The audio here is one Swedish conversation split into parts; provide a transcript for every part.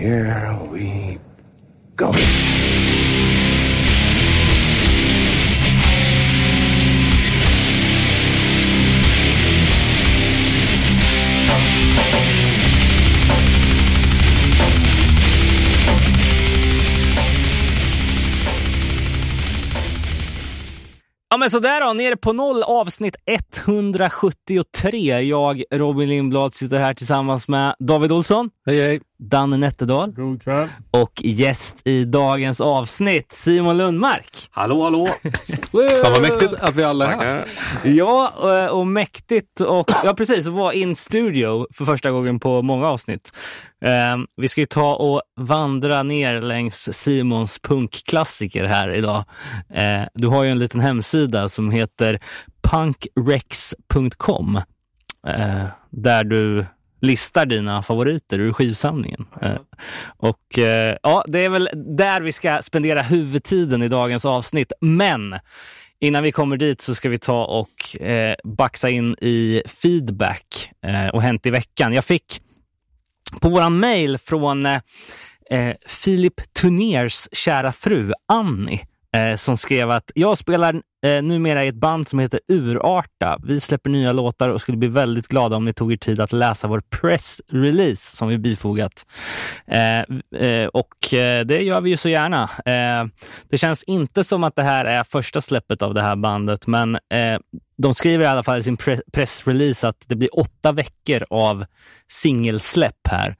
here we go. Ja men sådär då, nere på noll avsnitt 173. Jag, Robin Lindblad, sitter här tillsammans med David Olsson. Hej hej. Danne Nätterdal. God kväll. Och gäst i dagens avsnitt, Simon Lundmark. Hallå hallå. Fan vad mäktigt att vi alla är här. Ja, och, och mäktigt och ja precis, att vara in studio för första gången på många avsnitt. Eh, vi ska ju ta och vandra ner längs Simons punkklassiker här idag. Eh, du har ju en liten hemsida som heter punkrex.com eh, där du listar dina favoriter ur skivsamlingen. Eh, och eh, ja, det är väl där vi ska spendera huvudtiden i dagens avsnitt. Men innan vi kommer dit så ska vi ta och eh, baxa in i feedback eh, och hänt i veckan. Jag fick på våran mail från eh, eh, Filip Tuners kära fru Annie eh, som skrev att jag spelar eh, numera i ett band som heter Urarta. Vi släpper nya låtar och skulle bli väldigt glada om ni tog er tid att läsa vår pressrelease som vi bifogat. Eh, eh, och eh, det gör vi ju så gärna. Eh, det känns inte som att det här är första släppet av det här bandet, men eh, de skriver i alla fall i sin pre pressrelease att det blir åtta veckor av singelsläpp här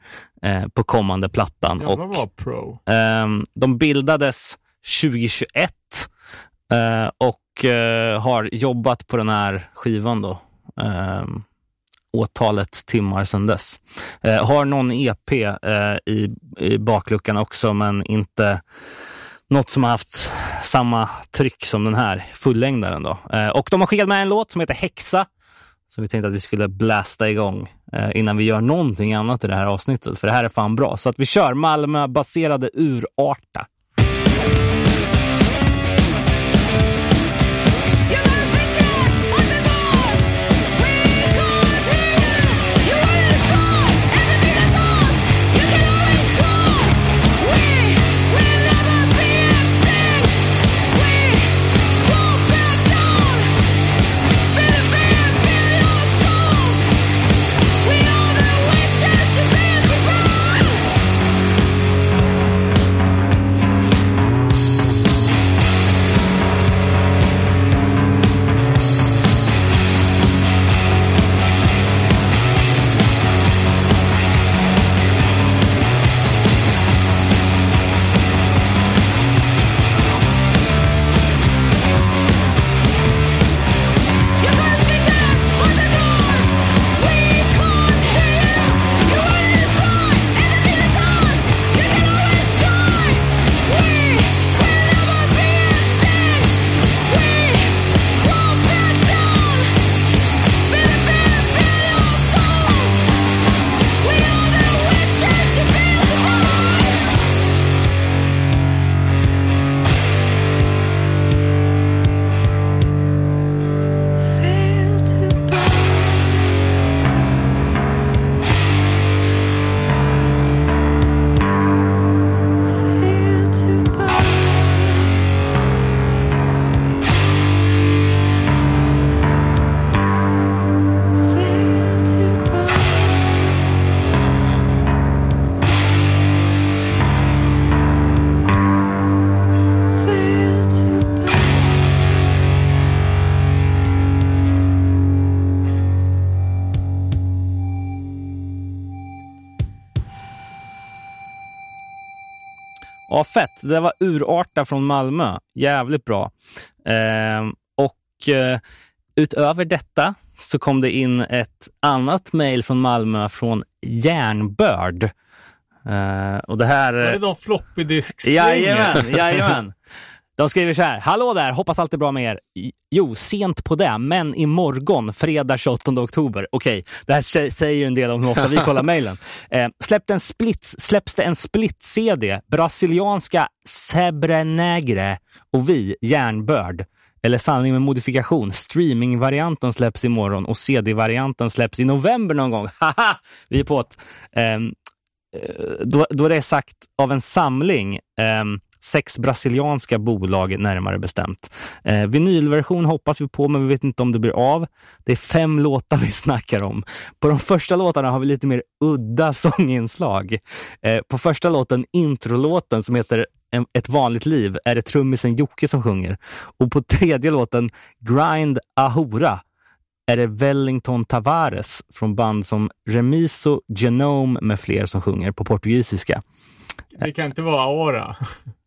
på kommande plattan. Jävlar vad pro. Ehm, de bildades 2021 eh, och eh, har jobbat på den här skivan då. Ehm, åtalet timmar sedan dess. Eh, har någon EP eh, i, i bakluckan också, men inte något som har haft samma tryck som den här fullängdaren. Då. Eh, och de har skickat med en låt som heter Häxa, som vi tänkte att vi skulle blästa igång eh, innan vi gör någonting annat i det här avsnittet, för det här är fan bra. Så att vi kör Malmö-baserade Urarta. Fett. Det var Urarta från Malmö. Jävligt bra. Eh, och eh, utöver detta så kom det in ett annat mejl från Malmö från Järnbörd. Eh, och det här... Var det de floppy disks Jajamän, jajamän. De skriver så här. Hallå där, hoppas allt är bra med er. Jo, sent på det, men imorgon, fredag 28 oktober. Okej, det här säger ju en del om hur ofta vi kollar mejlen. Eh, släppt en split, släpps det en split-CD, brasilianska Sebrenegre och vi, Järnbörd. Eller sanning med modifikation. Streaming-varianten släpps imorgon och CD-varianten släpps i november någon gång. Haha, vi är på ett. Eh, då, då det är sagt av en samling eh, sex brasilianska bolag närmare bestämt. Eh, vinylversion hoppas vi på, men vi vet inte om det blir av. Det är fem låtar vi snackar om. På de första låtarna har vi lite mer udda sånginslag. Eh, på första låten, introlåten som heter Ett vanligt liv, är det trummisen Jocke som sjunger. Och på tredje låten, Grind Ahora, är det Wellington Tavares från band som Remiso, Genome med fler som sjunger på portugisiska. Det kan inte vara Aura?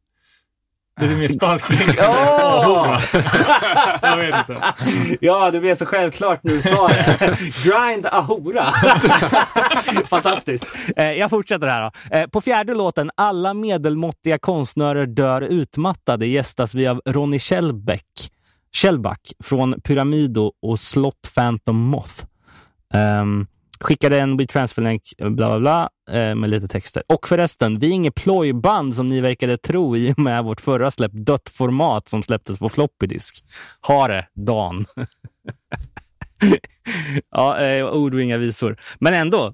Det är mer spanskt Ja! Jag vet inte. Ja, det blev så självklart nu det. Grind Ahora. Fantastiskt. Eh, jag fortsätter här då. Eh, på fjärde låten Alla medelmåttiga konstnärer dör utmattade gästas vi av Ronny Kjellbeck. Kjellback från Pyramido och Slott Phantom Moth. Um, skickade en WeTransfer-länk, eh, bla bla bla, eh, med lite texter. Och förresten, vi är inget plojband som ni verkade tro i och med vårt förra släpp Dött format som släpptes på floppydisk. Ha det, Dan. ja, eh, ord och inga visor. Men ändå,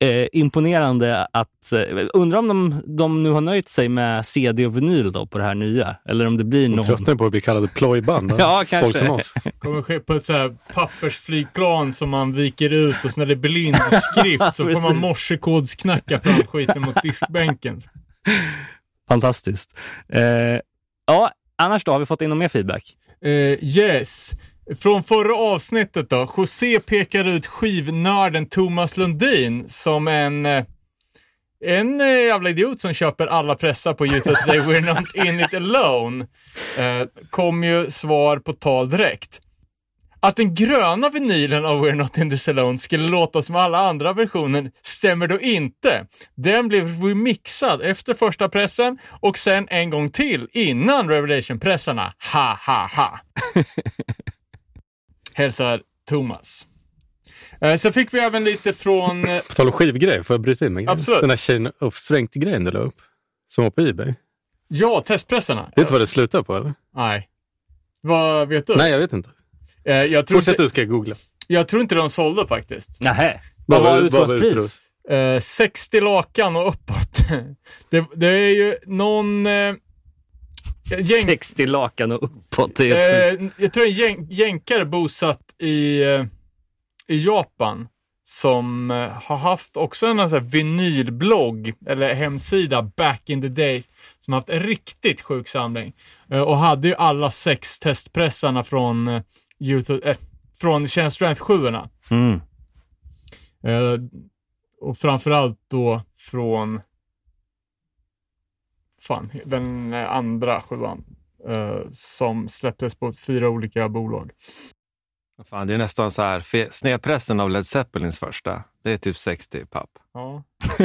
eh, imponerande att... Eh, undrar om de, de nu har nöjt sig med CD och vinyl då på det här nya? Eller om det blir någon... Tröttnar på att bli kallade plojband. Ja, Folk kanske. som oss. kommer ske på ett så här pappersflygplan som man viker ut och sen när det är blind skrift så får man morsekodsknacka fram skiten mot diskbänken. Fantastiskt. Eh, ja, annars då, har vi fått in någon mer feedback? Eh, yes. Från förra avsnittet då. José pekar ut skivnörden Thomas Lundin som en eh, en eh, jävla idiot som köper alla pressar på YouTube Today We're Not In It Alone. Eh, kom ju svar på tal direkt. Att den gröna vinylen av We're Not In This Alone skulle låta som alla andra versioner stämmer då inte. Den blev remixad efter första pressen och sen en gång till innan Revelation-pressarna. Ha, ha, ha. Hälsar Thomas. Eh, sen fick vi även lite från... eh, På tal om skivgrej, får jag bryta in med? Absolut. Den här Chain of Strength-grejen du la upp, som var på Ebay. Ja, testpressarna. Vet du vad det slutar på eller? Nej. Vad vet du? Nej, jag vet inte. Eh, jag, tror Fortsätt inte, du, ska jag googla. jag tror inte de sålde faktiskt. Nähä. Vad var utgångspris? Eh, 60 lakan och uppåt. det, det är ju någon... Eh, gäng, 60 lakan och uppåt. Eh, jag tror en gäng, jänkare bosatt i, eh, i Japan som eh, har haft också en sån vinylblogg eller hemsida back in the days som haft en riktigt sjuk samling. Eh, och hade ju alla sex testpressarna från YouTube, eh, från Strength 7 Mm. Eh, och framförallt då från fan, den eh, andra sjuan eh, som släpptes på fyra olika bolag. Fan, det är nästan så här, snedpressen av Led Zeppelins första, det är typ 60 papp. Ja.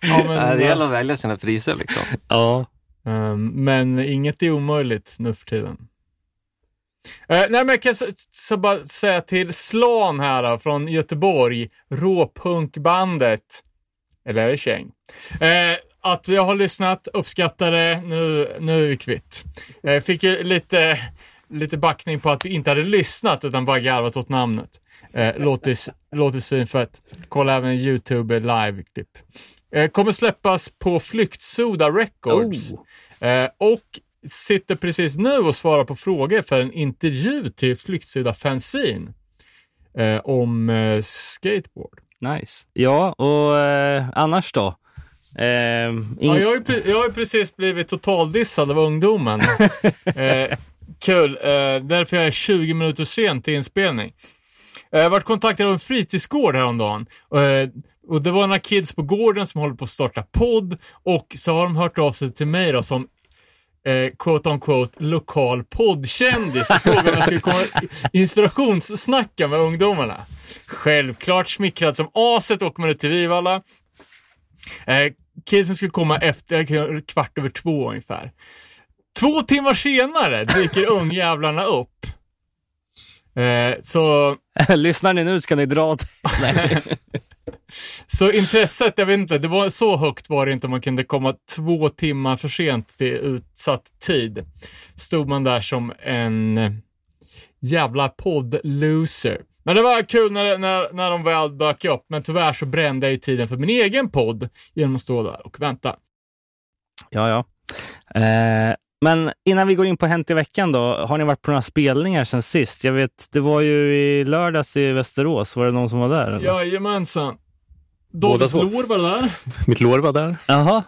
ja, men, det gäller att välja sina priser liksom. Ja. eh, men inget är omöjligt nu för tiden. Eh, nej, men jag kan så, så bara säga till Slan här då, från Göteborg, råpunkbandet, eller är det Käng? Eh, att jag har lyssnat, uppskattar det, nu, nu är vi kvitt. Jag fick ju lite, lite backning på att vi inte hade lyssnat utan bara garvat åt namnet. Eh, låtis, låtis. Kolla även YouTube live-klipp. Eh, kommer släppas på Flyktsoda Records. Eh, och sitter precis nu och svarar på frågor för en intervju till Flyktsoda Fanzine. Eh, om skateboard. Nice. Ja, och annars då? Eh, Ja, ing- jag, har jag har precis blivit totaldissad av ungdomen. eh, kul. Eh, därför jag är 20 minuter sen till inspelning. Eh, Jag varit kontaktad av en fritidsgård häromdagen. Eh, och det var några kids på gården som håller på att starta podd och så har de hört av sig till mig då som eh, quote on quote lokal poddkändis och frågade om jag skulle komma inspirationssnacka med ungdomarna. Självklart smickrad som aset åker man ut till Vivalla. Eh, kidsen skulle komma efter kvart över två ungefär. Två timmar senare dyker ungjävlarna upp. Eh, så, Lyssnar ni nu ska ni dra åt... Nej. så intresset, jag vet inte, det var så högt var det inte om man kunde komma två timmar för sent till utsatt tid. Stod man där som en jävla podd-loser. Men det var kul när, när, när de väl dök upp, men tyvärr så brände jag ju tiden för min egen podd genom att stå där och vänta. Ja, ja. Eh, men innan vi går in på Hänt i veckan då, har ni varit på några spelningar sen sist? Jag vet, det var ju i lördags i Västerås. Var det någon som var där? Eller? Jajamensan. Davids lår var det där. Mitt lår var där. Jaha.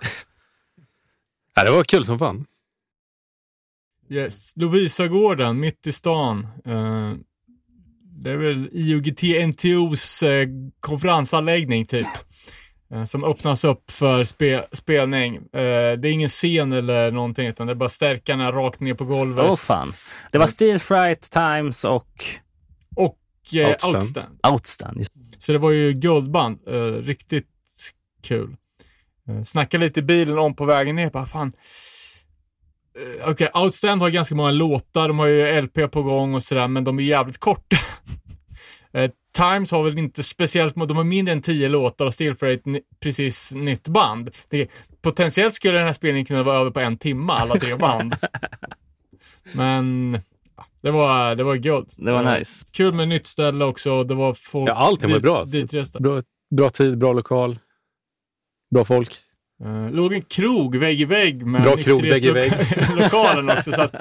Ja, det var kul som fan. Yes. Lovisagården, mitt i stan. Eh, det är väl IOGT-NTOs eh, konferensanläggning typ. Eh, som öppnas upp för spe spelning. Eh, det är ingen scen eller någonting, utan det är bara stärkarna rakt ner på golvet. Åh oh, fan. Det var Steel Fright, Times och och eh, Outstand. Outstand. Outstand. Så det var ju guldband. Eh, riktigt kul. Eh, snackade lite i bilen om på vägen ner. Bara, fan. Eh, Okej, Outstand har ganska många låtar. De har ju LP på gång och sådär, men de är jävligt korta. eh, Times har väl inte speciellt, de har mindre än tio låtar och Steel Freight precis nytt band. Det, potentiellt skulle den här spelningen kunna vara över på en timme, alla tre band. men det var, det var guld. Det var Eh, nice. Kul med nytt ställe också. Det var folk Ja, allting var dit- bra. ditresta. Bra, bra tid, bra lokal, bra folk. Uh, låg en krog vägg i vägg med Bra krog, vägg i nykterhetsloka- lokalen också. Så att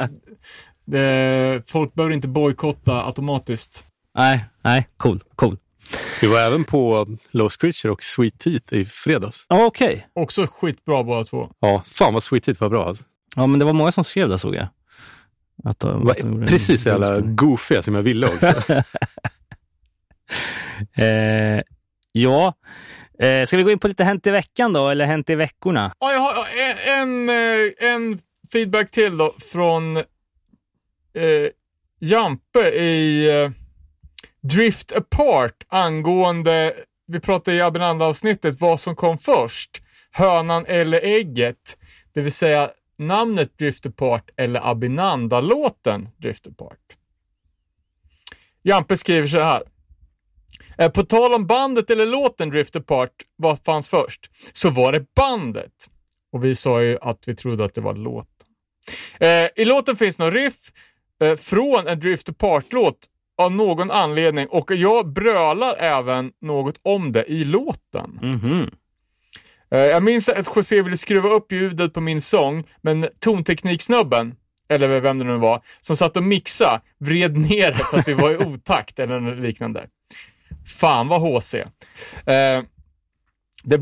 det, folk behöver inte bojkotta automatiskt. Nej, nej, cool, cool. Vi var även på Low Screecher och Sweet Teeth i fredags. Ja, Okej. Också skitbra båda två. Ja, fan vad Sweet Teeth var bra. Alltså. Ja, men det var många som skrev det såg jag. Att de, Var att de precis jävla goofiga som jag ville också. Eh, ja. Eh, ska vi gå in på lite Hänt i veckan då, eller Hänt i veckorna? Ja, jag har eh, en, eh, en, feedback till då från eh, Jampe i eh, Drift Apart angående, vi pratade i Abinanda-avsnittet, vad som kom först. Hönan eller ägget. Det vill säga namnet Drift Apart eller Abinanda-låten Drift Apart. Jampe skriver så här. Eh, På tal om bandet eller låten Drift Apart, vad fanns först? Så var det bandet. Och vi sa ju att vi trodde att det var låten. Eh, I låten finns någon riff eh, från en Drift Apart-låt av någon anledning och jag brölar även något om det i låten. Mhm. Eh, jag minns att José ville skruva upp ljudet på min sång, men tontekniksnubben, eller vem det nu var, som satt och mixa vred ner det för att vi var i otakt eller något liknande. Fan vad HC. Eh, det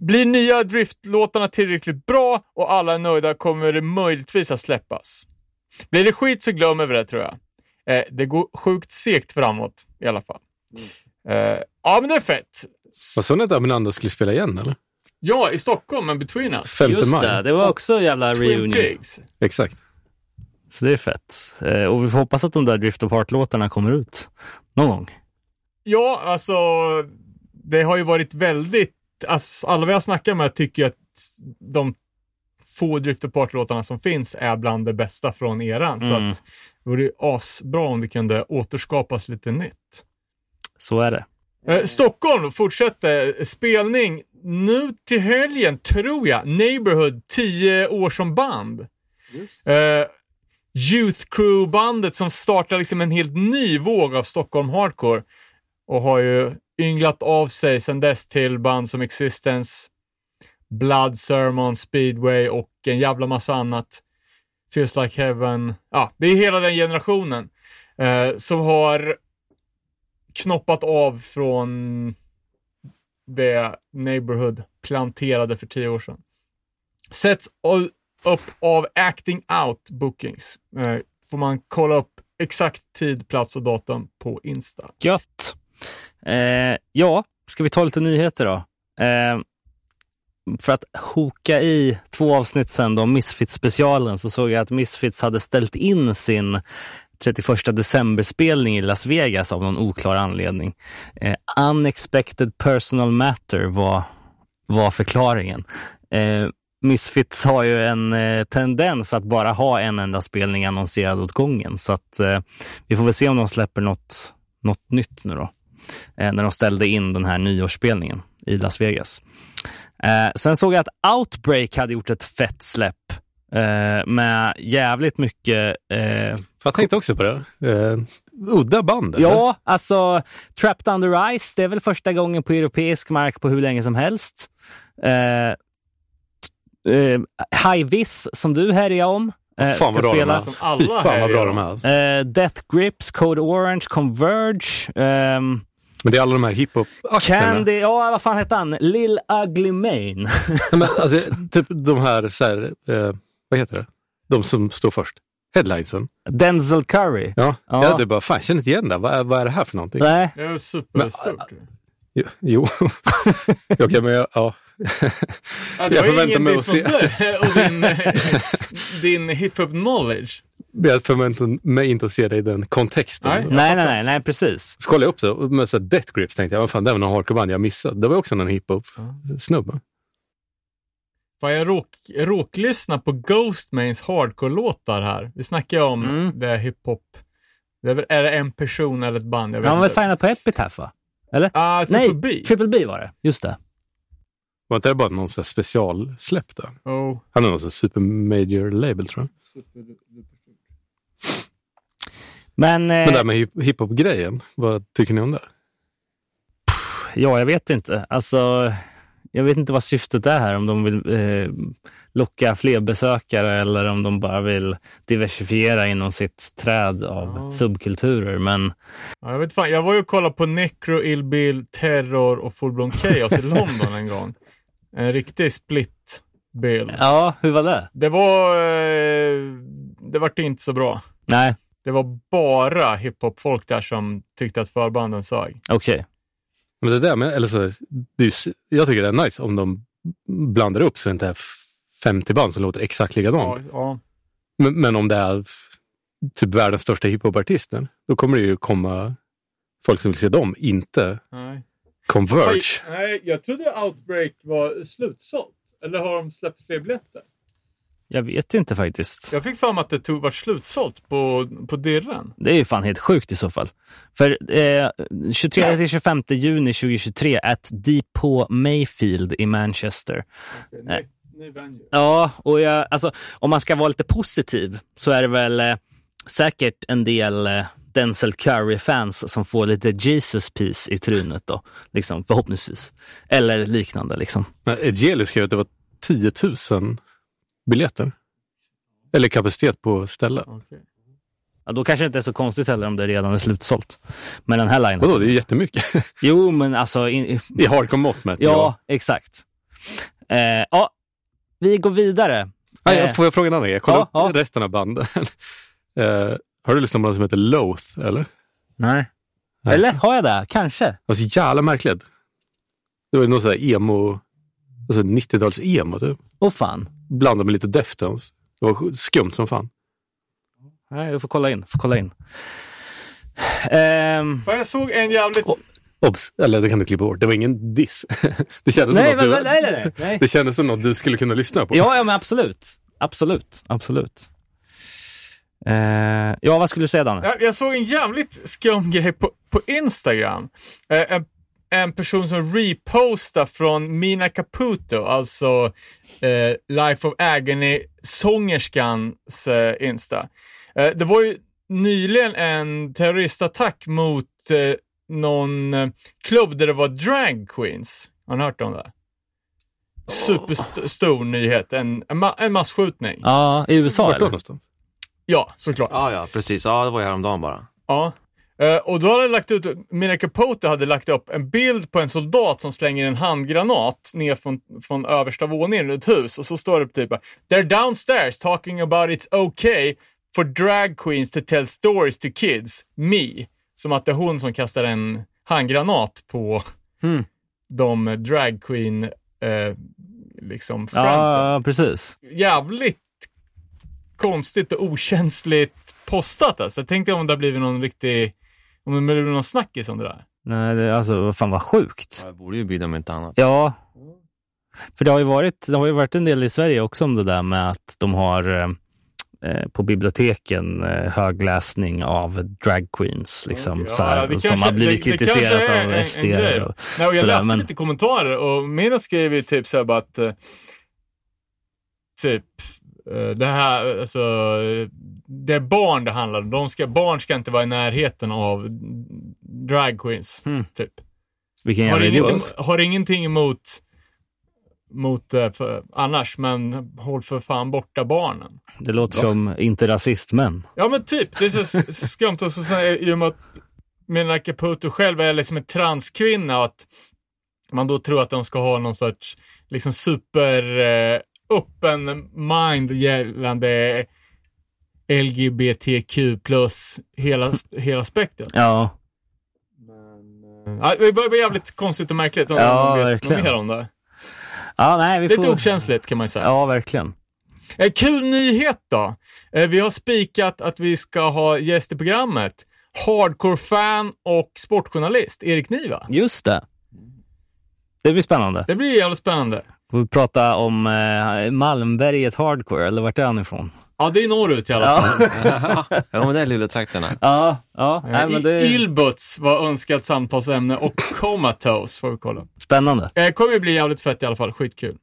blir nya driftlåtarna tillräckligt bra och alla är nöjda kommer det möjligtvis att släppas. Blir det skit så glömmer vi det tror jag. Eh, det går sjukt segt framåt i alla fall. Eh, ja, men det är fett. Vad sa ni att Aminanda skulle spela igen eller? Ja, i Stockholm, men Between Us. 5 Just maj. det, det var också en jävla Twin reunion. Pigs. Exakt. Så det är fett. Eh, och vi får hoppas att de där Drift Apart-låtarna kommer ut någon gång. Ja, alltså, det har ju varit väldigt, alltså, alla vi har snackat med tycker att de få Drift Apart-låtarna som finns är bland det bästa från eran. Så Mm. att det vore ju asbra om det kunde återskapas lite nytt. Så är det. Eh, Stockholm fortsätter spelning nu till helgen, tror jag. Neighborhood, 10 år som band. Eh, Youth Crew-bandet som startar liksom en helt ny våg av Stockholm Hardcore och har ju ynglat av sig sedan dess till band som Existence, Blood Sermon, Speedway och en jävla massa annat. Feels Like Heaven. Ja, det är hela den generationen eh, som har knoppat av från det Neighborhood planterade för tio år sedan. Sätts upp av Acting Out Bookings. Eh, får man kolla upp exakt tid, plats och datum på Insta. Gött. Eh, ja, ska vi ta lite nyheter då? Eh, för att hoka i två avsnitt sen då, Misfits-specialen, så såg jag att Misfits hade ställt in sin 31 december-spelning i Las Vegas av någon oklar anledning. Eh, unexpected personal matter var, var förklaringen. Eh, Misfits har ju en eh, tendens att bara ha en enda spelning annonserad åt gången, så att eh, vi får väl se om de släpper något, något nytt nu då. Eh, när de ställde in den här nyårsspelningen i Las Vegas. Eh, sen såg jag att Outbreak hade gjort ett fett släpp Eh, med jävligt mycket... Eh, jag tänkte också på det. Eh, udda band. eller? ja, alltså Trapped Under Ice, det är väl första gången på europeisk mark på hur länge som helst. Eh, eh, High Vis, som du härjar om, eh, Fan vad de spela. är. Alla Fy fan vad bra de är. Death Grips, Code Orange, Converge, ehm, Men det är alla de här hiphop-akterna. Candy, ja vad fan hette han? Lil Ugly Mane. Men, alltså, typ de här, så här eh, vad heter det? De som står först. Headlinesen. Denzel Curry. Ja, Ja. jag hade bara, fan jag känner inte igen det. Vad, är- vad är det här för någonting? Nej, Det är superstort. Jo. jo. Okej, men ja. Ja, Jag förväntar mig att se. och din, din hiphop knowledge. Jag förväntar mig inte att se det i den kontexten. Nej. nej, nej, nej, nej, precis. Så kollade jag upp det och med så Death Grips tänkte jag, vad fan det var någon hardcore-band jag missade. Det var också någon hiphop-snubbe. Fan, jag råk, råklyssnar på Ghostmains hardcore-låtar här. Vi snackar ju om Mm. det är hiphop. Det är, väl, är det en person eller ett band? Jag vet Han var signad på Epitaph va? Eller? Ah, Nej, Triple B. Triple B var det. Just det. Var inte det bara någon specialsläpp där? Oh. Han har någon sån här super major label tror jag. Men, eh, Men det här med hip- hiphop-grejen, vad tycker ni om det? ja, jag vet inte. Alltså, jag vet inte vad syftet är här. Om de vill eh, locka fler besökare eller om de bara vill diversifiera inom sitt träd av Ja. subkulturer. Men Ja, jag vet fan, jag var ju och kollade på Necro, Ill Bill, Terror och Full Blown Chaos i London en gång. En riktig split bill. ja, hur var det? Det var... Eh, det vart inte så bra. Nej, Det var bara hiphop-folk där som tyckte att förbanden sög. okej. Men det där med, eller så, det är, jag tycker det är nice om de blandar upp så det inte är 50 band som låter exakt likadant. Ja, ja. Men, men om det är typ världens största hiphopartister, då kommer det ju komma folk som vill se dem, inte Nej. Converge. Nej, jag trodde Outbreak var slutsålt. Eller har de släppt fler biljetter? Jag vet inte faktiskt. Jag fick mig att det tog, var slutsålt på, på Dirren. Det är ju fan helt sjukt i så fall. För eh, 23 till 25 juni 2023 at Depot Mayfield i Manchester. Ny, ny venue. Ja, och jag, alltså, om man ska vara lite positiv så är det väl eh, säkert en del eh, Denzel Curry-fans som får lite Jesus piece i trynet då, liksom, förhoppningsvis. Eller liknande liksom. Men Egelius skrev att det var 10 000 biljetter. Eller kapacitet på stället. Okej. Ja, då kanske det inte är så konstigt heller om det redan är slutsålt. Men den här linjen. Vadå, det är ju jättemycket. Jo, men alltså... In, I hardcore-mått mätt. ja, exakt. Eh, ja, vi går vidare. Nej, Eh, får jag fråga en annan grej? Jag kollar ja, upp resten av banden. eh, har du lyssnat på något som heter Loath, eller? nej. Nej. Eller har jag det? Kanske. Det var så jävla märkligt. Det var något sån här emo, alltså 90-tals emo typ. Åh fan. Blandat med lite Deftones. Det var skumt som fan. Nej, jag får kolla in. Får kolla in. Ehm, Fan, jag såg en jävligt... Obs! Eller det kan du klippa bort. Det var ingen diss. det, kändes nej, som men, du, nej, nej, nej, nej. det kändes som något du skulle kunna lyssna på. Ja, ja, men absolut. Absolut. Absolut. Eh, ja, vad skulle du säga, Danne? Jag, jag såg en jävligt skum grej på, på Instagram. Eh, en, en person som repostade från Mina Caputo, alltså eh, Life of Agony-sångerskans eh, Insta. Eh, det var ju nyligen en terroristattack mot eh, någon eh, klubb där det var drag queens. Har ni hört om det? Superstor nyhet. En, en, ma- en massskjutning. Ja, i USA Vart eller? någonstans? Ja, såklart. Ja, ja, precis. Ja, det var ju häromdagen bara. Ja. Eh, och då hade lagt ut, Mina Capote hade lagt upp en bild på en soldat som slänger en handgranat ner från, från översta våningen i ett hus. Och så står det typ They're downstairs talking about it's okay for drag queens to tell stories to kids. Me. Som att det är hon som kastar en handgranat på Hmm. de drag queen eh, liksom friendsen Ja, precis. jävligt konstigt och okänsligt postat alltså. Jag tänkte om det har blivit någon riktig, om det blivit någon snackis om det där. Nej, det, alltså, vad fan vad sjukt. Ja, Jag borde ju bjuda om inte annat. Ja, för det har ju varit, det har ju varit en del i Sverige också om det där med att de har eh, eh, på biblioteken eh, högläsning av drag queens liksom, Okej, så här, ja, det som kanske- har blivit det- det kritiserat av en- en SD. och, Nej, och jag Sådär, läste men- lite kommentarer och Mina skrev ju typ så här bara att eh, typ det här, alltså, eh, det är barn det handlar om. De ska, barn ska inte vara i närheten av drag queens, Mm. typ. Vilken Har jävla ingenting, idiot. har ingenting emot mot, eh, för, annars, men håll för fan borta barnen. Det låter som inte rasist, men. Ja men typ, det är så skumt och så i och med att Mena Caputo själv är liksom en transkvinna och att man då tror att de ska ha någon sorts liksom super eh, open mind gällande LGBTQ plus hela, hela spektrat. Ja, Ja, det var jävligt konstigt och märkligt om Ja, någon vet mer om det. ja nej, vi Lite får... okänsligt kan man säga. Ja, verkligen. Eh, kul nyhet då. Eh, vi har spikat att vi ska ha gäst i programmet. Hardcore-fan och sportjournalist, Erik Niva. Just det. Det blir spännande. Det blir jävligt spännande. Får vi prata om eh, Malmberget Hardcore, eller vart är han ifrån? Ja, det är norrut i alla fall. Ja, Ja, men det är luletrakterna. ja, ja. Nej, men det Ilbuts var önskat samtalsämne och Comatose får vi kolla. spännande. Eh, kommer ju bli jävligt fett i alla fall, skitkul.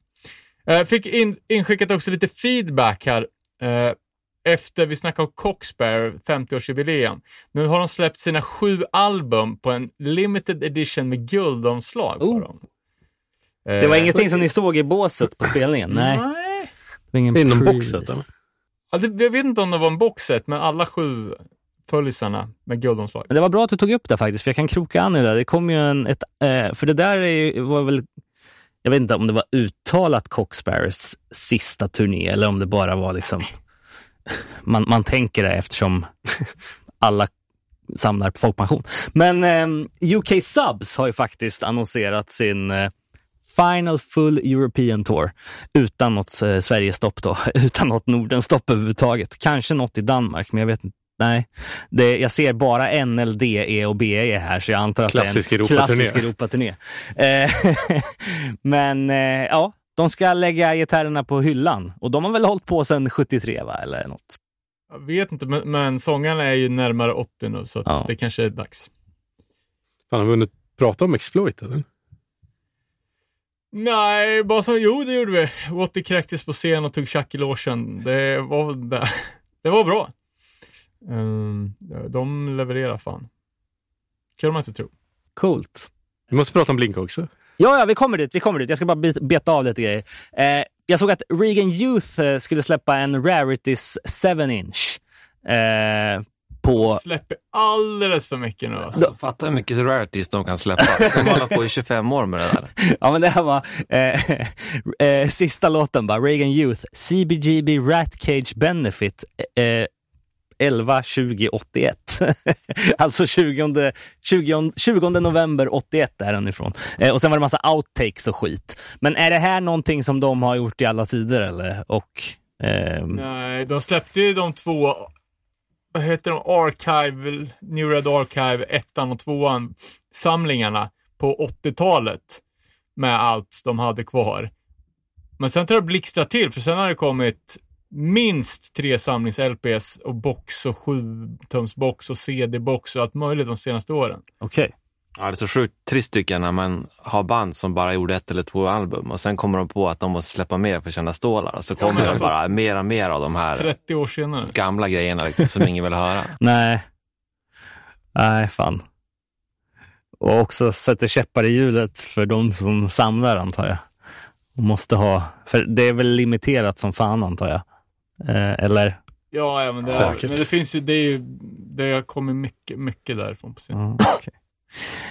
Eh, fick in, inskickat också lite feedback här. Eh, efter vi snackade om Coxbear 50-årsjubileum. Nu har de släppt sina sju album på en limited edition med guldomslag. på Oh. dem. Det var Eh, ingenting som ni såg i båset på spelningen? Nej. Nej. Det var ingen Inom boxet. eller? Ja, det, jag vet inte om det var en boxset, men alla sju följisarna med guldomslag. Men det var bra att du tog upp det faktiskt, för jag kan kroka an i det. Det kom ju en, ett, eh, för det där är, ju- var väl, jag vet inte om det var uttalat Coxbearers sista turné eller om det bara var liksom, man, man tänker det eftersom alla samlar på folkpension. Men eh, UK Subs har ju faktiskt annonserat sin eh, Final Full European Tour utan något eh, Sverigestopp då, utan något Nordenstopp överhuvudtaget. Kanske något i Danmark, men jag vet inte. Nej, det, jag ser bara NLD, E och BE här, så jag antar att Klassisk det är en Europaturné. klassisk Europaturné. Eh, men eh, ja, de ska lägga gitarrerna på hyllan och de har väl hållit på sedan 73, va? Eller något. Jag vet inte, men, men sångarna är ju närmare 80 nu, så Ja. det kanske är dags. Fan, har vi hunnit prata om Exploit? Eller? Nej, bara som, jo det gjorde vi. Watty kräktes på scen och tog tjack i logen. Det var, det, det var bra. Um, de levererar fan. Kan man inte tro. Coolt. Vi måste prata om Blink också. Ja, ja, vi kommer dit. Vi kommer dit. Jag ska bara bet- beta av lite grejer. Eh, jag såg att Regan Youth eh, skulle släppa en Rarities 7-inch. Eh, på... Släpper alldeles för mycket nu alltså. Fatta hur mycket rarities de kan släppa. De kommer hålla på i 25 år med det där. Ja, men det här var eh, eh, sista låten bara. Reagan Youth, CBGB Rat Cage Benefit. Eh, 11 20 81. alltså 20, 20, 20 november 81 är den ifrån. Eh, och sen var det massa outtakes och skit. Men är det här någonting som de har gjort i alla tider eller? Och, ehm, Nej, de släppte ju de två, vad heter de, Archive, New Red Archive, ettan och tvåan, samlingarna på 80-talet med allt de hade kvar. Men sen tror jag det blixtrar till, för sen har det kommit minst tre samlings-LPs och box och 7-tumsbox och CD-box och allt möjligt de senaste åren. Okej. Ja, det är så sjukt trist tycker jag när man har band som bara gjorde ett eller två album och sen kommer de på att de måste släppa mer för att tjäna stålar och så kommer det bara mer och mer av de här 30 år senare. gamla grejerna liksom, som ingen vill höra. Nej. Nej, fan. Och också sätter käppar i hjulet för de som samlar antar jag. Och måste ha, för det är väl limiterat som fan antar jag. Eh, eller? Ja, ja men, det, Säkert. men det finns ju, det är ju, det har kommit mycket, mycket därifrån på scen. Ja, okej.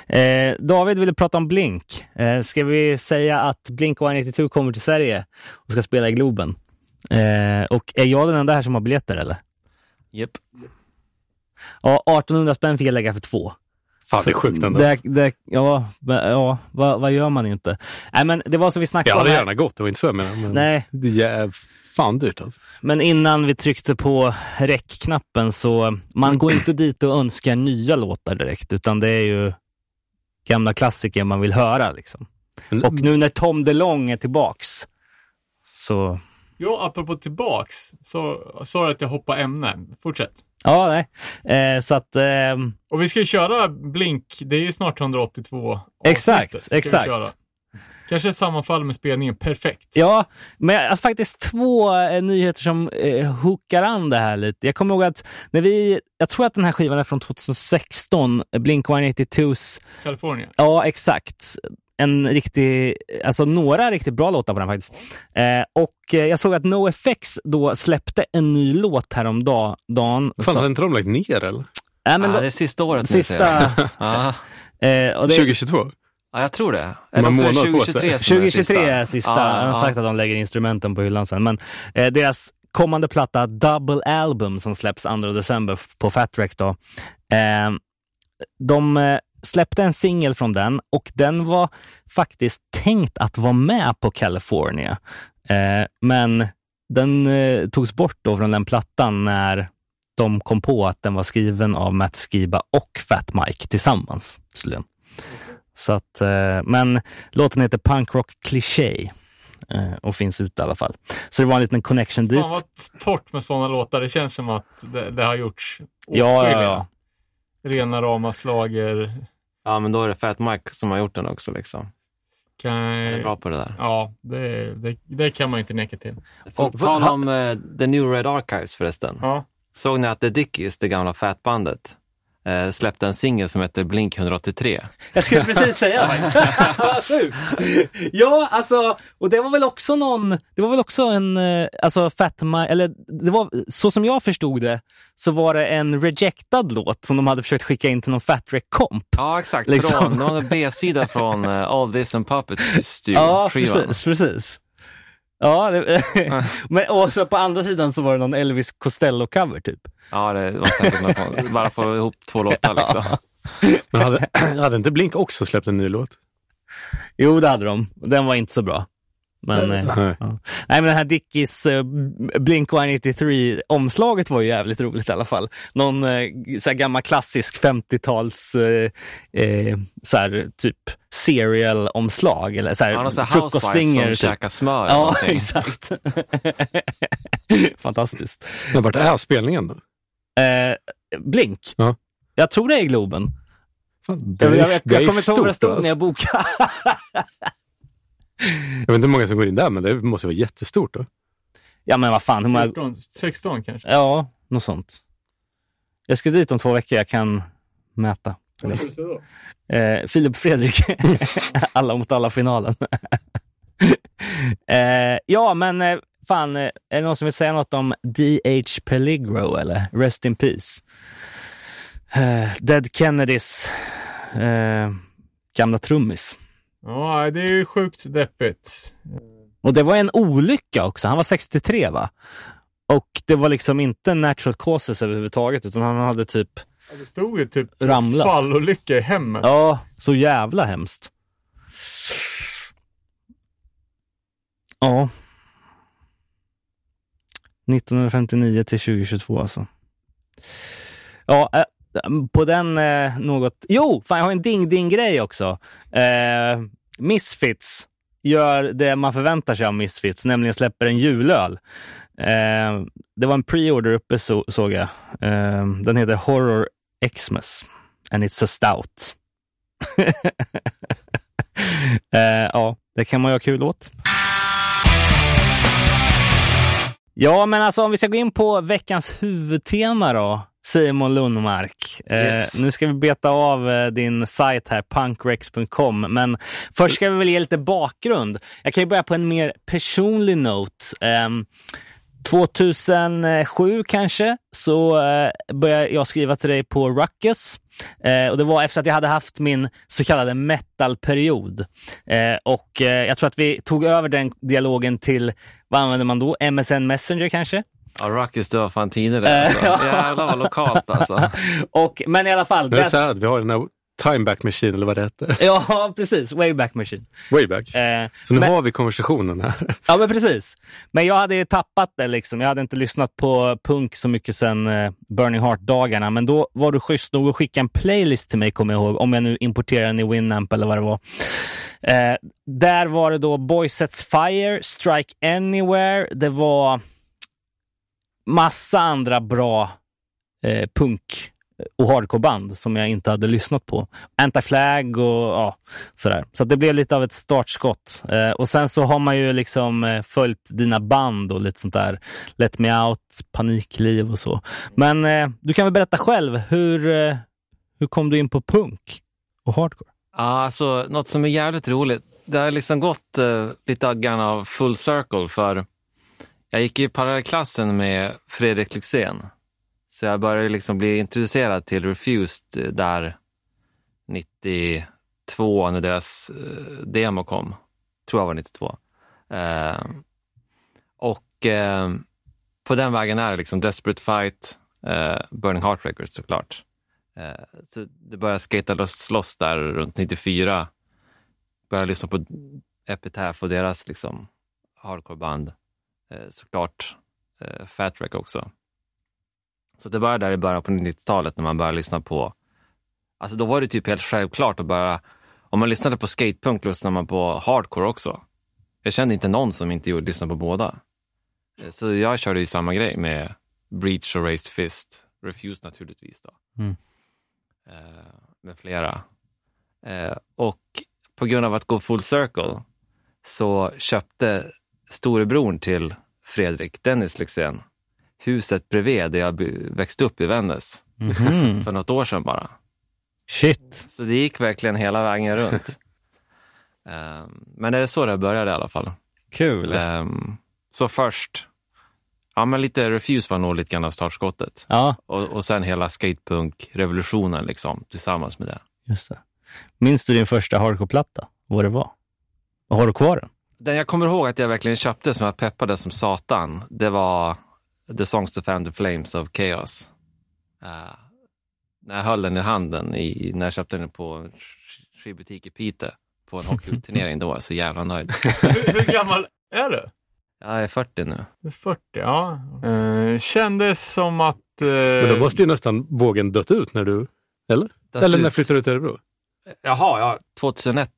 Eh, David ville prata om Blink. Eh, ska vi säga att Blink 182 kommer till Sverige och ska spela i Globen? Eh, och är jag den enda här som har biljetter eller? Yep. Ja, 1800 spänn fick jag lägga för två. Fan, det är sjukt ändå. Det, det, ja, ja vad, vad gör man inte? Nej, men det var som vi snackade Jag om hade här. gärna gått, det var inte så jag menade. Men Nej, Det är fan dyrt alltså. men innan vi tryckte på räckknappen så man går inte dit och önskar nya låtar direkt, utan det är ju gamla klassiker man vill höra. Liksom. Men, Och nu när Tom DeLong är tillbaks så... Ja, apropå tillbaks, så sa du att jag hoppar ämne. Fortsätt. Ja, nej. Eh, så att... ehm, Och vi ska ju köra Blink, det är ju snart 182 avsnittet, Exakt, exakt. Kanske sammanfaller med spelningen perfekt. Ja, men jag har faktiskt två eh, nyheter som eh, hookar an det här lite. Jag kommer ihåg att när vi, jag tror att den här skivan är från 2016, Blink-182s, California. ja exakt, en riktig, alltså några riktigt bra låtar på den faktiskt. Eh, och eh, jag såg att NoFX då släppte en ny låt häromdagen. dagen. Fan, som- hade inte de lagt ner eller? Nej, men ja, då- det är sista året sista. Ja. eh, och det, 2022? Ja, jag tror det. Eller också är det månad på sig. 2023 som är 2023 är sista. Han har ja. sagt att de lägger instrumenten på hyllan sen. Men eh, deras kommande platta Double Album som släpps 2 december på Fat Wreck då. Eh, de eh, släppte en singel från den och den var faktiskt tänkt att vara med på California. Eh, men den eh, togs bort då från den plattan när de kom på att den var skriven av Matt Skiba och Fat Mike tillsammans. tydligen. Så att, eh, men låten heter Punk Rock Cliché eh, och finns ute i alla fall. Så det var en liten connection dit. Fan vad torrt med sådana låtar. Det känns som att det, det har gjorts Ja, ja, ja. Rena rama slager. Ja, men då är det Fat Mike som har gjort den också. Liksom. Kan... Han är bra på det där. Ja, det, det, det kan man inte neka till. På tal om eh, The New Red Archives förresten. Ja. Såg ni att The Dickies, det gamla Fat-bandet, eh, släppte en singel som heter Blink 183? Jag skulle precis säga sjukt. Ja, alltså, och det var väl också någon, det var väl också en, eh, alltså Fatma, eller det var, så som jag förstod det, så var det en rejectad låt som de hade försökt skicka in till någon Fat Wreck komp Ja, exakt. Liksom. Från någon B-sida från eh, All This and Puppet Stew, Ja, precis, precis. Ja, det, men och så på andra sidan så var det någon Elvis Costello-cover typ. Ja, det var säkert något, bara få ihop två låtar liksom. Men hade, hade inte Blink också släppt en ny låt? Jo, det hade de. Den var inte så bra. Men, eh, Nej. ja. Nej, men den här Dickies uh, Blink 183 omslaget var ju jävligt roligt i alla fall. Någon eh, så här gammal klassisk 50-tals eh, eh, så här, typ serial-omslag eller så här, Han har så här frukostfinger. som Typ. käkar smör eller Ja, någonting. exakt. Fantastiskt. Men vart är spelningen då? Eh, Blink? Ja. Jag tror det är Globen. Fan, det Jag, är- jag, jag, jag kommer inte ihåg vad det stod alltså. när jag bokade. Jag vet inte hur många som går in där, men det måste vara jättestort då. ja, men vad fan. Hur många... 14, 16 kanske. Ja, något sånt. Jag ska dit om två veckor. Jag kan mäta. Vad ska du då? Eh, Filip Fredrik, alla mot alla-finalen. eh, ja, men eh, fan, eh, är det någon som vill säga något om D.H. Peligro eller Rest in Peace? Eh, Dead Kennedys eh, gamla trummis. Ja, det är ju sjukt deppigt. Och det var en olycka också. Han var 63 va? Och det var liksom inte natural causes överhuvudtaget, utan han hade typ, Ja, Det stod ju typ Ramlat. fallolycka i hemmet. ja, så jävla hemskt. Ja. 1959 till 2022 alltså. Ja, eh, på den eh, något... Jo, fan jag har en ding-ding-grej också. Eh, Misfits gör det man förväntar sig av Misfits, nämligen släpper en julöl. Eh, det var en pre-order uppe så, såg jag. Eh, den heter Horror Xmas and it's a stout. eh, ja, det kan man ju ha kul åt. Ja, men alltså om vi ska gå in på veckans huvudtema då, Simon Lundmark. Eh, Yes. nu ska vi beta av eh, din sajt här, punkrex.com, men först ska vi väl ge lite bakgrund. Jag kan ju börja på en mer personlig note. Ehm, 2007 kanske så eh, började jag skriva till dig på Ruckus. Eh, och det var efter att jag hade haft min så kallade metalperiod. Eh, och eh, jag tror att vi tog över den dialogen till, vad använder man då? MSN Messenger kanske? Ja, Ruckus, det var fan tider det alltså. Ja. Jävlar vad lokalt alltså. och, men i alla fall. Det är så här att vi har den här Timeback Machine, eller vad det heter. Ja, precis. Wayback Machine. Wayback. Eh, Så nu men- har vi konversationen här. Ja, men precis. Men jag hade ju tappat det liksom. Jag hade inte lyssnat på punk så mycket sedan eh, Burning Heart-dagarna. Men då var du schysst nog att skicka en playlist till mig, kommer jag ihåg. Om jag nu importerade den i Winamp eller vad det var. Eh, där var det då Boy Sets Fire, Strike Anywhere. Det var massa andra bra eh, punk och hardcoreband som jag inte hade lyssnat på. Anti-Flag och ja, sådär. Så att det blev lite av ett startskott. Eh, och sen så har man ju liksom eh, följt dina band och lite sånt där. Let Me Out, Panikliv och så. Men eh, du kan väl berätta själv, hur, eh, hur kom du in på punk och hardcore? Alltså något som är jävligt roligt. Det har liksom gått eh, lite grann av full circle för jag gick i parallellklassen med Fredrik Lyxzén. Så jag började liksom bli introducerad till Refused eh, där 92 när deras eh, demo kom. Tror jag var 92. Eh, och eh, på den vägen är det liksom Desperate Fight, eh, Burning Heart Records såklart. Eh, så det började skata loss, loss där runt 94. Började lyssna på Epitaph och deras liksom hardcoreband. Eh, såklart eh, Fat också. Så det började där i början på 90-talet när man började lyssna på, alltså då var det typ helt självklart att bara, om man lyssnade på skatepunk lyssnade man på hardcore också. Jag kände inte någon som inte gjorde, lyssnade på båda. Eh, Så jag körde ju samma grej med Breach och Raised Fist, Refuse naturligtvis då. Mm. Eh, med flera. Eh, och på grund av att gå full circle så köpte storebror till Fredrik, Dennis Lyxzén, huset bredvid där jag växte upp i Vännäs Mhm. för något år sedan bara. Shit. Så det gick verkligen hela vägen runt. Ehm, men det är så det började i alla fall. Kul. Ehm, så först, ja men lite Refuse var nog lite grann av startskottet. Ja, Och, och sen hela skatepunk-revolutionen liksom, tillsammans med det. just det. Minns du din första hardcore-platta? Vad det var? Och har du kvar den? Den jag kommer ihåg att jag verkligen köpte som jag peppade som satan, det var The Songs to Fan the Flames of Chaos. Eh, när jag höll den i handen, i, när jag köpte den på skivbutik i Piteå på en hockeyturnering, då var jag så jävla nöjd. hur, hur gammal är du? Jag är 40 nu. Du är 40, ja. Eh, kändes som att... eh, Men då måste ju nästan vågen dött ut när du... Eller? Dött Eller när ut. flyttade du till Örebro? Jaha, ja. 2001.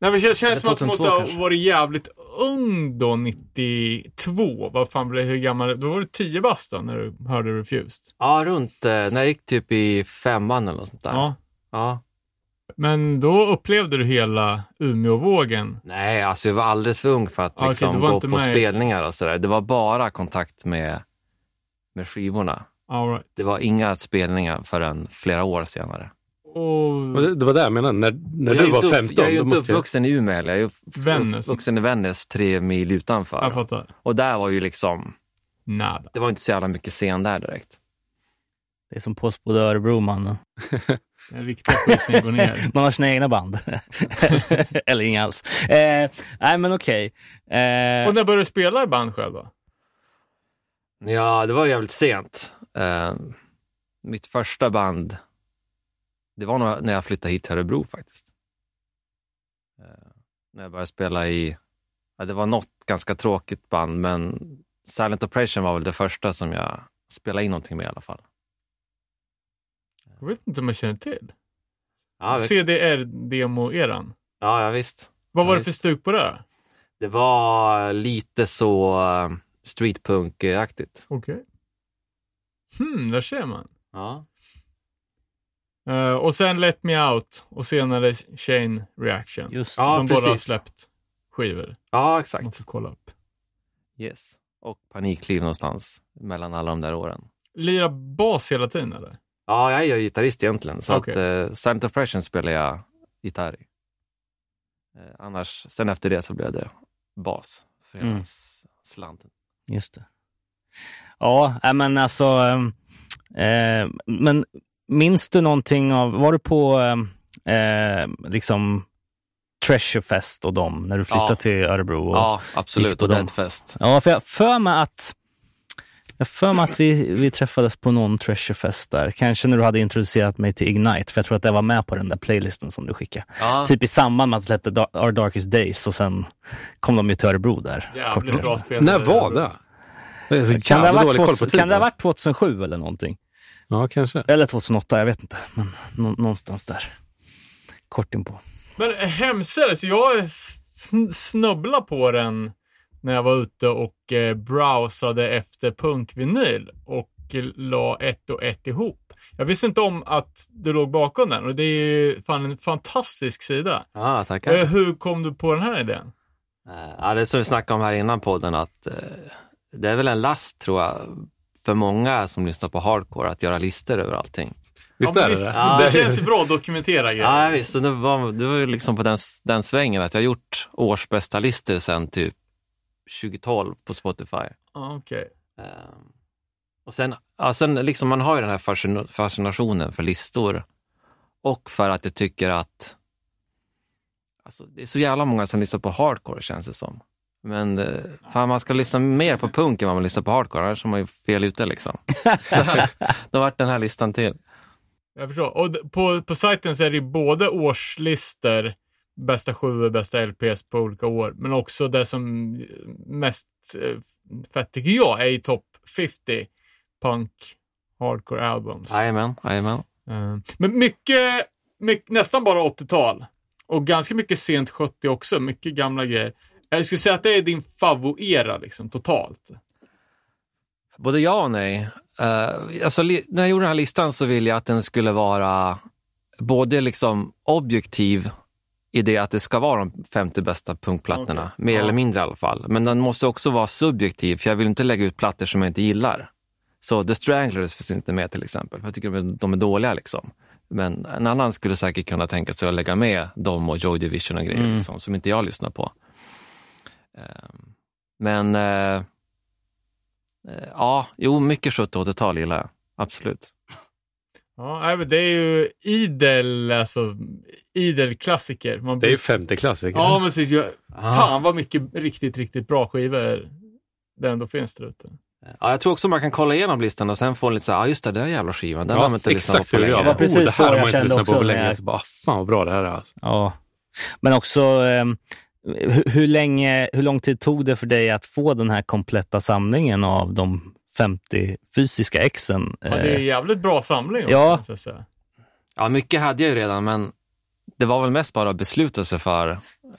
Nej, men det känns som att du 2002 måste ha kanske. varit jävligt ung då, 92. Vad fan blev hur gammal? Då var du 10 bast när du hörde Refused. Ja, runt eh, när jag gick typ i femman eller något sånt där. Ja. ja. Men då upplevde du hela Umeåvågen. Nej, alltså jag var alldeles för ung för att liksom, var gå på med spelningar och sådär. Det var bara kontakt med, med skivorna. Right. Det var inga spelningar förrän flera år senare. Och det, var det jag menade. När, när jag du var inte upp- 15, Jag är ju då inte måste jag... uppvuxen i Umeå heller. Jag är uppvuxen i Vännäs, tre mil utanför. jag fattar. Och där var ju liksom, Nada. det var inte så jävla mycket scen där direkt. Det är som Postbode Örebro, mannen. Den riktiga skiten går ner. Man har sina egna band. Eller inga alls. Eh, nej, men okej. Eh, Och när började du spela i band själv då? Ja, det var jävligt sent. Eh, mitt första band, det var nog när jag flyttade hit till Örebro faktiskt. Eh, när jag började spela i, ja, det var något ganska tråkigt band, men Silent Oppression var väl det första som jag spelade in någonting med i alla fall. Jag vet inte om jag känner till. Ja, det, CDR-demo-eran. ja, ja visst. Vad var Ja, det för stuk på det? Det var lite så uh, streetpunk-aktigt. Okej. Hmm, där ser man. Ja. Eh, och sen Let Me Out och senare Chain Reaction. just Ja, som båda har släppt skivor. ja, Man exakt. får kolla upp. Yes. Och Panikliv någonstans mellan alla de där åren. Lira bas hela tiden eller? Ja, jag är ju gitarrist egentligen, så Okej. att uh, Silent Oppression spelar jag gitarr i. Eh, annars, sen efter det så blev det bas för hela Mm. slanten. Just det. Ja, men alltså... ehm, Eh, men minns du någonting av... Var du på eh, eh, liksom Treasure Fest och dem när du flyttade Ja. till Örebro? Och, Ja, absolut. på Och. Deadfest. Ja, för jag för mig att jag för mig att vi, vi träffades på någon Treasure-fest där. Kanske när du hade introducerat mig till Ignite, för jag tror att det var med på den där playlisten som du skickade. Ja, Typ i samband med att de släppte Our Darkest Days och sen kom de ju till Örebro där. Jävligt kort bra. När var det? Jag Kan det, ha jävla varit dålig koll på 2000, tiden. kan det ha varit 2007 eller någonting? Ja, kanske. Eller 2008, jag vet inte. Men nå- någonstans där. Kort inpå. Men eh, hemsida, så jag sn- snubblade på den när jag var ute och eh, browsade efter punkvinyl. Och la ett och ett ihop. Jag visste inte om att du låg bakom den och det är ju fan en fantastisk sida. Ja, tackar. Eh, Hur kom du på den här idén? Ja, det är som vi snackade om här innan podden, att eh, det är väl en last tror jag, för många som lyssnar på hardcore, att göra listor över allting. Visst ja, är det visst, det? det känns ju bra att dokumentera grejer. Ja, visst. Så det, var, det var ju liksom på den, den svängen att jag gjort årsbästa listor sedan typ 2012 på Spotify. Ja, okej. Ehm, och sen, ja, sen liksom man har ju den här fascin- fascinationen för listor och för att jag tycker att alltså, det är så jävla många som lyssnar på hardcore känns det som. Men eh, fan, man ska lyssna mer på punk än vad man lyssnar på hardcore, annars är man ju fel ute liksom. så då vart den här listan till. Jag förstår. Och på, på sajten så är det ju både årslistor, bästa sju bästa LPs på olika år, men också det som mest eh, fett tycker jag är i topp 50 punk hardcore albums. Jajamän, jajamän. Eh, Men mycket, mycket, nästan bara 80-tal. Och ganska mycket sent 70 också, mycket gamla grejer. Jag skulle säga att det är din favoritera liksom, totalt. Både ja och nej. Eh, alltså, när jag gjorde den här listan så ville jag att den skulle vara både liksom objektiv i det att det ska vara de 50 bästa punkplattorna, Okej. mer Ja. eller mindre i alla fall. Men den måste också vara subjektiv, för jag vill inte lägga ut plattor som jag inte gillar. Så The Stranglers finns inte med till exempel, för jag tycker de är, de är dåliga. liksom. Men en annan skulle säkert kunna tänka sig att lägga med dem och Joy Division och grejer Mm. liksom, som inte jag lyssnar på. Ehm, Men eh, Eh, Ja, jo, mycket 70 och 80-tal gillar jag. Absolut. Ja, det är ju idel, alltså, idel klassiker. Man Det är ju femte klassiker. Ja, men så, ju- fan vad mycket riktigt, riktigt bra skivor det ändå finns där ute. Ja, jag tror också man kan kolla igenom listan och sen få lite så här, ja just det, den jävla skivan, den har man inte lyssnat på det. länge. Bara, var precis oh, det så här har jag man inte kände lyssnat på på länge. jag- Så bara, fan vad bra det här är. Alltså. Ja. Men också, ehm, hur, hur, länge, hur lång tid tog det för dig att få den här kompletta samlingen av de 50 fysiska exen? Ja, det är Eh, jävligt bra samling. Ja. Ja, mycket hade jag ju redan, men det var väl mest bara att besluta sig för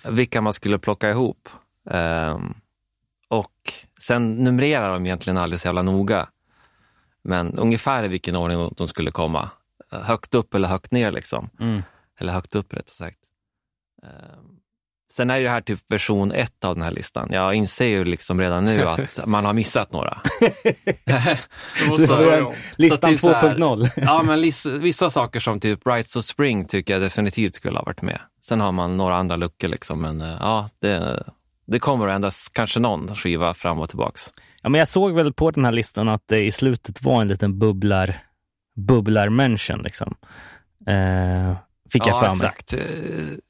vilka man skulle plocka ihop. Ehm, och sen numrerar de egentligen aldrig så jävla noga. Men ungefär i vilken ordning de skulle komma. Högt upp eller högt ner liksom. Mm. Eller högt upp rättare sagt. Ehm, Sen är det här typ version ett av den här listan. Jag inser ju liksom redan nu att man har missat några. Så- om. Listan typ så här- 2.0. Ja, men lis- vissa saker som typ Rights of Spring tycker jag definitivt skulle ha varit med. Sen har man några andra luckor liksom, men eh, ja, det, det kommer att ändras kanske någon skiva fram och tillbaks. Ja, men jag såg väl på den här listan att det i slutet var en liten bubblar, bubblar mention liksom. Eh, fick jag ja, för mig. exakt. Eh,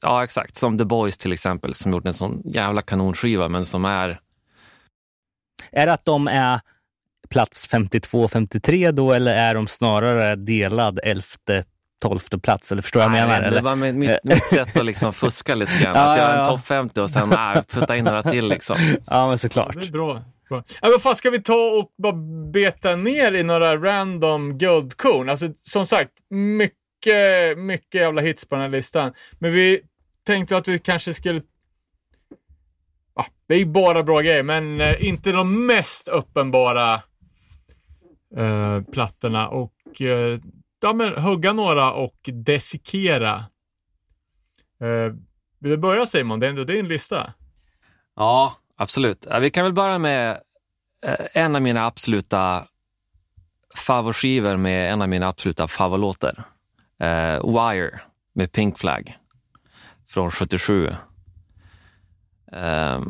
Ja, exakt. Som The Boys till exempel, som gjort en sån jävla kanonskiva, men som är Är det att de är plats 52 53 då eller är de snarare delad 11 12 plats? Eller förstår jag vad jag menar? det Eller? var med mitt, mitt sätt att liksom fuska lite grann. Ja, att göra ja, en ja. topp 50 och sen nej, putta in några till. Liksom. Ja, men såklart. Det är bra. bra. Ja, men fan, ska vi ta och bara beta ner i några random guldkorn? Alltså, som sagt, mycket, mycket jävla hits på den här listan. Men vi tänkte att vi kanske skulle... Ah, det är ju bara bra grejer, men eh, inte de mest uppenbara eh, plattorna. Och eh, ja, men, hugga några och desikera. Eh, vill du börja Simon? Det är ändå din lista. Ja, absolut. Vi kan väl börja med eh, en av mina absoluta favoritskivor med en av mina absoluta favoritlåtar. Eh, Wire med Pink Flag från 77. Eh,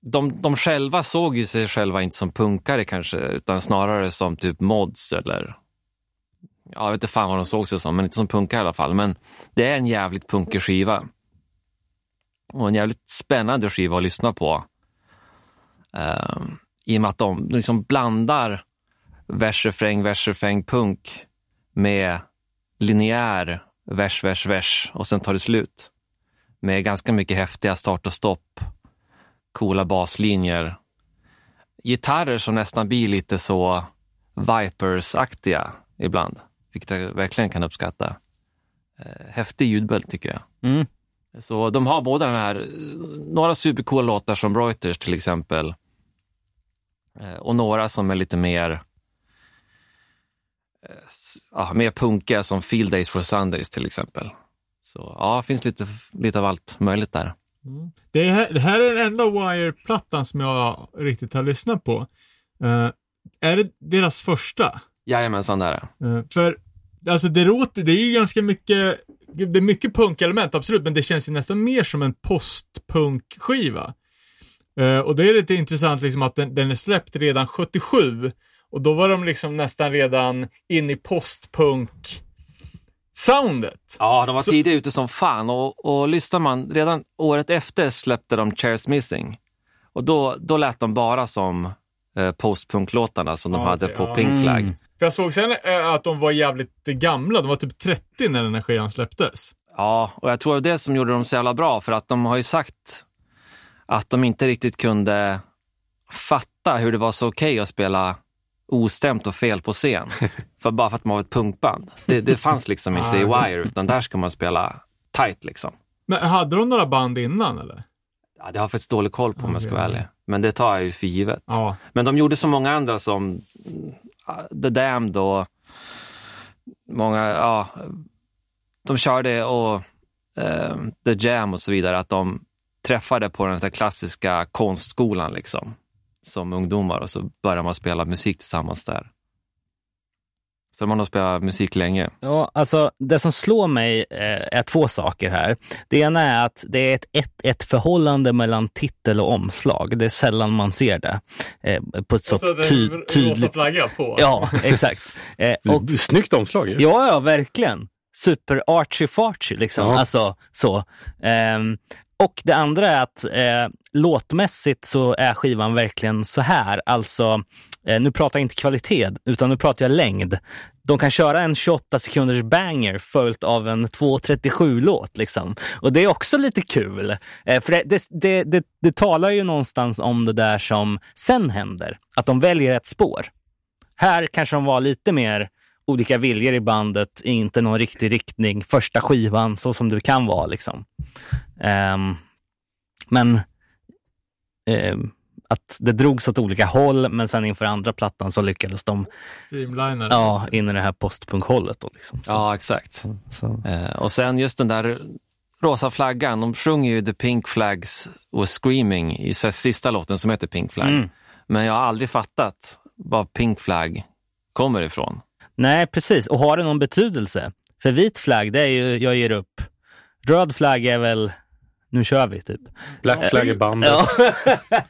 de, de själva såg ju sig själva inte som punkare kanske, utan snarare som typ mods eller ja, jag vet inte fan vad de såg sig som, men inte som punkare i alla fall. Men det är en jävligt punkig skiva och en jävligt spännande skiva att lyssna på. Um, I och med att de liksom blandar vers, refräng, vers, refräng, punk med linjär vers, vers, vers och sen tar det slut. Med ganska mycket häftiga start och stopp, coola baslinjer. Gitarrer som nästan blir lite så Vipers-aktiga ibland, vilket jag verkligen kan uppskatta. Eh, häftig ljudbild tycker jag. Mm. Så de har båda den här, några supercoola låtar som Reuters till exempel. Eh, Och några som är lite mer, ja, mer punkiga som Field Days for Sundays till exempel. Så ja, det finns lite, lite av allt möjligt där. Det här, det här är den enda Wire-plattan som jag riktigt har lyssnat på. Eh, är det deras första? Jajamensan, där. Eh, för alltså det låter, det är ju ganska mycket, det är mycket punkelement absolut, men det känns ju nästan mer som en postpunkskiva. Uh, och det är lite intressant liksom att den, den är släppt redan 77 och då var de liksom nästan redan inne i postpunk soundet. Ja, de var Så- tidigt ute som fan och, och lyssnar man, redan året efter släppte de Chairs Missing. Och då, då lät de bara som eh, postpunklåtarna som de Ja, hade okej, på ja. Pink Flag. Mm. För jag såg sen eh, att de var jävligt gamla, de var typ 30 när den här skivan släpptes. Ja, och jag tror det var det som gjorde dem så jävla bra, för att de har ju sagt att de inte riktigt kunde fatta hur det var så okej att spela ostämt och fel på scen. för bara för att man var ett punkband. Det, det fanns liksom inte i Wire, utan där ska man spela tight liksom. Men hade de några band innan eller? Ja, det har jag faktiskt dålig koll på om jag ska vara ärlig. Men det tar jag ju för givet. Ja. Men de gjorde så många andra som mm, The Damned och många, ja, de körde och eh, The Jam och så vidare, att de träffade på den här klassiska konstskolan liksom, som ungdomar och så började man spela musik tillsammans där. Så man har spelat musik länge. Ja, alltså det som slår mig eh, är två saker här. Det ena är att det är ett 1-1 förhållande mellan titel och omslag. Det är sällan man ser det eh, på ett så Så det är ty- tydligt på. Ja, exakt. Eh, och, Och, Snyggt omslag ju. ja, ja, verkligen. Super archy farchy liksom. Ja. Alltså så. Ehm, och det andra är att eh, låtmässigt så är skivan verkligen så här. Alltså, eh, nu pratar jag inte kvalitet, utan nu pratar jag längd. De kan köra en 28 sekunders banger följt av en 2.37-låt. Liksom. Och det är också lite kul. Eh, för det, det, det, det, det talar ju någonstans om det där som sen händer. Att de väljer ett spår. Här kanske de var lite mer olika viljor i bandet, inte någon riktig riktning. Första skivan, så som det kan vara. Liksom. Ehm, men ehm, att det drogs åt olika håll, men sen inför andra plattan så lyckades de ja, in i det här postpunkhållet. Då, liksom. så, Ja, exakt. så. Eh, och sen just den där rosa flaggan, de sjunger ju The Pink Flags och Screaming i sista låten som heter Pink Flag. Mm. Men jag har aldrig fattat var Pink Flag kommer ifrån. Nej, precis. Och har det någon betydelse? För vit flagg, det är ju jag ger upp. Röd flagg är väl nu kör vi typ. Black Flag är bandet. Ja.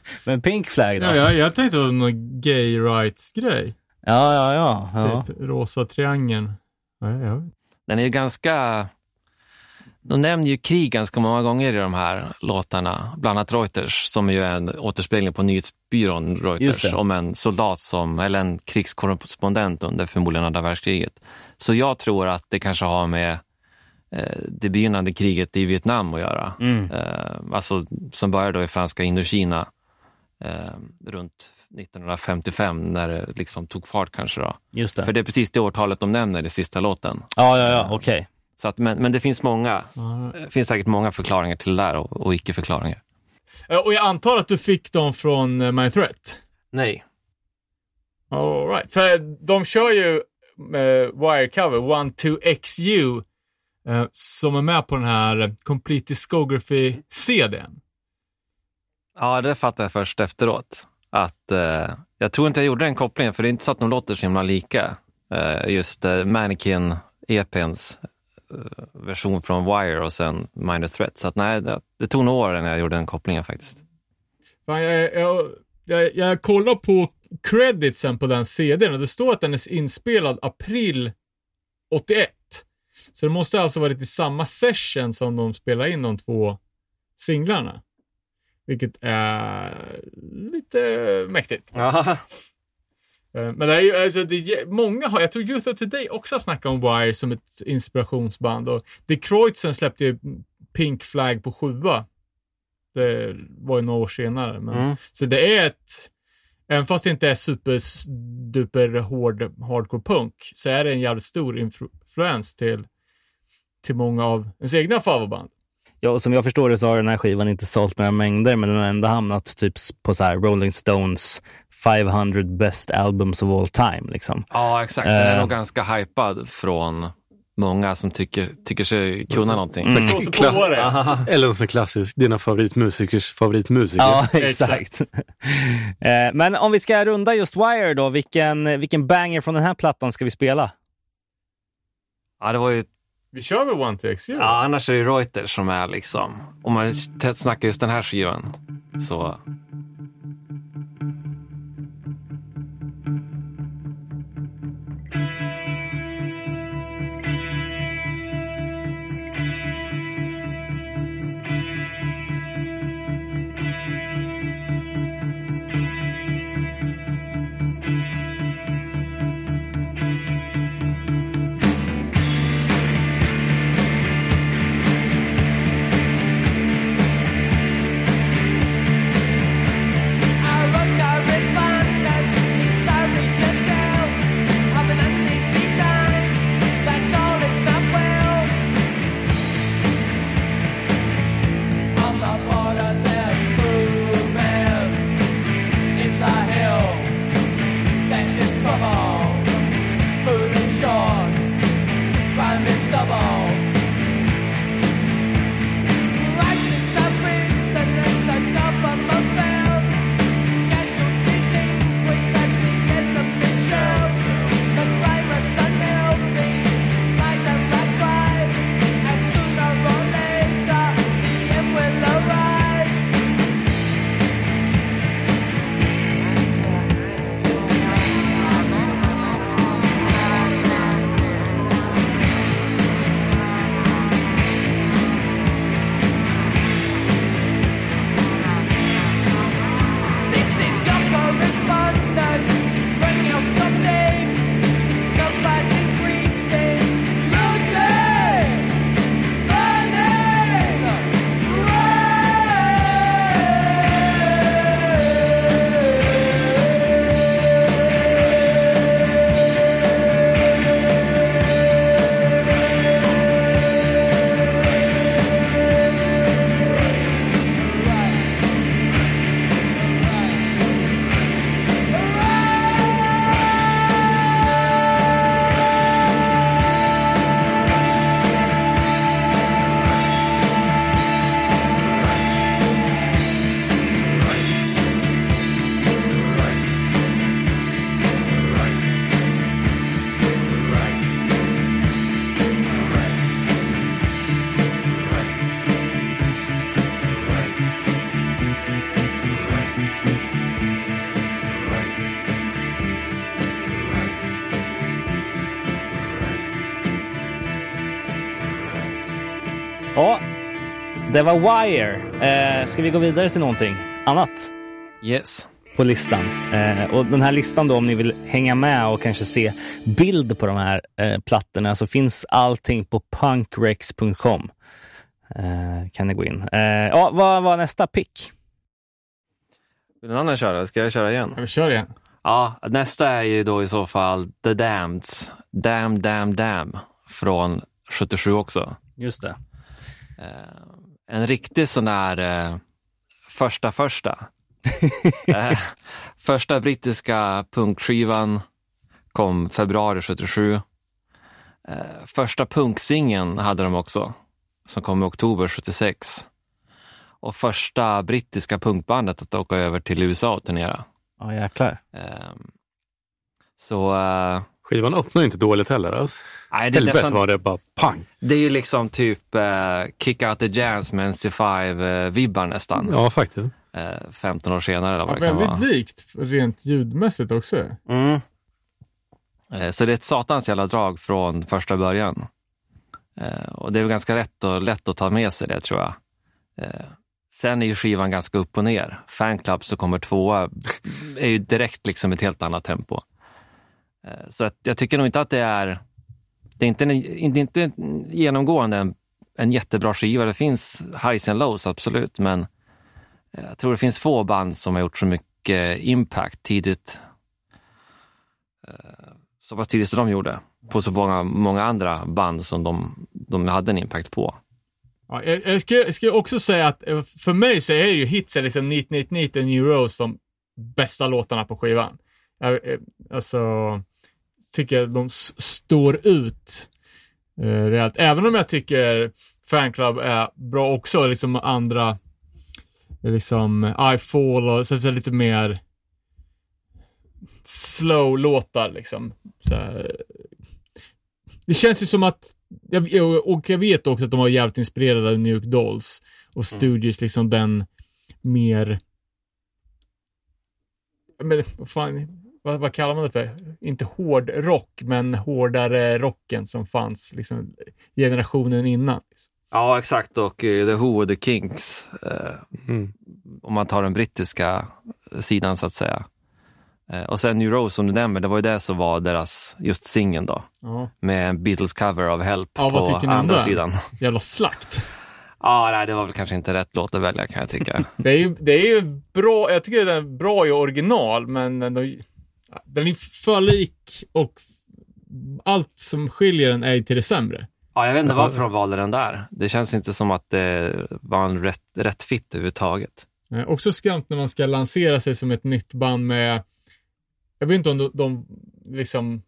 Men pink flagg då? Ja, jag, jag tänkte på någon gay rights-grej. ja, ja. ja, ja. Typ rosa triangeln. Ja, ja. Den är ju ganska... De nämner ju krig ganska många gånger i de här låtarna, bland annat Reuters, som ju är en återspegling på nyhetsbyrån Reuters, om en soldat som, eller en krigskorrespondent under förmodligen andra världskriget. Så jag tror att det kanske har med eh, det begynnande kriget i Vietnam att göra. Mm. Eh, alltså som började då i franska Indokina eh, runt 1955 när det liksom tog fart kanske då. Just det. För det är precis det årtalet de nämner i sista låten. Ja, ja, ja, okej. Så att, men, men det finns många, det finns säkert många förklaringar till det där och, och icke-förklaringar. Eh, Och jag antar att du fick dem från eh, My Threat? Nej. All right. För de kör ju eh, Wirecover, 12XU, eh, som är med på den här Complete Discography-CDn. Ja, det fattade jag först efteråt. Att, eh, jag tror inte jag gjorde den kopplingen, för det är inte så att de låter så himla lika. Eh, just eh, Mannequin, EPns eh, version från Wire och sen Minor Threat. Så att, nej, det, det tog några år innan jag gjorde den kopplingen faktiskt. Fan, jag, jag, jag, jag kollar på creditsen på den CDn och det står att den är inspelad april 81. Så det måste alltså varit i samma session som de spelar in de två singlarna. Vilket är lite mäktigt. Ja. Eh, Men det är ju, alltså, det många har, jag tror Youth of Today också har snackat om Wire som ett inspirationsband och Dick Kreutzen släppte ju Pink Flag på sjua. Det var ju några år senare. Men, Mm. Så det är ett, även fast det inte är superduper hård hardcore punk, så är det en jävligt stor influens till, till många av ens egna favoritband. Ja, och som jag förstår det så har den här skivan inte sålt några mängder, men den har ändå hamnat typ på så här Rolling Stones 500 best albums of all time. Liksom. Ja, exakt. Den är Eh. nog ganska hypad från många som tycker, tycker sig kunna någonting. Mm. Så det. Eller något sånt klassiskt, dina favoritmusikers favoritmusiker. Ja, exakt. Eh, Men om vi ska runda just Wire då, vilken, vilken banger från den här plattan ska vi spela? Ja, det var ju, vi kör väl One Take Zero? ja, annars är det Reuters som är liksom, om man snackar just den här skivan, så det var Wire. Eh, ska vi gå vidare till någonting annat yes. på listan? Eh, och den här listan då, om ni vill hänga med och kanske se bild på de här eh, plattorna så finns allting på punkrex.com. Eh, kan ni gå in. Eh, ja, vad var nästa pick? Vill någon annan köra? Ska jag köra igen? Ja, vi kör igen. Ja, nästa är ju då i så fall The Damneds. Damn, damn, damn. Från 77 också. Just det. En riktig sån där eh, första första. eh, första brittiska punkskivan kom februari 77. Eh, första punksingeln hade de också, som kom i oktober 76. Och första brittiska punkbandet att åka över till USA och turnera. Ja, jäklar. Eh, så eh, Skivan öppnar inte dåligt heller. Alltså. Nej, det, är Helvete nästan, var det bara pang. det är ju liksom typ eh, Kick Out The Jams med NC5-vibbar nästan. Ja, faktiskt. Eh, 15 år senare eller Ja, vad det kan vara. väldigt likt rent ljudmässigt också. Mm. Eh, Så det är ett satans jävla drag från första början. Eh, Och det är väl ganska rätt och lätt att ta med sig det tror jag. Eh, Sen är ju skivan ganska upp och ner. Fanclub som kommer tvåa är ju direkt liksom ett helt annat tempo. Eh, Så att jag tycker nog inte att det är, det är inte, en- det är inte genomgående en, en jättebra skiva. Det finns highs and lows, absolut, men eh, jag tror det finns få band som har gjort så mycket impact tidigt eh, så pass tidigt som de gjorde på så många, många andra band som de, de hade en impact på. Ja, jag, jag, ska, jag ska också säga att eh, för mig så är ju hitsen liksom Neat Neat Neat och New Rose de bästa låtarna på skivan. Jag, alltså, tycker jag de står ut eh, rejält. Även om jag tycker Fanclub är bra också, liksom andra, liksom I Fall och så, så lite mer slow-låtar liksom. Så här, det känns ju som att, och jag vet också att de var jävligt inspirerade av New York Dolls och Stooges, liksom den mer, men vad fan, vad, vad kallar man det för? Inte hård rock, men hårdare rocken som fanns liksom generationen innan. Ja, exakt. Och eh, The Who och The Kinks, eh, Mm. om man tar den brittiska sidan så att säga. Eh, och sen New Rose som du nämner, det var ju det som var deras, just singeln då. Ja, Med en Beatles cover av Help Ja, vad på andra det? sidan. jävla slakt. Ja, nej, det var väl kanske inte rätt låt att välja kan jag tycka. Det är ju, det är ju bra, jag tycker den är bra i original, men den, den är för lik och allt som skiljer den är till det sämre. Ja, jag vet inte varför de valde den där. Det känns inte som att det var en rätt, rätt fit överhuvudtaget. Eh, också skrant när man ska lansera sig som ett nytt band med, jag vet inte om de, de liksom,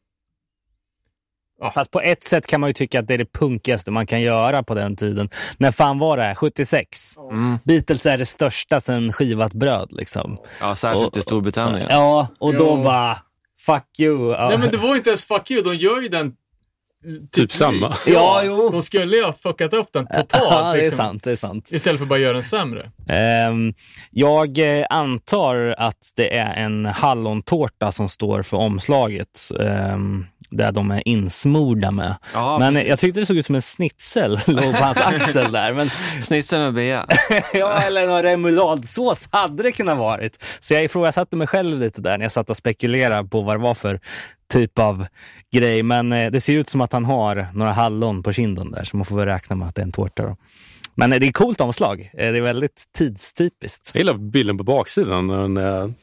Fast på ett sätt kan man ju tycka att det är det punkigaste man kan göra på den tiden. När fan var det här? 76? Mm. Beatles är det största sen skivat bröd liksom. Ja, särskilt Och- i Storbritannien. Ja, och då Ja. bara fuck you. Ja, nej men det var inte ens fuck you, de gör ju den Typ samma. ja jo. De skulle ju ha fuckat upp den totalt. Ja, det är liksom, sant. Det är sant. Istället för att bara göra den sämre. Ehm, jag eh, antar att det är en hallontårta som står för omslaget. ehm, där de är insmorda med. Ja, men precis. jag tyckte det såg ut som en snitsel låg på hans axel där. Men, Snitsel med bea. ja, eller någon remouladsås hade det kunnat varit. Så jag ifrågasatte mig själv lite där när jag satt och spekulerade på vad det var för typ av grej. Men eh, det ser ut som att han har några hallon på kinden där, så man får väl räkna med att det är en tårta. Då. Men eh, det är coolt omslag. Eh, Det är väldigt tidstypiskt. Jag gillar bilden på baksidan. När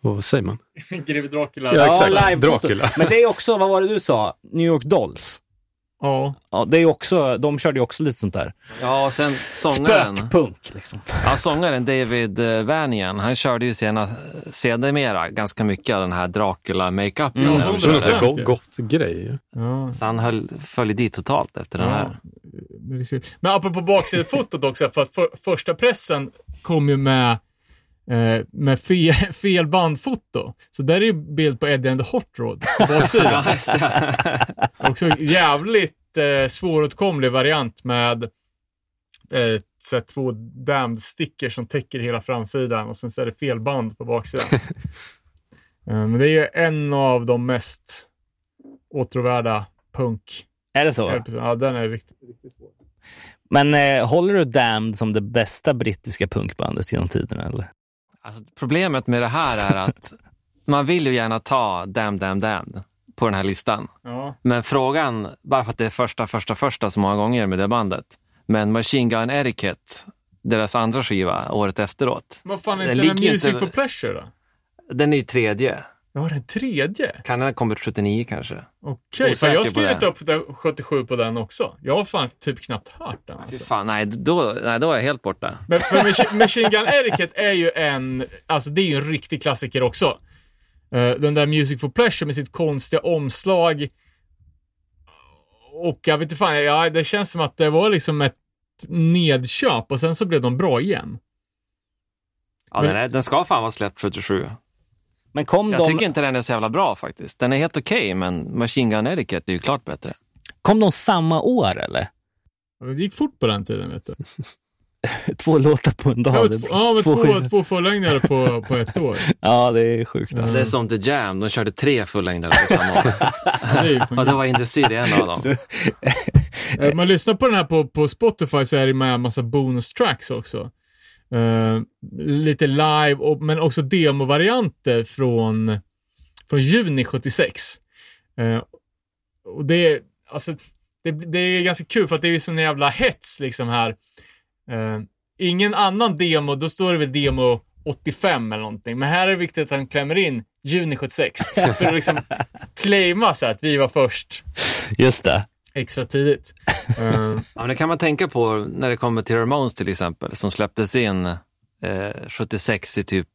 vad säger man? Greve Dracula. Ja, exakt. livefoto. Dracula. Men det är också, vad var det du sa? New York Dolls. Ja. Ja, det är också, de körde ju också lite sånt där. Ja, och sen sångaren. Spökpunk liksom. Ja, sångaren David eh, Vanian, han körde ju sena, sedermera ganska mycket av den här Dracula-makeupen. Mm. de Det är go- goth-grej. ja. Så han höll, följde dit totalt efter den här. Men apropå baksidefotot också, för att för, första pressen kom ju med, med fel, fel bandfoto. Så där är ju bild på Eddie and the Hot Rod på baksidan. Också jävligt eh, svåråtkomlig variant med eh, så två damned stickers som täcker hela framsidan och sen så är det fel band på baksidan. eh, men det är ju en av de mest åtråvärda punk. Är det så? Ja, den är riktigt, riktigt svår. Men eh, håller du Damned som det bästa brittiska punkbandet genom tiderna? Eller? Alltså, problemet med det här är att man vill ju gärna ta Damn, Damn, Damn på den här listan. Ja. Men frågan, bara för att det är första, första, första så många gånger med det bandet. Men Machine Gun Etiquette, deras andra skiva året efteråt, Vad fan är inte den Music inte- for Pleasure då? den är ju tredje. Ja, den tredje? Kan den ha kommit 79 kanske? Okej, för jag har skrivit upp det 77 på den också. Jag har fan typ knappt hört den. Alltså. fan, nej då, nej, då är jag helt borta. Men för Mach- Machine Gun Etiquette är ju en, alltså det är ju en riktig klassiker också. Eh, den där Music for Pleasure med sitt konstiga omslag. Och jag vet inte fan, ja, det känns som att det var liksom ett nedköp och sen så blev de bra igen. Ja, den, är, den ska fan vara släppt 77. Men kom, Jag de, tycker inte den är så jävla bra faktiskt. Den är helt okej, men Machine Gun Etiquette är ju klart bättre. kom de samma år eller? Det gick fort på den tiden vet du. Två låtar på en dag. Ja, två, ja två, skivor. två fullängdare på, på ett år. Ja, det är sjukt. Alltså. Det är som The Jam, de körde tre fullängdare på samma år. Och det var In the City en av dem. Eh, Man lyssnar på den här på, på Spotify så är det med en massa bonus tracks också. Eh, lite live, och, men också demovarianter från, från juni 76. Eh, och det är, alltså, det, det är ganska kul för att det är ju sån jävla hets liksom här. Eh, ingen annan demo, då står det väl demo 85 eller någonting. Men här är det viktigt att han klämmer in juni 76. För att liksom claima så att vi var först Just det. Extra tidigt. Eh, Ja, men det kan man tänka på när det kommer till Ramones till exempel, som släpptes in eh, 76 i typ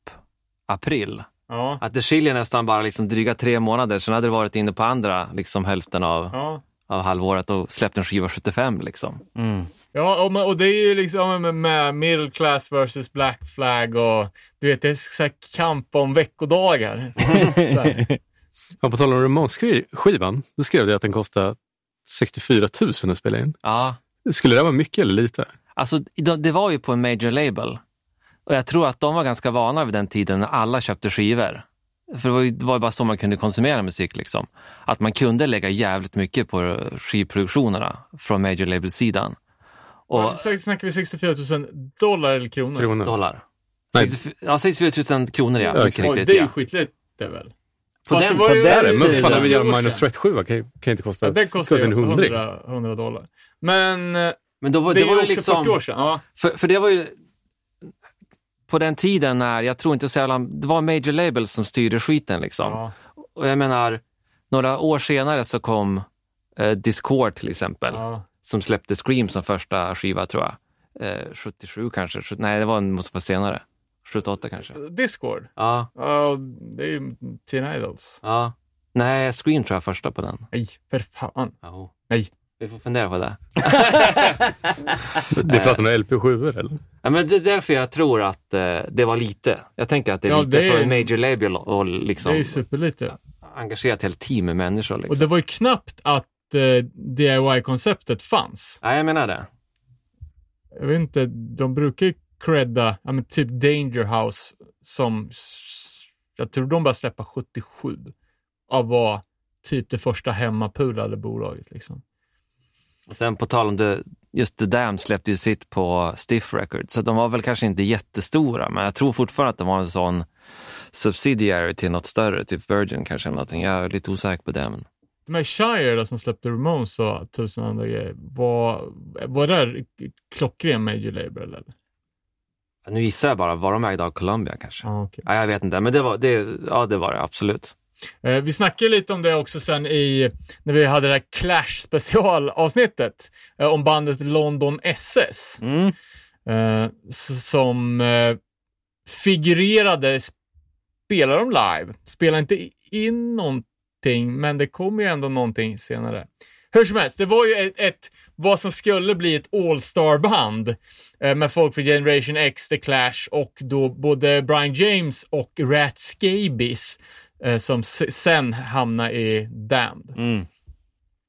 april. Ja. Att det skiljer nästan bara liksom dryga tre månader, sen hade det varit inne på andra liksom hälften av, Ja. av halvåret och släppt en skiva 75 liksom. Mm. Ja, och, och det är ju liksom med, med middle class versus black flag och du vet, det är så här kamp om veckodagar. så här. Ja, på tal om Ramones-skivan, då skrev det att den kostade 64 000 att spela in. Ja, Skulle det vara mycket eller lite? alltså det var ju på en major label. Och jag tror att de var ganska vana vid den tiden när alla köpte skivor. För det var ju, det var bara så man kunde konsumera musik. Liksom. Att man kunde lägga jävligt mycket på skivproduktionerna från major label-sidan. Och snackar vi 64 000 dollar eller kronor? Kronor. dollar. Nej. 64 Ja, 64 000 kronor ja. Ja, Mycket Oj, riktigt, det är ju ja. skitligt det väl? På Fast den, det var på ju- den det, men tiden. fan, vi gör År Minor. Threat 7 kan, kan inte kosta Ja, den kostar ju en hundring. 100, 100 dollar. Men eh, Men då var, det det, var ju liksom... 40 år sedan. Ja. För, för det var ju på den tiden när, jag tror inte så jävla, det var major labels som styrde skiten liksom. Ja. Och jag menar, några år senare så kom eh, Discord till exempel, Ja. som släppte Scream som första skiva tror jag. Eh, 77 kanske, 70, nej det var måste vara senare. 78 kanske. Discord. Ja, Ja, det är ju Teen Idols. ja. Nej, Scream tror jag första på den. Nej, för fan. Oh. Nej. Vi får fundera på det. Vi pratar om LP7 eller? Ja, men det är därför jag tror att eh, det var lite. Jag tänker att det är Ja, lite det är- för en major label och liksom Det är superlite. engagera ett helt team med människor. Liksom. Och det var ju knappt att eh, DIY-konceptet fanns. Ja, jag menar det. Jag vet inte, de brukar ju credda, ja men typ Danger House som, jag tror de bara släppa 77 av var typ det första hemmapulade bolaget liksom. Och sen på tal om det, just The Dam släppte ju sitt på Stiff Records, så de var väl kanske inte jättestora, men jag tror fortfarande att de var en sån subsidiary till något större, typ Virgin kanske eller någonting. Jag är lite osäker på det. Men... De här Shire som släppte Ramones och tusen andra grejer, var, var det där klockren major label eller? Nu gissar jag bara, var de ägda av Columbia kanske? Ja, okej. Ja, jag vet inte, men det var det, ja, det, var det absolut. Eh, vi snackade lite om det också sen i, när vi hade det här Clash specialavsnittet eh, om bandet London SS. Mm. eh, som eh, figurerade, spelar de live, spelar inte in någonting, men det kommer ju ändå någonting senare. Hur som helst, det var ju ett, ett vad som skulle bli ett all-star-band eh, med folk från Generation X, The Clash och då både Brian James och Rat Scabies eh, som sen hamnade i Damned. Mm.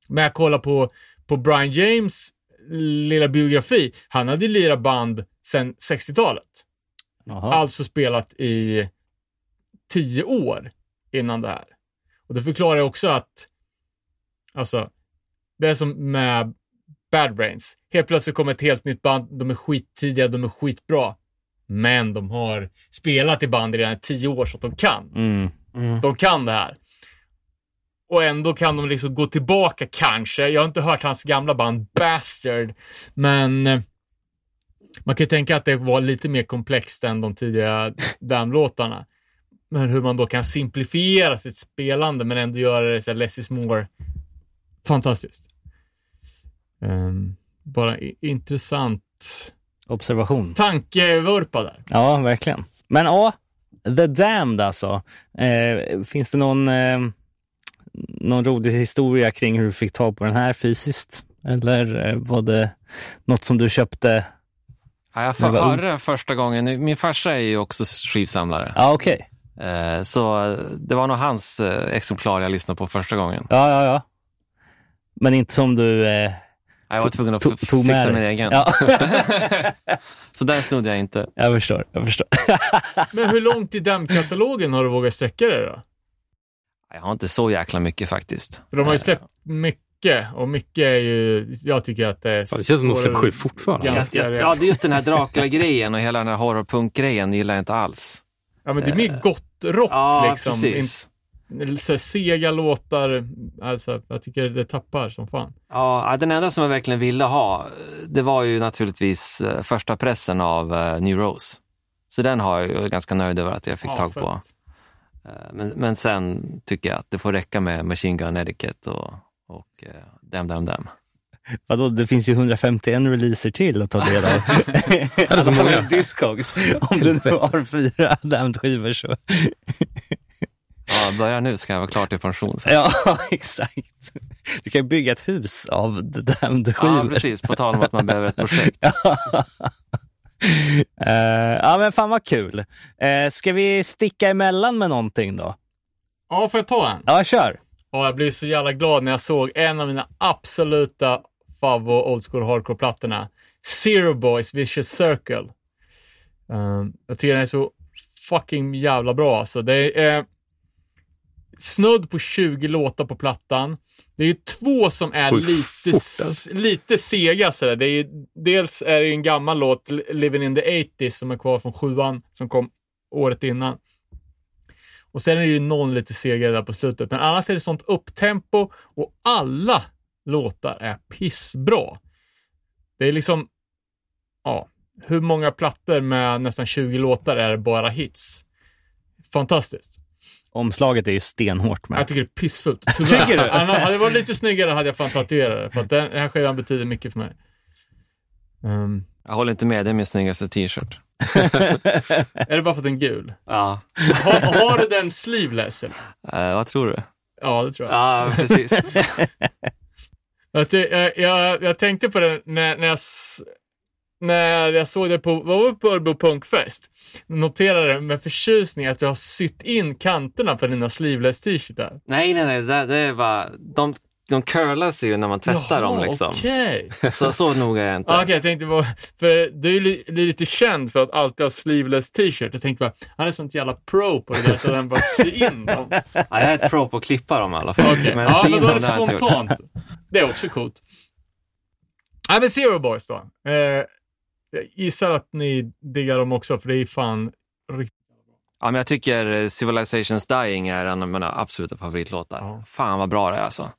Men jag kollar på, på Brian James lilla biografi. Han hade ju lirat band sedan 60-talet. Jaha. Alltså spelat i tio år innan det här. Och det förklarar ju också att, alltså, det är som med Bad Brains. Helt plötsligt kommer ett helt nytt band, de är skittidiga, de är skitbra. Men de har spelat i band redan i tio år så att de kan. Mm. De kan det här. Och ändå kan de liksom gå tillbaka kanske. Jag har inte hört hans gamla band Bastard. Men eh, man kan ju tänka att det var lite mer komplext än de tidiga Damn-låtarna. Men hur man då kan simplifiera sitt spelande men ändå göra det så här less is more. Fantastiskt. Ehm, bara intressant Observation. tankevurpa där. Ja, verkligen. Men ja, The Damned alltså. Eh, finns det någon, eh, någon rolig historia kring hur du fick tag på den här fysiskt? Eller eh, var det något som du köpte? Ja, jag hörde det första gången. Min farsa är ju också skivsamlare. Ja, okej. Eh, Så det var nog hans eh, exemplar jag lyssnade på första gången. Ja, ja, ja. Men inte som du eh, Jag var tvungen att tog, f- tog med fixa dig. min egen. Ja, Så den snodde jag inte. jag förstår. Jag förstår. Men hur långt i Damn-katalogen har du vågat sträcka dig då? Jag har inte så jäkla mycket faktiskt. För de har ju Eh, släppt mycket och mycket är ju, jag tycker att det är... Fan, det känns som de släpper skit fortfarande. Ganska Ja, det är just den här Dracula-grejen och hela den här horrorpunk-grejen gillar jag inte alls. Ja, men det är mer gott-rock Ja, liksom. precis. Så här sega låtar, alltså jag tycker det tappar som fan. Ja, den enda som jag verkligen ville ha, det var ju naturligtvis eh, första pressen av eh, New Rose. Så den har jag ju ganska nöjd över att jag fick Ja, tag på. Eh, Men, men sen tycker jag att det får räcka med Machine Gun Etiquette och, och Damn Damn Damn. Vadå, det finns ju 151 releaser till att ta del av. är så många. Discogs. Om du nu har fyra Damned-skivor så. Ja, börja nu ska jag vara klar till pension. sen. Ja, exakt. Du kan ju bygga ett hus av Ja, Damned-skivor. precis. På tal om att man behöver ett projekt. Eh, ja, men fan vad kul. Uh, ska vi sticka emellan med någonting då? Ja, får jag ta en? Ja, kör. Ja, jag blev så jävla glad när jag såg en av mina absoluta favvo old school hardcore-plattorna. Zero Boys Vicious Circle. Um, jag tycker den är så fucking jävla bra alltså. Det är eh, snudd på 20 låtar på plattan. Det är ju två som är Oj, lite, s- alltså. lite sega sådär. Det är ju, dels är det ju en gammal låt, Living in the 80s, som är kvar från sjuan, som kom året innan. Och sen är det ju någon lite segare där på slutet. Men annars är det sånt upptempo och alla låtar är pissbra. Det är liksom, ja, hur många plattor med nästan 20 låtar är det bara hits? Fantastiskt. Omslaget är ju stenhårt med. Jag tycker det är pissfult. Tycker du? Hade det varit lite snyggare hade jag fan tatuerat det. För att den, här skivan betyder mycket för mig. Ehm, Jag håller inte med, det är min snyggaste t-shirt. är det bara för att den är gul? Ja. Har, har du den sleeveless? Eller? Eh, vad tror du? Ja, det tror jag. Ja, precis. Jag, jag, jag, tänkte på det när, när, jag, när jag såg det på, var på Örbo Punkfest? Noterade med förtjusning att du har sytt in kanterna på dina sleeveless t-shirtar. nej, nej, nej, det, det är bara... De, de curlas ju när man tvättar dem liksom. okej. Så, så noga är jag inte. Ja, Okej, jag tänkte på, för du är li, lite känd för att alltid ha sleeveless t-shirt. Jag tänkte bara, han är sånt jävla pro på det där så han bara syr in dem. Ja, jag är ett pro på att klippa dem i alla fall. Okej, ja sy men då är det spontant. Det är också coolt. Nej men Zero Boys då. Eh, jag gissar att ni diggar dem också för det är fan riktigt... Ja, men jag tycker Civilizations Dying är en av mina absoluta favoritlåtar. Ja. Fan vad bra det är alltså.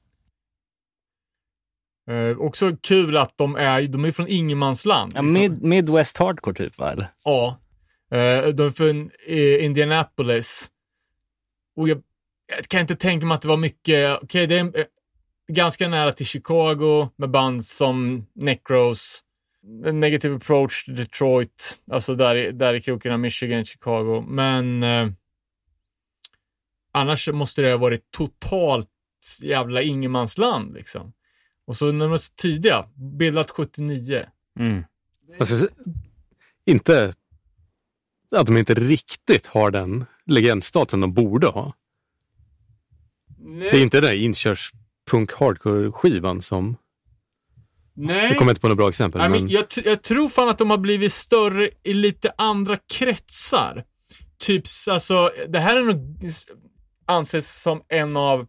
Eh, också kul att de är, de är från ingenmansland. Ja, liksom. mid, Midwest Hardcore typ, va? Eller? Ja. Eh, de är från eh, Indianapolis. Och jag, jag kan inte tänka mig att det var mycket, okej det är eh, ganska nära till Chicago med band som Necros, Negative Approach, Detroit, alltså där, där i krokarna, Michigan, Chicago. Men eh, annars måste det ha varit totalt jävla ingenmansland liksom. Och så när de är så tidiga, bildat 79. Mm. Alltså, inte att de inte riktigt har den legendstatusen de borde ha. Nej. Det är inte den där inkörspunk hardcore-skivan som... Nej. Jag kommer inte på något bra exempel. Nej, men... men jag, jag tror fan att de har blivit större i lite andra kretsar. Typ, alltså, det här är nog anses som en av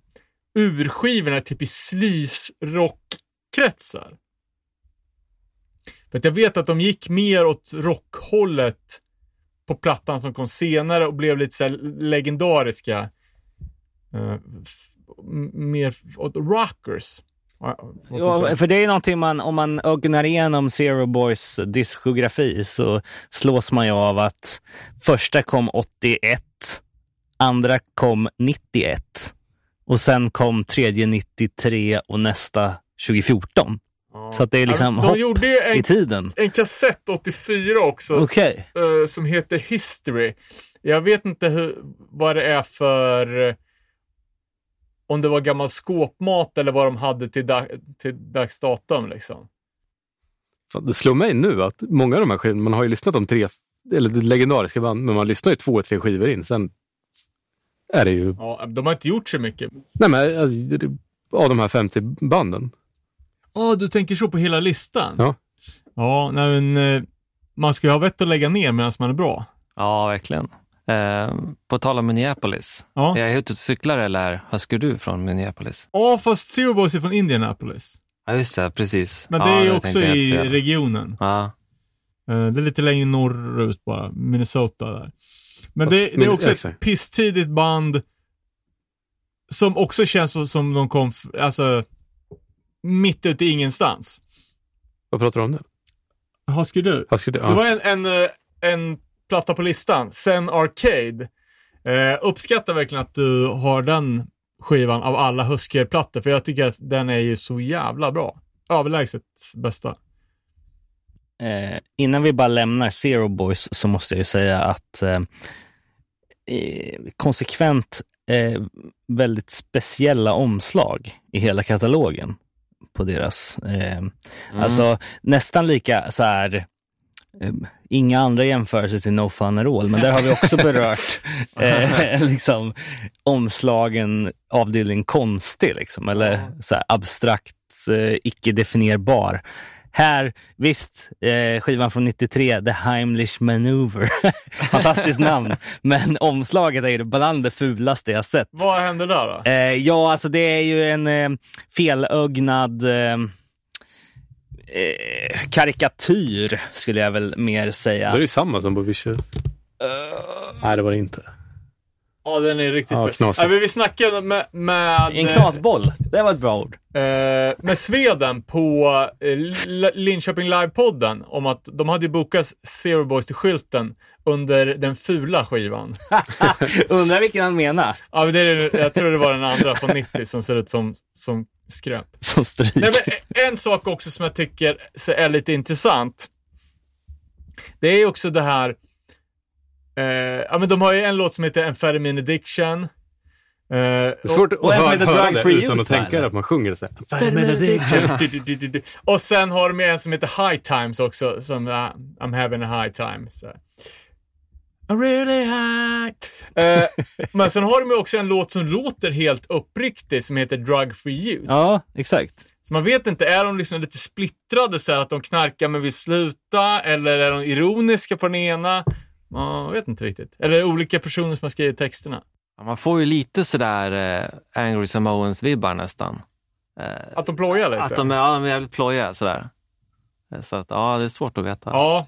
urskivorna typ i sleaze-rock-kretsar. För jag vet att de gick mer åt rockhållet på plattan som kom senare och blev lite så legendariska. M- mer åt rockers. Ja. Ja, för det är någonting man, om man ögnar igenom Zero Boys diskografi så slås man ju av att första kom 81, andra kom 91 och sen kom tredje 93 och nästa 2014. Ja. Så att det är liksom de hopp gjorde ju en i tiden. en kassett 84 också Okej. eh, som heter History. Jag vet inte hur, vad det är för... om det var gammal skåpmat eller vad de hade till, dag, till dags datum liksom. Fan, Det slår mig nu att många av de här skivorna, man har ju lyssnat om tre, eller det legendariska band, men man lyssnar ju två, tre skivor in. Sen är det ju, Ja, de har inte gjort så mycket. nej men det- av de här 50 banden. Ja, du tänker så på hela listan? Ja. Ja, nej, men eh, man ska ju ha vett att lägga ner medan man är bra. Ja, verkligen. Eh, på tal om Minneapolis. Ja, Är jag ute och cyklar eller huskar du från Minneapolis? ja fast Zero Boys är från Indianapolis. Ja, just det. Precis. Men ja, det är ju också i regionen. Ja. Eh, Det är lite längre norrut bara, Minnesota där. Men det, det är också ett pisstidigt band som också känns som de kom, alltså, mitt ute i ingenstans. Vad pratar du om nu? Vad skulle du? Vad skulle, Det ja. var en, en, eh, en platta på listan, Sen Arcade. Eh, uppskattar verkligen att du har den skivan av alla Husker-plattor, för jag tycker att den är ju så jävla bra. överlägset bästa. Eh, innan vi bara lämnar Zero Boys så måste jag ju säga att eh, eh, konsekvent eh, väldigt speciella omslag i hela katalogen på deras. Eh, Alltså nästan lika så här Inga andra jämförelser till No Fun All, men där har vi också berört eh, liksom, omslagen avdelning konstig, liksom, eller så här, abstrakt, eh, icke-definierbar. Här, visst, eh, skivan från 93, The Heimlich Maneuver. Fantastiskt namn, men omslaget är ju bland det fulaste jag sett. Vad hände där då? Eh, ja, alltså det är ju en eh, felögnad eh, eh, karikatyr, skulle jag väl mer säga. Det är ju samma som på Visual. Nej, det var det inte. Ja, den är riktigt Ja, ful. knasigt. Ja, vi snackade med, med, En knasboll, det var ett bra ord. eh, med Sveden på eh, Linköping Live-podden om att de hade ju bokat Zero Boys till skylten under den fula skivan. Undrar vilken han menar, Ja, det är, jag tror det var den andra från 90 som ser ut som, som skräp. som stryk. Nej, men en sak också som jag tycker är lite intressant. Det är också det här. Eh, ja, men de har ju en låt som heter Amphetamine Addiction. Eh, Det är svårt och att höra, heter höra det utan att tänka att man sjunger det så här. du, du, du, du, du. Och sen har de en som heter High Times också, som uh, I'm having a high time. Så. I'm really high. Eh, men sen har de ju också en låt som låter helt uppriktig som heter Drug Free Youth. Ja, exakt. Så man vet inte, är de liksom lite splittrade så här att de knarkar men vill sluta? Eller är de ironiska på den ena? Man vet inte riktigt. Eller olika personer som har skrivit texterna. Ja, Man får ju lite sådär eh, Angry Samoans-vibbar nästan. Eh, Att de plojar lite? att de är, ja, de är jävligt plojiga sådär. Eh, Så att, ja, det är svårt att veta. Ja.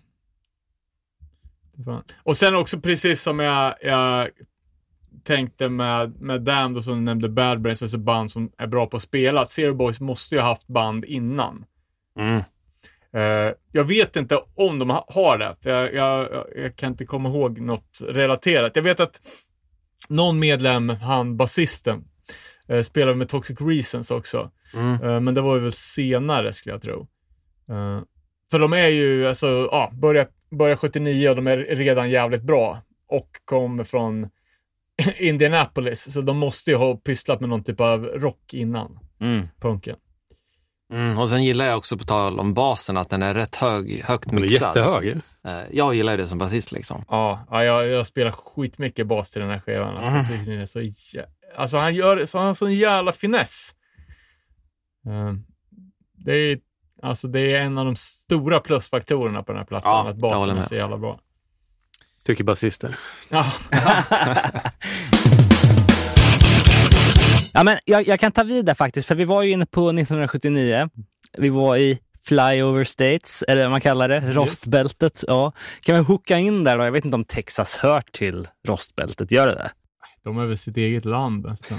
Och sen också precis som jag, jag tänkte med, med Damned och som du nämnde Bad Brains, alltså band som är bra på att spela. Zero Boys måste ju ha haft band innan. Mm. Eh, jag vet inte om de ha- har det. Jag, jag, jag- kan inte komma ihåg något relaterat. Jag vet att någon medlem, han basisten, uh, spelade med Toxic Reasons också. Mm. Eh, men det var ju väl senare skulle jag tro. För de är ju, alltså, ja, börjar börjar 79 och de är redan jävligt bra. Och kommer från Indianapolis, så de måste ju ha pysslat med någon typ av rock innan Mm. punken. Mm. Och sen gillar jag också, på tal om basen, att den är rätt hög, högt Den är mixad. jättehög. Eh, Jag gillar det som basist liksom. Ja, ja jag, jag spelar skitmycket bas till den här skivan. Alltså, är så jä... alltså han gör så han har sån jävla finess. Eh, det, är, alltså, det är en av de stora plusfaktorerna på den här plattan, Ja, att basen är så jävla bra. Tycker basister. Ja, Ja, men jag, jag kan ta vid där faktiskt, för vi var ju inne på 1979. Vi var i Flyover States, eller vad man kallar det, rostbältet. Ja. Kan vi hooka in där då? Jag vet inte om Texas hör till rostbältet, gör det det? de är väl sitt eget land nästan.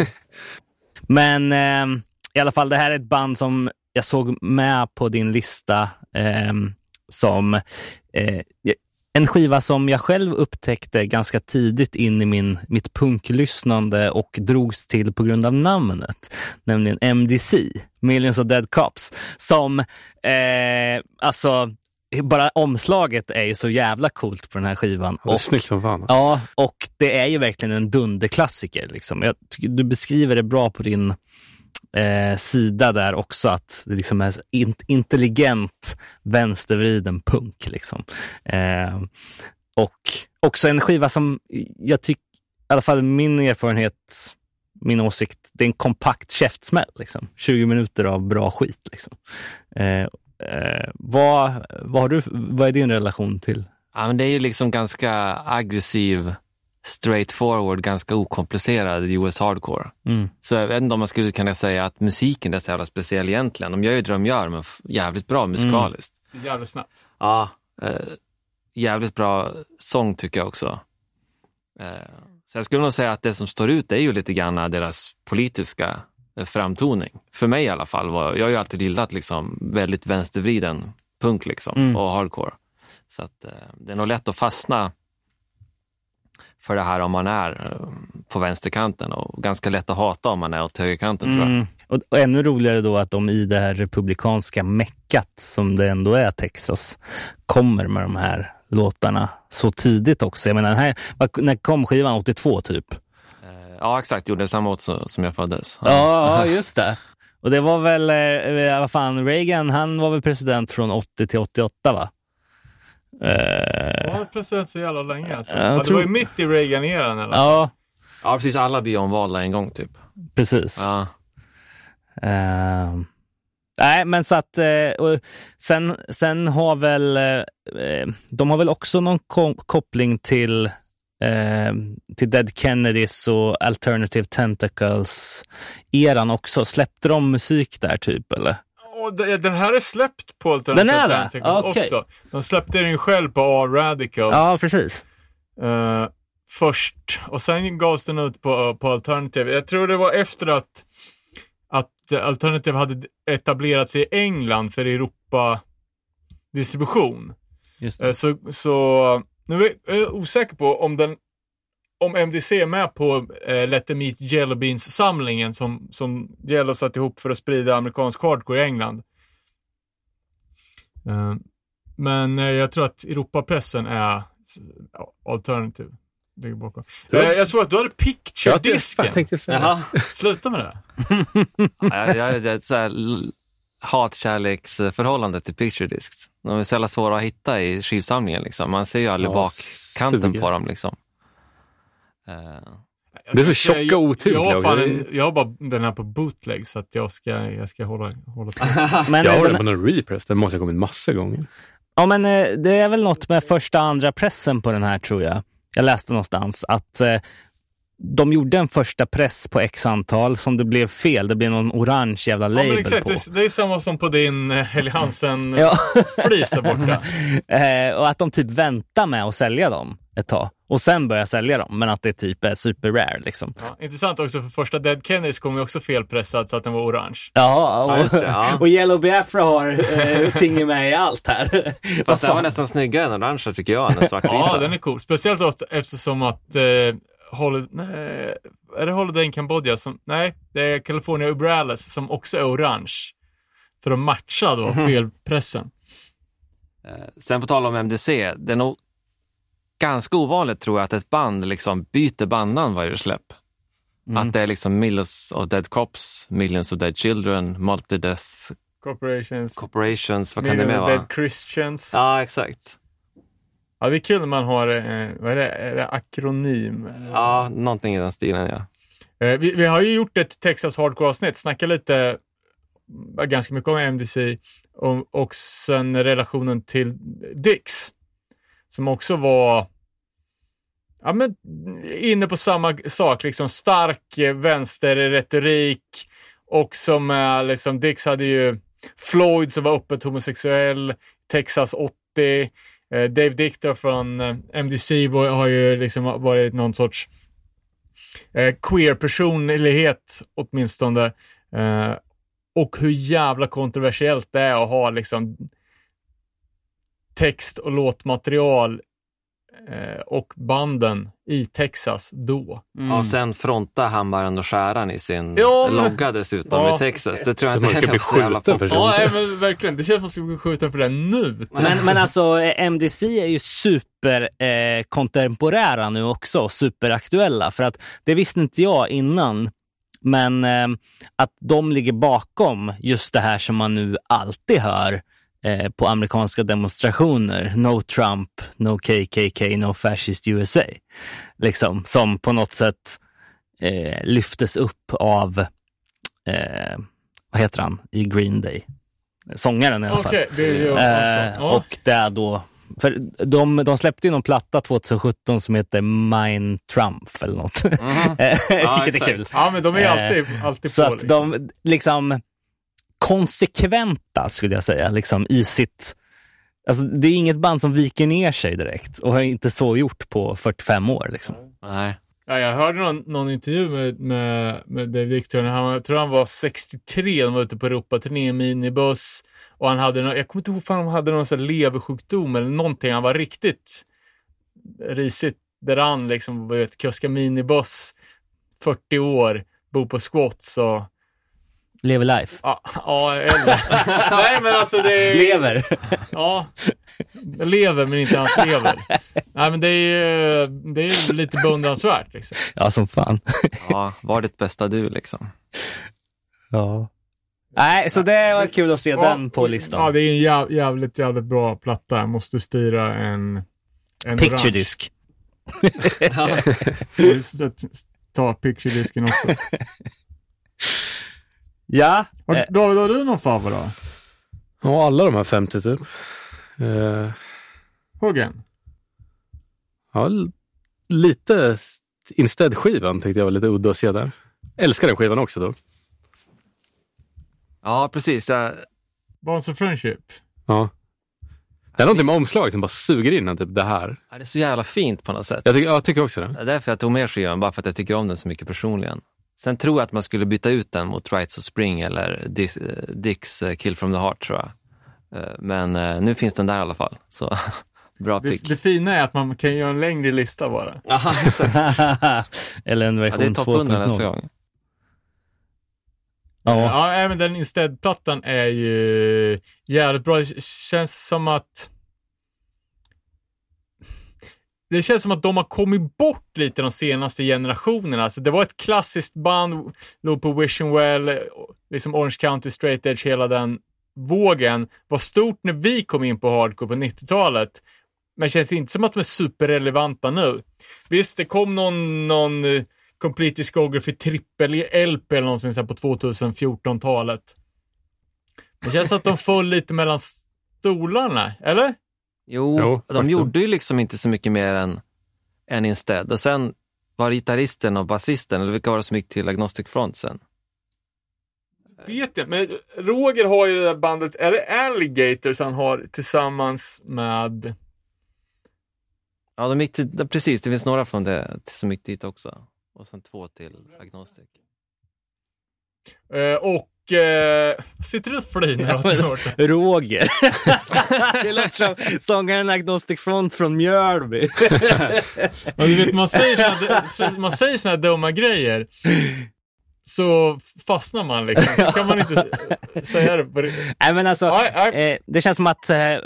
Men eh, i alla fall, det här är ett band som jag såg med på din lista eh, som eh, en skiva som jag själv upptäckte ganska tidigt in i min, mitt punklyssnande och drogs till på grund av namnet, nämligen MDC, Millions of Dead Cops, som eh, alltså bara omslaget är ju så jävla coolt på den här skivan. Ja, det är Och- snyggt som fan. Ja, och det är ju verkligen en dunderklassiker. Liksom. Jag du beskriver det bra på din eh, sida där också, att det liksom är in, intelligent vänstervriden punk. Liksom. Eh, och också en skiva som jag tycker, i alla fall min erfarenhet, min åsikt, det är en kompakt käftsmäll. Liksom. 20 minuter av bra skit. Liksom. Eh, eh, vad, vad, har du, vad är din relation till Ja, men det är ju liksom ganska aggressiv, straightforward, ganska okomplicerad US hardcore. Mm. Så jag vet inte om man skulle kunna säga att musiken är så jävla speciell egentligen. De gör ju det de gör, men jävligt bra musikaliskt. Jävligt snabbt. Ja, eh, jävligt bra sång tycker jag också. Eh, så jag skulle nog säga att det som står ut är ju lite grann deras politiska eh, framtoning. För mig i alla fall. Var, jag har ju alltid gillat liksom väldigt vänstervriden punk liksom Mm. och hardcore. Så att, eh, det är nog lätt att fastna för det här om man är eh, på vänsterkanten och ganska lätt att hata om man är åt högerkanten tror jag. Mm. Och, och ännu roligare då att de i det här republikanska meckat som det ändå är Texas kommer med de här låtarna så tidigt också. Jag menar, den här, när kom skivan? 82 typ? Eh, Ja, exakt. Gjorde samma åt så- som jag föddes. Ja, ja just det. Och det var väl, eh, vad fan, Reagan, han var väl president från 80 till 88 va? Eh, var president så jävla länge alltså. Ja, jag ja, det tror- var ju mitt i Reagan-eran eller? ja, Ja, precis. Alla blir omvalda en gång typ. precis. Ja. Ehm, nej, men så att och sen, sen har väl eh, de har väl också någon ko- koppling till eh, till Dead Kennedys och Alternative Tentacles eran också. Släppte de musik där typ eller? Det- den här är släppt på Alternative Den är det? Okej. också. De släppte den ju själv på A-Radical Ja, precis. eh, först och sen gavs den ut på, på Alternative. Jag tror det var efter att, att Alternative hade etablerat sig i England för Europa-distribution. Just Eh, Så, så nu är jag osäker på om den om MDC är med på eh, Let them eat Jello Beans-samlingen som, som Jello satt ihop för att sprida amerikansk hardcore i England. Eh, men eh, jag tror att Europapressen är ja, alternative. Ligger bakom. Du har- Eh, jag såg att du hade picture-disken. jag tänkte säga det. Sluta med det. Ja, jag, jag, jag, ett så här hatkärleksförhållande till Picture Discs. De är så jävla svåra att hitta i skivsamlingen. Liksom. Man ser ju aldrig Ja, bakkanten suger. på dem. Liksom. Eh, Det är så Jag- tjocka jag- otydliga Jag, en, jag har bara den här på bootleg så att jag ska, jag ska hålla, hålla på. Men, Jag eh, har den, den på någon repress, den måste ha kommit massor gånger. ja, men eh, det är väl något med första andra pressen på den här tror jag. Jag läste någonstans att eh, de gjorde en första press på x antal som det blev fel. Det blev någon orange jävla Ja, label men exakt, på. det, är- det är samma som på din eh, Helly Hansen Ja. flis där borta. Eh, och att de typ väntar med att sälja dem ett tag och sen börjar sälja dem, men att det typ är super rare liksom. Ja, intressant också, för första Dead Kennedys kom ju också felpressad så att den var orange. Ja, och, Ja, just det, ja. och Yellow Biafra har finger med i allt här. fast den var nästan snyggare än orangea tycker jag, än svartvita. Ja, den är cool. Speciellt ofta, eftersom att eh, Hol- nej, är det Holiday in Cambodia som, nej, det är California Umbrellas som också är orange. För att matcha då felpressen. Eh, Sen på tal om MDC, det är nog ganska ovanligt tror jag att ett band liksom byter bandnamn varje släpp. Att det är liksom Millions of Dead Cops, Millions of Dead Children, Multi-Death Corporations. Corporations, vad kan det med Dead vara? Christians. Ja. Ja, exakt. det är kul när man har, eh, vad är det, är det akronym? Ja, någonting i den stilen ja. Eh, vi, vi har ju gjort ett Texas Hardcore-avsnitt, snackat lite, ganska mycket om MDC och, och sen relationen till Dix. Som också var ja, men, inne på samma sak, liksom stark eh, vänsterretorik och som eh, liksom, Dix hade ju Floyd som var öppet homosexuell, Texas 80, eh, Dave Dictor från eh, MDC var, har ju liksom varit någon sorts eh, queer-personlighet åtminstone. Eh, och hur jävla kontroversiellt det är att ha liksom text och låtmaterial eh, och banden i Texas då. Mm. Och sen fronta hammaren och skäran i sin Ja, men- logga dessutom Ja. i Texas. Det tror jag inte bli så jävla sig. Ja, nej, men verkligen. Det känns som att man ska bli skjuten för det nu. Men, men alltså eh, MDC är ju super eh, nu också, superaktuella. För att det visste inte jag innan. Men eh, att de ligger bakom just det här som man nu alltid hör eh, på amerikanska demonstrationer. No Trump, no KKK, no fascist USA. Liksom, som på något sätt eh, lyftes upp av, eh, vad heter han, i Green Day? Sångaren i alla fall. Okej, det. Eh, ja. Och det är då, för de, de släppte ju någon platta 2017 som heter Mine Trump eller något. Mhm. Eh, Ja, Vilket är kul. ja, men de är Eh, alltid, alltid Så på. att de liksom konsekventa skulle jag säga, liksom i sitt Alltså, det är inget band som viker ner sig direkt och har inte så gjort på 45 år. Liksom. Nej. Ja, jag hörde någon, någon intervju med, med, med Dave Victor. Han, jag tror han var 63, de var ute på Europaturné i minibuss. Och han hade, någon, jag kommer inte ihåg om han hade någon sån leversjukdom eller någonting. Han var riktigt risigt där han liksom, vet, kuskar minibuss 40 år, bor på squats och Lever life. Ja, ja eller. Nej, men alltså det är... Lever. Ja, jag lever men inte hans lever. Nej, men det är ju det är lite beundransvärt. Liksom. Ja, som fan. Ja, var ditt bästa du liksom. Ja. Nej, så det var kul att se Ja, den på listan. Ja, det är en jäv, jävligt, jävligt bra platta. Jag måste styra en... en Picture. Just det, Ta picture-disken också. Ja. Har, Eh, David, har du någon favorit då? Ja, alla de här 50 typ. Eh, Huggen? ja, lite Instead-skivan tyckte jag var lite udda att se där. Älskar den skivan också då. Ja, precis. Jag, Bonds of Friendship? Ja. Det är någonting med omslaget som bara suger in en, typ det här. ja, det är så jävla fint på något sätt. Jag tycker, jag tycker också det. Det är därför jag tog med skivan, bara för att jag tycker om den så mycket personligen. Sen tror jag att man skulle byta ut den mot Rights of Spring eller eh, Dicks eh, Kill from the Heart tror jag. Eh, Men nu finns den där i alla fall. Så bra Det, pick. det fina är att man kan göra en längre lista bara. Eller en Ja, det är version topp 100 nästa 2.0. gång. Ja. Ja, men den Instead-plattan är ju jävligt bra. Det känns som att... Det känns som att de har kommit bort lite de senaste generationerna. Alltså, det var ett klassiskt band, låg på Wish Well, liksom Orange County, Straight Edge, hela den vågen. Var stort när vi kom in på hardcore på 90-talet. Men känns inte som att de är superrelevanta nu. Visst, det kom någon, någon eh, Complete Discography trippel-LP eller någonsin så här på 2014-talet. Det känns att de föll lite mellan stolarna, eller? Jo, Jo, de gjorde ju liksom inte så mycket mer än, än Instead. Och sen var gitarristen och basisten, eller vilka var det som gick till Agnostic Front sen? Vet jag, men Roger har ju det där bandet, är det Alligators han har tillsammans med... Ja, de gick till, precis, det finns några från det som gick dit också. Och sen två till Agnostic. eh, och... Eh, sitter du och flinar åt Mårten? Roger. det lät som sångaren Agnostic Front från Mjölby. Ja, du vet, man säger såna, så- man säger såna här dumma grejer. Så fastnar man liksom. Så kan man inte säga det på. Nej, men alltså, Nej, nej. eh, det känns som att eh, i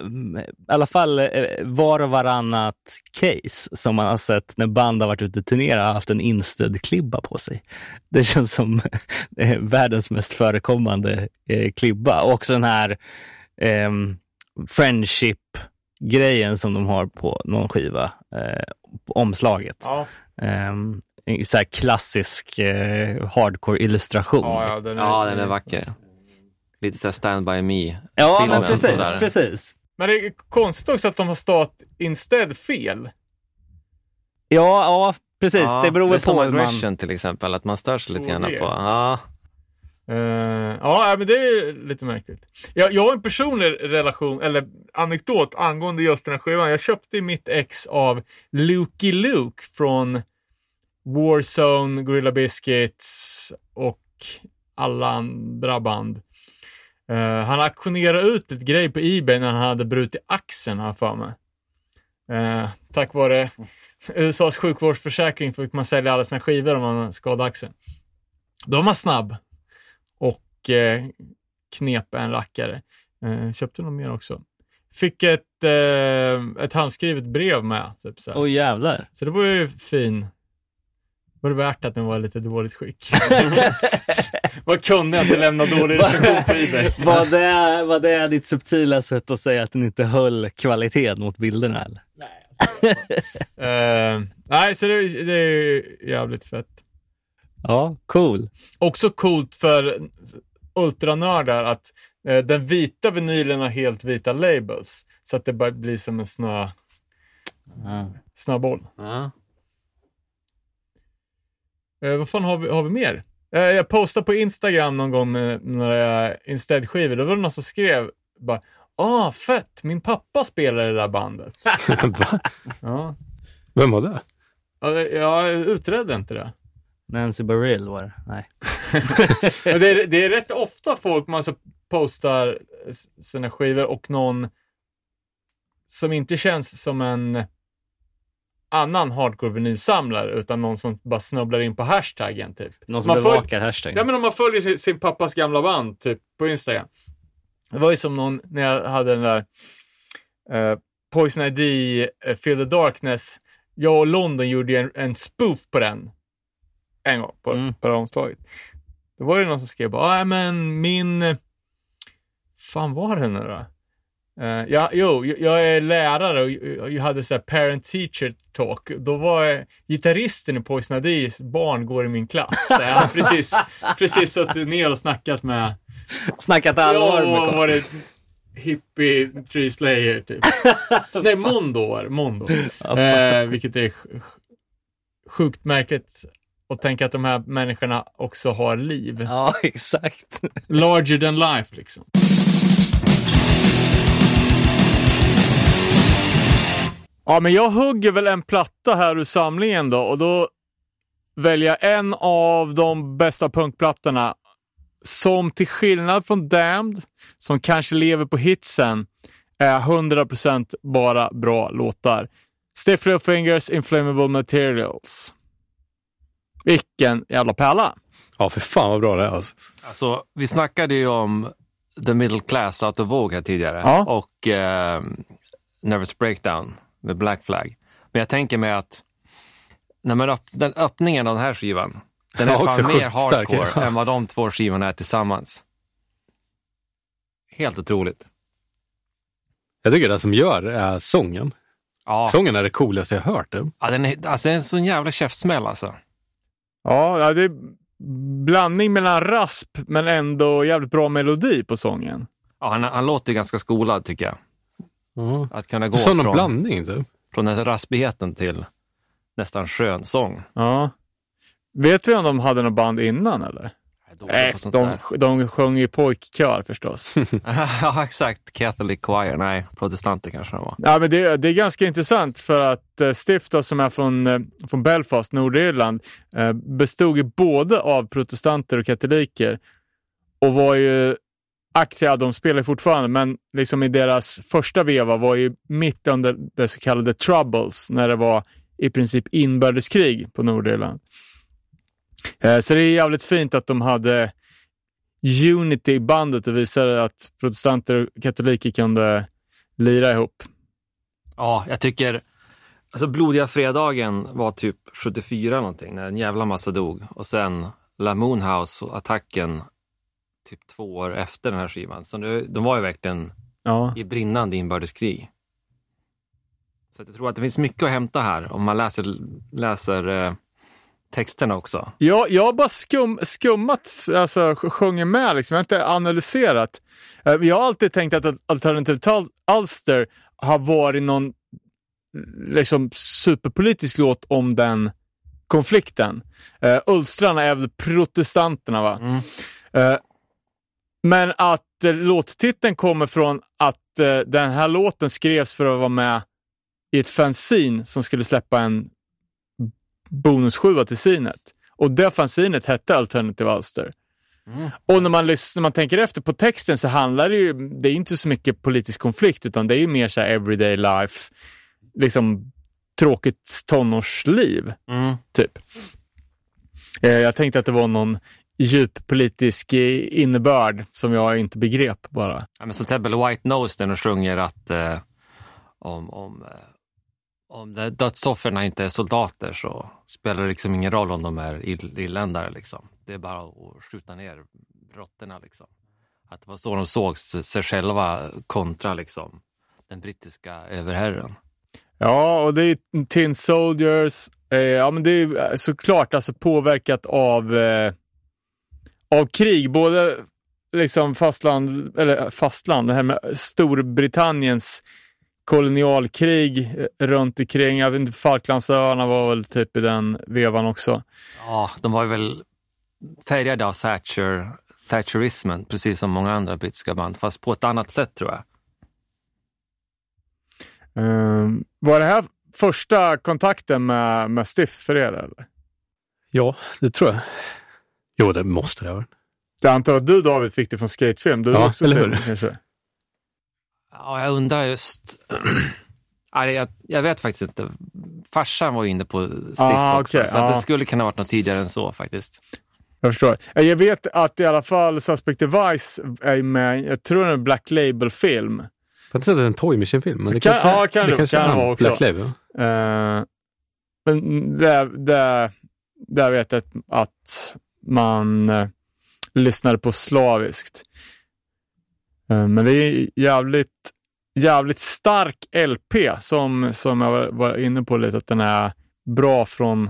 alla fall eh, var och varannat case som man har sett när band har varit ute och turnerat har haft en instead-klibba på sig. Det känns som eh, världens mest förekommande eh, klibba. Och också den här eh, friendship-grejen som de har på någon skiva, eh, på omslaget. Ja, Eh, en så här klassisk eh, hardcore-illustration. ja, ja, den är, Ja, den är vacker. Lite såhär Stand By Me. Ja, men precis, precis. Men det är konstigt också att de har stått instead fel. Ja, ja precis. Ja, det beror är väl som på hur man... till exempel, att man stör sig lite grann det. på. Ja, Eh, ja, men det är lite märkligt. Jag, jag har en personlig relation, eller anekdot angående just den här skivan. Jag köpte mitt ex av Lucky Luke från Warzone, Gorilla Biscuits och alla andra band. Eh, han auktionerade ut ett grej på Ebay när han hade brutit axeln, jag för mig. Eh, tack vare USAs sjukvårdsförsäkring fick man sälja alla sina skivor om man skadade axeln. Då var man snabb och eh, knep en rackare. Eh, köpte något mer också. Fick ett, ett handskrivet brev med. Typ, så, här. Oj jävlar. så det var ju fin. Var det värt att den var i lite dåligt skick? Vad kunde jag inte lämna dålig recension på Ebay? Var det, var det ditt subtila sätt att säga att den inte höll kvaliteten mot bilderna? Eller? Eh, nej, så det, det är ju jävligt fett. Ja, cool. Också coolt för ultranördar att eh, den vita vinylen har helt vita labels. Så att det bara blir som en snö, Ja. snöboll. ja. Eh, vad fan har vi, har vi mer? Eh, jag postade på Instagram någon gång med några Instead-skivor. Då var det någon som skrev bara Ah, fett! Min pappa spelar i det där bandet. Va? Ja, Vem var det? Ja, jag utredde inte det. Nancy Baryl var det. Nej. Det, är, det är rätt ofta folk man så postar sina skivor och någon som inte känns som en annan hardcore vinylsamlare utan någon som bara snubblar in på hashtaggen typ. Någon som Man bevakar hashtaggen. Ja, men om man följer sin, sin pappas gamla band typ på Instagram. Det var ju som någon, när jag hade den där eh, Poison ID, uh, Feel the Darkness. Jag och London gjorde ju en, en spoof på den. En gång på, Mm. på det omslaget. Då var det någon som skrev bara, "Ja, men min... eh, fan var det nu då? Eh, ja, jo, jag- är lärare och jag hade så här parent-teacher talk. Då var eh, gitarristen i Poison IDs barn går i min klass. Så jag hade precis, precis suttit ner och snackat med... Snackat allvar Ja, med vad var det? Hippie Tree Slayer typ. Nej, Mondo var det. Mondo. Eh, vilket är sj- sjukt märkligt att tänka att de här människorna också har liv. Ja, exakt. Larger than life liksom. Ja, men jag hugger väl en platta här ur samlingen då och då väljer jag en av de bästa punkplattorna som till skillnad från Damned, som kanske lever på hitsen, är 100% bara bra låtar. Stiff Little Fingers, Inflammable Materials. Vilken jävla pärla! Ja, för fan vad bra det är alltså. Alltså, vi snackade ju om The Middle Class Out of Vogue här tidigare Ja. och eh, Nervous Breakdown med Black Flag. Men jag tänker mig att när man öpp- den öppningen av den här skivan, den är Ja, fan mer sjukt stark, hardcore ja. än vad de två skivorna är tillsammans. Helt otroligt. Jag tycker det som gör är sången. Ja, Sången är det coolaste jag har hört. Det. ja den är, alltså, det är en sån jävla käftsmäll alltså. Ja, det är blandning mellan rasp men ändå jävligt bra melodi på sången. Ja, han, han låter ganska skolad tycker jag. Ja. Att kunna gå Sån från, blandning typ. från den här raspigheten till nästan skön sång. Ja. Vet vi om de hade något band innan eller? Nej, sånt de, de sjöng ju pojkkör förstås. ja, exakt. Catholic Choir. Nej, protestanter kanske de var. ja, men det, det är ganska intressant för att eh, Stiff då, som är från, eh, från Belfast, Nordirland, eh, bestod ju både av protestanter och katoliker och var ju aktiva, de spelar fortfarande, men liksom i deras första veva var ju mitt under det så kallade Troubles, när det var i princip inbördeskrig på Nordirland. Eh, så det är jävligt fint att de hade unity i bandet och visade att protestanter och katoliker kunde lira ihop. Ja, jag tycker... Alltså Blodiga fredagen var typ 74 någonting, när en jävla massa dog. Och sen La Moonhouse och attacken typ två år efter den här skivan. Så nu, de var ju verkligen Ja. i brinnande inbördeskrig. Så jag tror att det finns mycket att hämta här om man läser, läser eh, texterna också. Jag, jag har bara skum, skummat, alltså sj- sjunger med, liksom. jag har inte analyserat. Eh, Jag har alltid tänkt att Tal- Ulster har varit någon liksom, superpolitisk låt om den konflikten. Uh, Ulstrarna är väl protestanterna, va? Mm. Eh, men att uh, låttiteln kommer från att eh, den här låten skrevs för att vara med i ett fanzine som skulle släppa en bonussjua till sinet. Och det fanzinet hette Alternative Ulster. Mm. Och när man, lyssnar, när man tänker efter på texten så handlar det ju, det är inte så mycket politisk konflikt utan det är ju mer så här everyday life, liksom tråkigt tonårsliv, Mm. typ. Eh, Jag tänkte att det var någon djup politisk innebörd som jag inte begrep bara. Ja, men som till exempel White Nose när de sjunger att eh, om, om, eh, om dödsoffren inte är soldater så spelar det liksom ingen roll om de är ill- irländare. Liksom. Det är bara att skjuta ner råttorna. Liksom. Att det var så de såg sig själva kontra liksom, den brittiska överherren. Ja, och det är Tin Soldiers. Eh, ja, men det är eh, såklart alltså påverkat av, eh, av krig. Både liksom fastland, eller fastland, det här med Storbritanniens kolonialkrig runt omkring. Jag vet inte, Falklandsöarna var väl typ i den vevan också. Ja, de var ju väl färgade av Thatcher, Thatcherismen, precis som många andra brittiska band, fast på ett annat sätt tror jag. Eh, var det här första kontakten med, med Stiff för er? Eller? Ja, det tror jag. Jo, det måste det ha varit. Jag antar att du David fick det från skatefilm. Du Ja, också eller hur? det, kanske? Ja, jag undrar just... Jag, jag vet faktiskt inte. Farsan var ju inne på Stiff Ah, också, okej, så ja. det skulle kunna varit något tidigare än så faktiskt. Jag förstår. Jag vet att i alla fall Suspect Device är med, jag tror det är en Black Label-film. Jag har inte sett en Toy Machine-film, men det Kan- kanske, ja, kan det- kanske kan är det vara han, också. Black Label. Eh, men där, där, där vet jag att man eh, lyssnade på slaviskt. Eh, men det är jävligt, jävligt stark LP som, som jag var, inne på lite, att den är bra från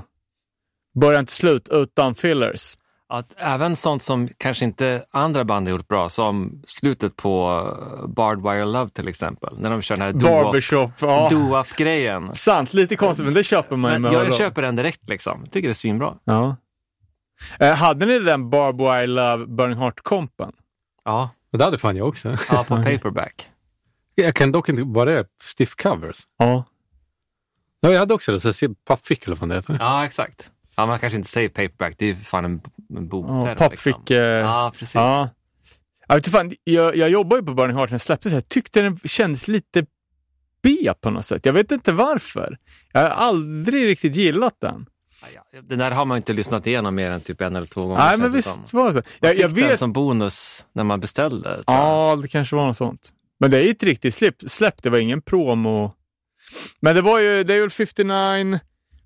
början till slut utan fillers. Att även sånt som kanske inte andra band har gjort bra, som slutet på eh, Barbed Wire Love till exempel, när de kör den här Barbershop, ja. Sant, lite konstigt, men det köper man ju jag öron. köper den direkt liksom. Tycker det är svinbra. Ja. Eh, hade ni den Barbed Wire Love Burning Heart-kompen? Ja, det hade fan jag också. ja på paperback. Jag kan dock inte, var det stiff covers? Ja. Ja, jag hade också det, så jag ser pappfick eller vad det heter. Ja, exakt. Ja, man kanske inte säger paperback, det är ju fan en, en bokterm. Ja, pappfick. Liksom. eh, Ja, precis. Ja. Jag, vet fan, jag, jag jobbar ju på Burning Heart när den släpptes. Jag tyckte den kändes lite B på något sätt. Jag vet inte varför. Jag har aldrig riktigt gillat den. Den där har man inte lyssnat igenom mer än typ en eller två gånger. Nej, men visst som. var det så. Man Jag, fick jag den vet. som bonus när man beställde. Ja, det kanske var något sånt. Men det är ett riktigt släpp. släpp. Det var ingen promo. Men det var ju Day 59,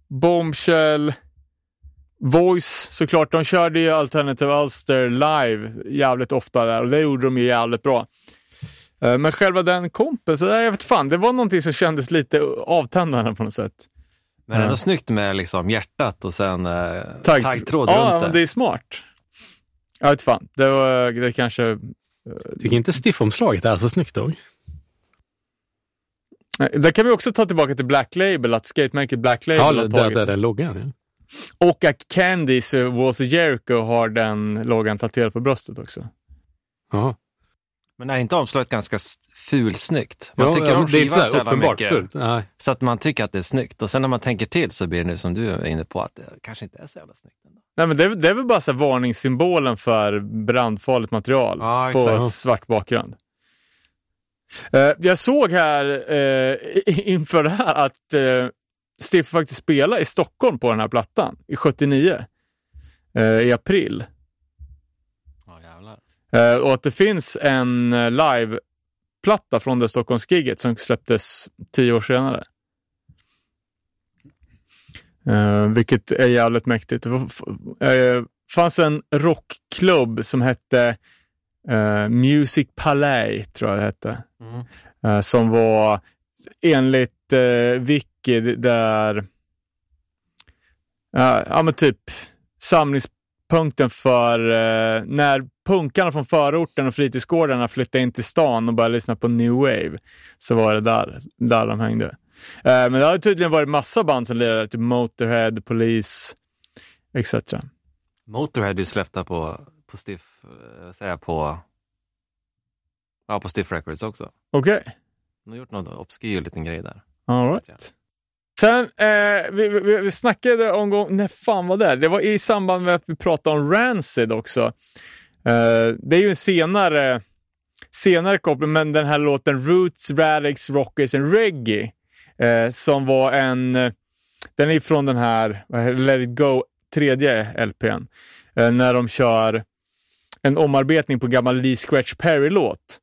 Bombshell, Voice såklart. De körde ju Alternative Ulster live jävligt ofta där och det gjorde de ju jävligt bra. Eh, Men själva den kompen, så jag vet fan, det var någonting som kändes lite avtändande på något sätt. Men ändå Ja. snyggt med liksom hjärtat och sen eh, Taggtråd. taggtråd ja, runt men det. det är smart. Jag vet fan, det var det kanske... Tycker inte stiff-omslaget är så snyggt dock. Där kan vi också ta tillbaka till Black Label, att skatemärket Black Label Ja, har där, tagit där är loggan. Ja. Och att Candys eh, Walls of Jericho har den loggan tatuerad på bröstet också. Jaha. Men är inte omslaget ganska fulsnyggt? Man Ja, tycker ja, om skivan så så jävla mycket. fult. Nej. Så att man tycker att det är snyggt. Och sen när man tänker till så blir det som du är inne på, att det kanske inte är så jävla snyggt. Ändå. Nej, men det, är- det är väl bara så varningssymbolen för brandfarligt material Ja, på svart bakgrund. Eh, jag såg här eh, inför det här att eh, Stiff faktiskt spelade i Stockholm på den här plattan i 79. eh, I april. Eh, och att det finns en eh, liveplatta från det Stockholmsgigget som släpptes tio år senare. Eh, vilket är jävligt mäktigt. Det fanns en rockklubb som hette eh, Music Palais, tror jag det hette. Mm. Eh, som var enligt eh, Wiki där, ja men typ samlingspunkten för när punkarna från förorten och fritidsgårdarna flyttade in till stan och började lyssna på new wave. Så var det där, där de hängde. Eh, men det har tydligen varit massa band som lirade, typ Motorhead, Police, etc. Motorhead är ju släppta på, på Stiff, eh, säga på, ja, på Stiff Records också. Okej, De har gjort någon obskyr liten grej där. all right. Sen, eh, vi, vi, vi snackade om, när fan var det? Det var i samband med att vi pratade om Rancid också. Eh, det är ju en senare, senare koppling, men den här låten Roots, Radix, Rockers and Reggae, eh, som var en, den är från den här Let It Go, tredje LPn, eh, när de kör en omarbetning på en gammal Lee Scratch Perry-låt.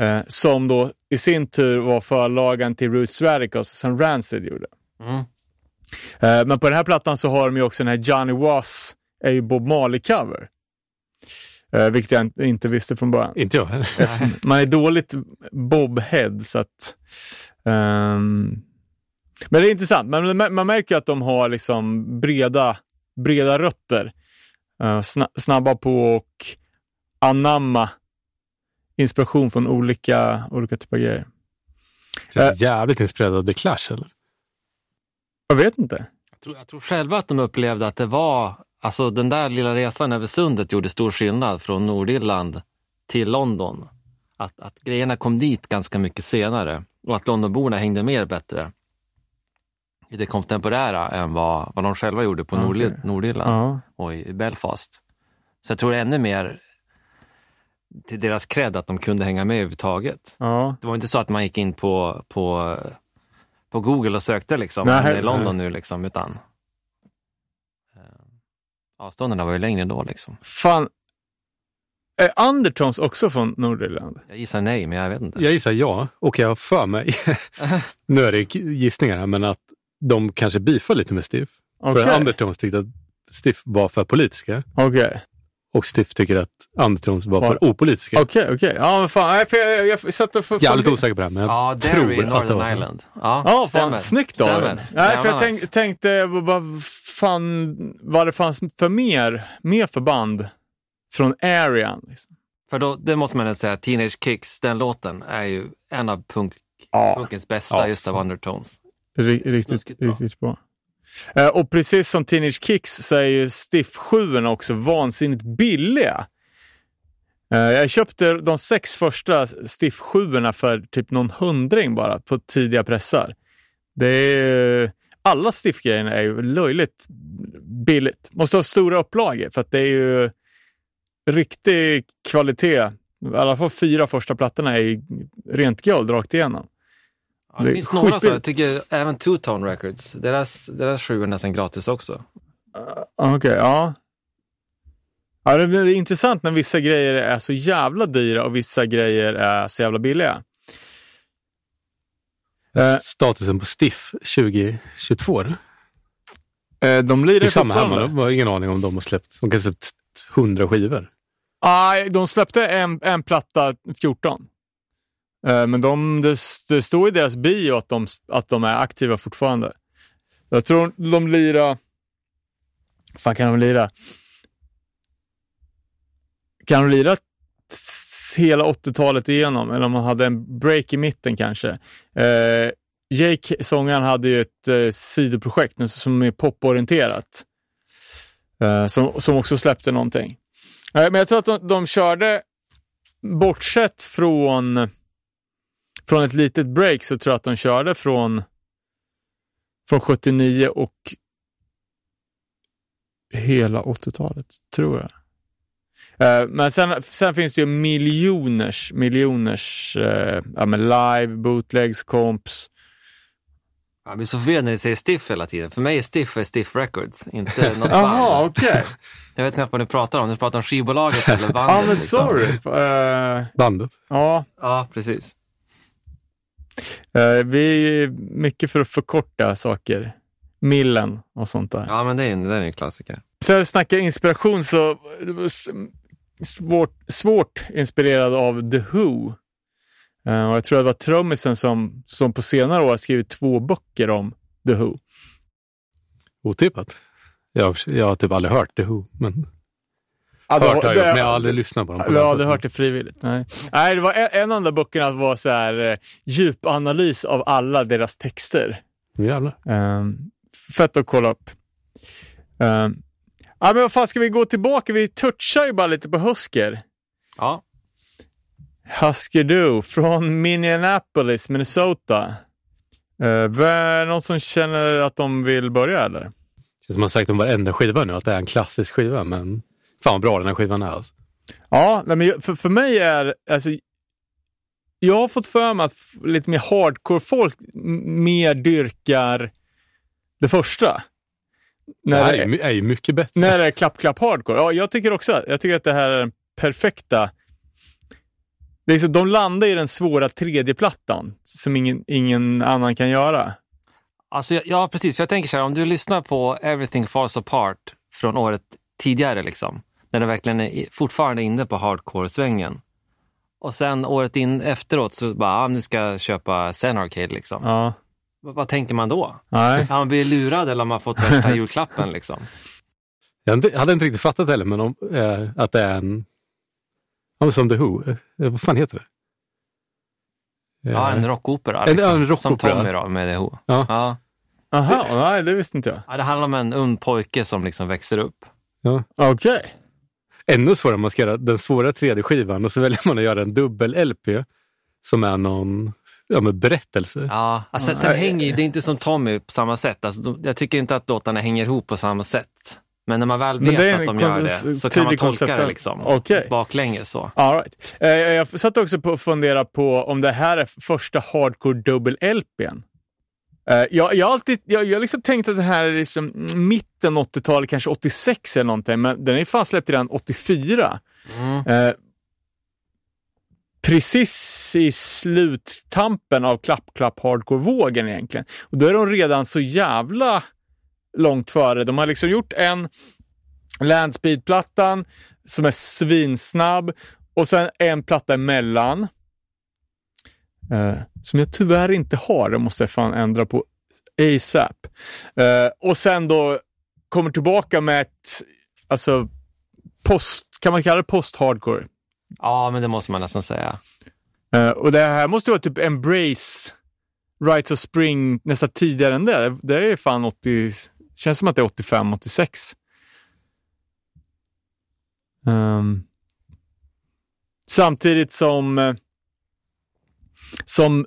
Eh, som då i sin tur var förlagen till Roots Radicals som Rancid gjorde. Mm. Eh, men på den här plattan så har de ju också den här Johnny Was är ju Bob Marley-cover. Eh, vilket jag in- inte visste från början. Inte jag heller. Man är dåligt Bob-head så att... ehm, men det är intressant. Man- man märker ju att de har liksom breda, breda rötter. Sna- snabba på och anamma inspiration från olika, olika typer av grejer. Känns jävligt inspirerad av The Clash eller? Jag vet inte. Jag tror, jag tror själva att de upplevde att det var, alltså den där lilla resan över sundet gjorde stor skillnad från Nordirland till London. Att, att grejerna kom dit ganska mycket senare och att Londonborna hängde mer bättre i det kontemporära än vad, vad de själva gjorde på. Nordir, Nordirland Ja. och i Belfast. Så jag tror ännu mer till deras cred att de kunde hänga med överhuvudtaget. Ja. Det var inte så att man gick in på, på på Google och sökte liksom. Nej, i nej. London nu liksom, utan avstånden var ju längre då liksom. Fan. Är Undertones också från Nordirland? Jag gissar nej, men jag vet inte. Jag gissar ja, och jag har för mig, nu är det gissningar här, men att de kanske beefar lite med Stiff. Okej. För Undertones tyckte att Stiff var för politiska Okej. Och Stiff tycker att Undertones var Var- för opolitiska. Okej, okej. Ja, men fan. Nej, för jag, jag, jag satt och... för- är lite osäker på det här, men jag Ja, tror Derry, att det var så. Island. Ja, Ja, stämmer. fan, snyggt av. Nej, för jag tänk, tänkte vad fan, vad det fanns för mer, mer förband från arean. Liksom. För då, det måste man säga, Teenage Kicks, den låten är ju en av punk, Ja, punkens bästa Ja, just av Undertones. ri- riktigt, Snuskigt bra. riktigt bra. Eh, och precis som Teenage Kicks så är ju Stiff 7 också vansinnigt billiga. Eh, jag köpte de sex första Stiff 7 för typ någon hundring bara på tidiga pressar. Det är, alla Stiff-grejerna är ju löjligt billigt. Måste ha stora upplagor för att det är ju riktig kvalitet. I alla fall fyra första plattorna är ju rent guld rakt igenom. Ja, Det det finns några så, jag tycker även Two Tone Records, deras, deras sju är nästan gratis också. Okej, ja. Ja, det är intressant när vissa grejer är så jävla dyra och vissa grejer är så jävla billiga. Eh. Statusen på Stiff 2022. eller? Eh, De Det lirar är samma här, fortfarande. man har ingen aning om de har släppt. De kan ha släppt 100 skivor. Nej, de släppte en, en platta 14. Eh, men de, det, det står i deras bio att de, att de är aktiva fortfarande. Jag tror de lirar... fan kan de lira? Kan de lira hela 80-talet igenom? Eller om man hade en break i mitten kanske. Eh, Jake, sångaren, hade ju ett eh, sidoprojekt nu som är poporienterat. Eh, som, som också släppte någonting. Eh, men jag tror att de, de körde, bortsett från, från ett litet break, så tror jag att de körde från, från 79 och hela 80-talet, tror jag. Eh, Men sen, sen finns det ju miljoners, miljoners eh, ja, men live, bootlegs, comps. Jag blir så förvirrad när ni säger Stiff hela tiden. För mig är Stiff är Stiff Records, inte något Jaha, band. okej. Jag vet knappt vad ni pratar om. Ni pratar om skivbolaget eller bandet. Ja, men liksom. sorry. Eh, Bandet. ja, Ja, precis. Eh, vi är mycket för att förkorta saker. Millen och sånt där. Ja, men det är, en- det är en klassiker. Så jag snackar inspiration så svårt, svårt inspirerad av The Who. Eh, och jag tror det var trummisen som, som på senare år har skrivit två böcker om The Who. Otippat. Jag, har- jag har typ aldrig hört The Who, men Det- hört har jag det- gjort, men jag har aldrig lyssnat på dem. på Jag det har aldrig hört det frivilligt. Nej, nej det var en, en av de böckerna var så här, eh, djupanalys av alla deras texter. Jävlar. Um, fett att kolla upp. Um, ja, men vad fan, ska vi gå tillbaka? Vi touchar ju bara lite på Husker. Ja, Husker Du från Minneapolis, Minnesota. Uh, någon som känner att de vill börja eller? Känns som man har sagt om varenda skiva nu, att det är en klassisk skiva, men fan vad bra den här skivan är. Alltså. Ja, nej, men för, för mig är, alltså, jag har fått för mig att lite mer hardcore-folk mer dyrkar det första. Det När här det, är, ju my- är ju mycket bättre. när det är klapp, klapp, hardcore. Ja, jag tycker också Jag tycker att det här är den perfekta. Det är så, de landar i den svåra tredjeplattan som ingen, ingen annan kan göra. alltså, ja, precis. För jag tänker så här, om du lyssnar på Everything Falls Apart från året tidigare, liksom, när du verkligen är fortfarande inne på hardcore-svängen. Och sen året in efteråt så bara, ah, nu ska jag köpa Zen Arcade. Liksom. Ja, Vad, vad tänker man då? nej. Har man blivit lurad eller har man fått värsta julklappen? Liksom? Jag hade inte- riktigt fattat heller, men om, eh, att det är en... Ja, men som The Who. Eh, vad fan heter det? Ja, Eh, en rockopera. En- Liksom, en rockopera. Som Tommy då, med The Who. Ja. Ja. Aha, nej, det visste inte jag. Ja, det handlar om en ung pojke som liksom växer upp. Okej. Ännu svårare, man ska göra den svåra tredje skivan och så väljer man att göra en dubbel-LP som är någon ja, men berättelse. Ja, alltså, sen hänger, det är inte som Tommy på samma sätt. Alltså, jag tycker inte att låtarna hänger ihop på samma sätt. Men när man väl vet att de gör det så kan man tolka det liksom Okej. baklänges. Så. All right. eh, jag satt också på att fundera på om det här är första hardcore dubbel-LPn. Eh, jag, jag alltid jag, jag liksom tänkt att det här är liksom mitten 80-talet, kanske 86 eller någonting, men den är fan släppt redan 84. Eh, precis i sluttampen av klapp-klapp hardcore-vågen egentligen. Och då är de redan så jävla långt före. De har liksom gjort en Landspeed-plattan som är svinsnabb och sen en platta emellan. Eh, som jag tyvärr inte har. Det måste jag fan ändra på ASAP. Eh, och sen då kommer tillbaka med ett, alltså, post, kan man kalla det post-hardcore? Ja, men det måste man nästan säga. Eh, och det här måste vara typ Embrace, Rights of Spring nästan tidigare än det. Det är fan 80, känns som att det är 85, 86. Ehm, samtidigt som, eh, som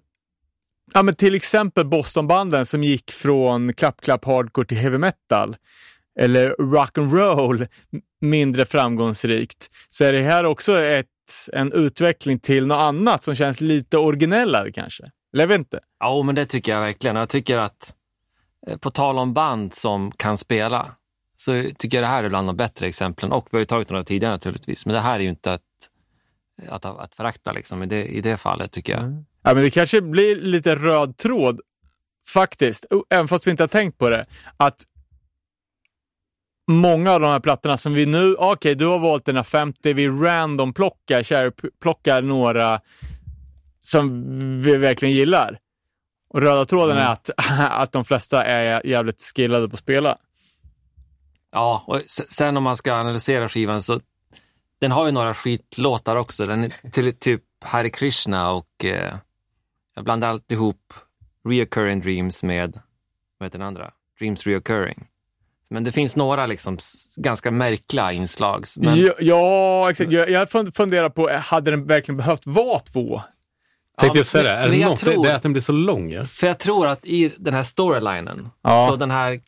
ja, men till exempel Bostonbanden som gick från klapp-klapp hardcore till heavy metal eller rock and roll mindre framgångsrikt så är det här också ett, en utveckling till något annat som känns lite originellare kanske. Eller jag vet inte. Ja, men det tycker jag verkligen. Jag tycker att, eh, på tal om band som kan spela, så tycker jag det här är bland de bättre exemplen. Och vi har ju tagit några tidigare naturligtvis, men det här är ju inte att, att, att förakta liksom, i, det, i det fallet tycker jag. Ja, men det kanske blir lite röd tråd faktiskt, även fast vi inte har tänkt på det, att många av de här plattorna som vi nu, okej, du har valt dina 50, vi random plockar, cherry- plockar några som vi verkligen gillar. Och röda tråden är att, att de flesta är jävligt skillade på att spela. Ja, och sen om man ska analysera skivan så den har ju några skitlåtar också. Den är till typ Hare Krishna och eh, jag blandar alltid ihop Reoccurring Dreams med, vad heter den andra? Dreams Reoccurring. Men det finns några liksom ganska märkliga inslag. Men, Ja, ja, exakt. Jag, jag fun- funderar på, hade den verkligen behövt vara två? Tänkte Ja, jag säga det. men- Är det jag något? tror- Det är att den blir så lång. Ja? För jag tror att i den här storylinen, Ja. så den här,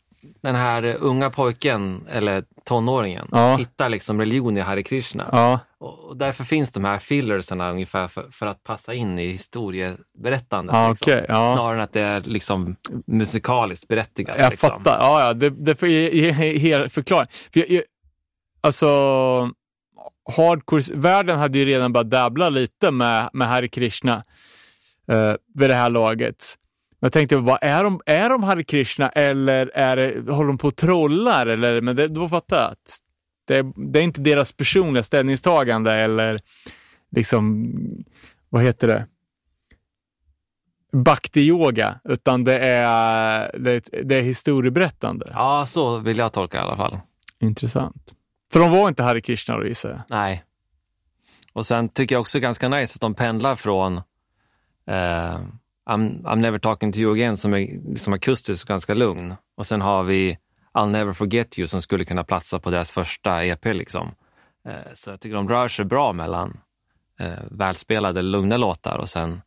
den här unga pojken, eller tonåringen, Ja. hittar liksom religion i Hare Krishna. Och därför finns de här fillersarna ungefär för, för att passa in i historieberättandet. Ja, liksom. ja. Snarare än att det är liksom musikaliskt berättigat. Jag liksom. fattar. Ja, ja, det, det får ge, ge, ge hel förklaring. För jag, jag, alltså, hardcore-världen hade ju redan börjat dabbla lite med, med Hare Krishna eh, vid det här laget. Jag tänkte bara, är de, är de Hare Krishna eller är det, håller de på och trollar? Eller, men det, då fattar jag att det, det är inte deras personliga ställningstagande eller liksom, vad heter det? Bhakti-yoga, utan det är, det, det är historieberättande. Ja, så vill jag tolka i alla fall. Intressant. För de var inte Hare Krishna då gissar jag. Nej. Och sen tycker jag också ganska nice att de pendlar från eh, I'm, I'm never talking to you again som är liksom akustisk och ganska lugn. Och sen har vi I'll never forget you som skulle kunna platsa på deras första EP. Liksom. Eh, så jag tycker de rör sig bra mellan eh, välspelade, lugna låtar och sen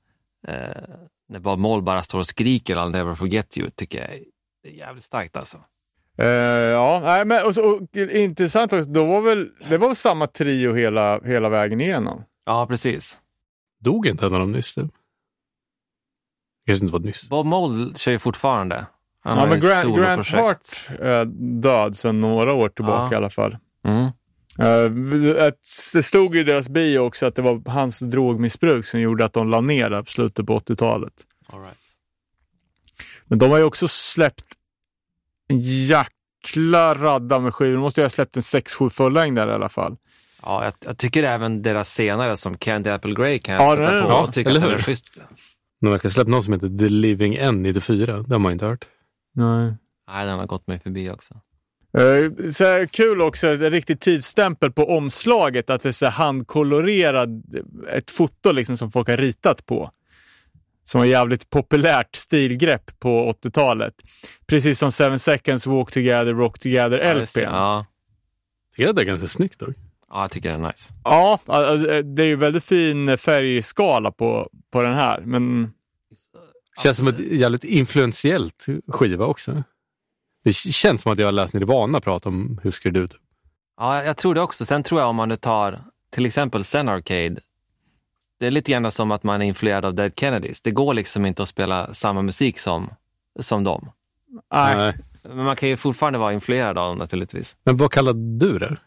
eh, när Bob Moll bara står och skriker I'll never forget you tycker jag är- det är jävligt starkt alltså. Eh, ja, nej, men och och, intressant också, då var väl, det var väl samma trio hela, hela vägen igenom? Ja, precis. Dog inte en av dem nyss? Typ? kanske inte var nyss. Bob Moll kör ju fortfarande. Han ja, men Grant, Grant. Hart är död sedan några år tillbaka Ja. i alla fall. Mm. Eh, det stod i deras bio också att det var hans drogmissbruk som gjorde att de la ner det på slutet på 80-talet. All right. Men de har ju också släppt en jäkla radda med skivor. De måste ju ha släppt en 6-7 fullängdare i alla fall. Ja, jag, jag tycker även deras senare som Candy Apple Grey kan Ja, jag den sätta på bra. och tycka eller att den hur? är schysst. De verkar ha släppt någon som heter The Living End 94. Det har man inte hört. Nej. Nej, den har gått mig förbi också. Eh, Så här, kul också, ett riktigt tidsstämpel på omslaget, att det är så här handkolorerad, ett foto liksom som folk har ritat på. Som var jävligt populärt stilgrepp på 80-talet. Precis som Seven Seconds, Walk Together, Rock Together, Ja, LP. just det. Ja, tycker att det är ganska snyggt dock. ja, jag tycker den är nice. alltså, det är ju väldigt fin färgskala på, på den här, men Känns som ett jävligt influentiellt skiva också. Det känns som att jag har läst Nirvana prata om det ut. Ja, jag tror det också. Sen tror jag om man nu tar till exempel Zen Arcade. Det är lite grann som att man är influerad av Dead Kennedys. Det går liksom inte att spela samma musik som som dem. Nej. Men man kan ju fortfarande vara influerad av dem naturligtvis. Men vad kallar du det?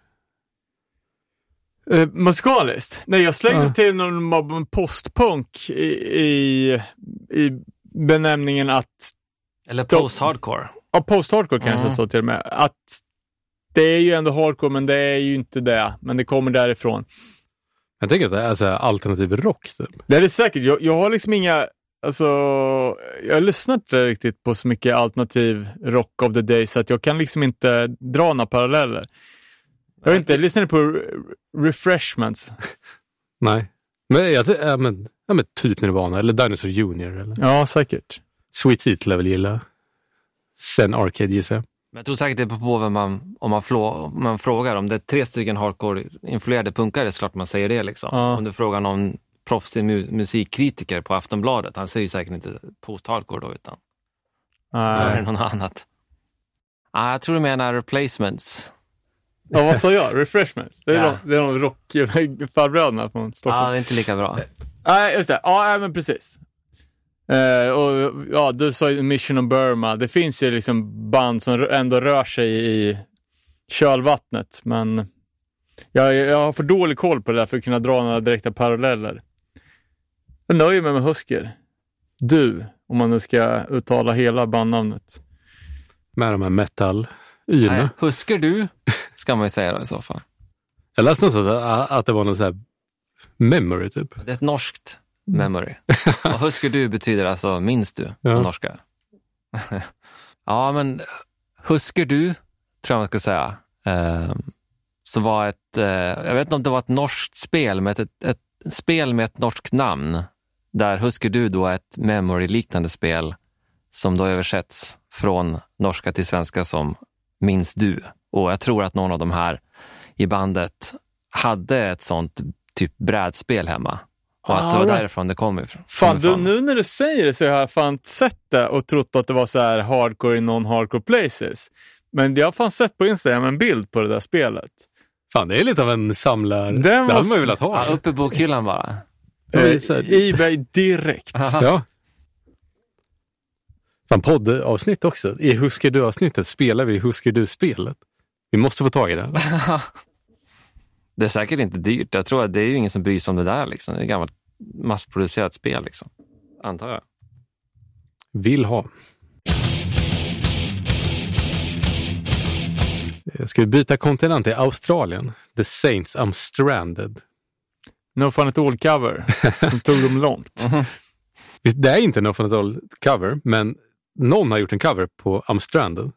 Uh, musikaliskt? Nej, jag slängde Ja. till någon postpunk i, i, i benämningen att, Eller post-hardcore. ja, post-hardcore kanske Mm. så till och med, att det är ju ändå hardcore, men det är ju inte det. Men det kommer därifrån. Jag tänker att det är så här alternativ rock. Typ. Det är det säkert. Jag, jag har liksom inga, alltså, jag lyssnar inte riktigt på så mycket alternativ rock of the day så att jag kan liksom inte dra några paralleller. Jag vet inte, lyssnar ni på re- Refreshments? Nej. Men, jag, ja, men, ja, men typ Nirvana eller Dinosaur Junior. Eller. Ja, säkert. Sweet Heat lär väl gilla. Sen Arcade gissar jag. Men jag tror säkert det beror på vem man, om man, flå, om man frågar. Om det är tre stycken hardcore-influerade punkare, så klart man säger det. Liksom. Ja. Om du frågar någon proffsig mu- musikkritiker på Aftonbladet, han säger säkert inte post-hardcore då, utan då är det Nej. något annat. Ah, jag tror du menar replacements. Ja, vad sa jag? Refreshments? Det är, Ja. de, det är de rockfarbröderna från Ja, Stockholm. det är inte lika bra. Nej, just det. Ja, men precis. Eh, och, ja, du sa Mission of Burma. Det finns ju liksom band som ändå rör sig i kölvattnet, men jag, jag har för dålig koll på det där för att kunna dra några direkta paralleller. Jag nöjer mig med Husker. Du, om man nu ska uttala hela bandnamnet. Med de här metal-yna. Nej, huskar du, ska man ju säga då i så fall. Jag läste någonstans att, att det var någon så här memory typ. Det är ett norskt memory. Och huskar du betyder alltså minns du på Ja. norska. ja, men huskar du, tror jag man ska säga. Eh, så var ett, eh, jag vet inte om det var ett norskt spel, men ett, ett, ett spel med ett norskt namn. Där huskar du då ett memory-liknande spel som då översätts från norska till svenska som minns du. Och jag tror att någon av de här i bandet hade ett sånt typ brädspel hemma. Och att det var Alright. därifrån det kom ifrån. Fan, kom du, nu när du säger det så har jag fan sett det och trott att det var så här hardcore i non-hardcore places. Men jag har fan sett på Instagram en bild på det där spelet. Fan, det är lite av en samlar... Den Det hade måste- man ju velat ha. Ja, upp i bokhyllan bara. Eh, Ebay direkt. Ja. Fan, poddavsnitt också. I Husker du-avsnittet spelar vi Husker du-spelet. Vi måste få tag i det. Det är säkert inte dyrt. Jag tror att det är ju ingen som bryr sig om det där. Liksom. Det är ett gammalt massproducerat spel, liksom. antar jag. Vill ha. Eh, Ska vi byta kontinent till Australien? The Saints I'm Stranded. No Fun At All cover. De tog dem långt. Visst, Det är inte en Fun At All cover, men någon har gjort en cover på I'm Stranded.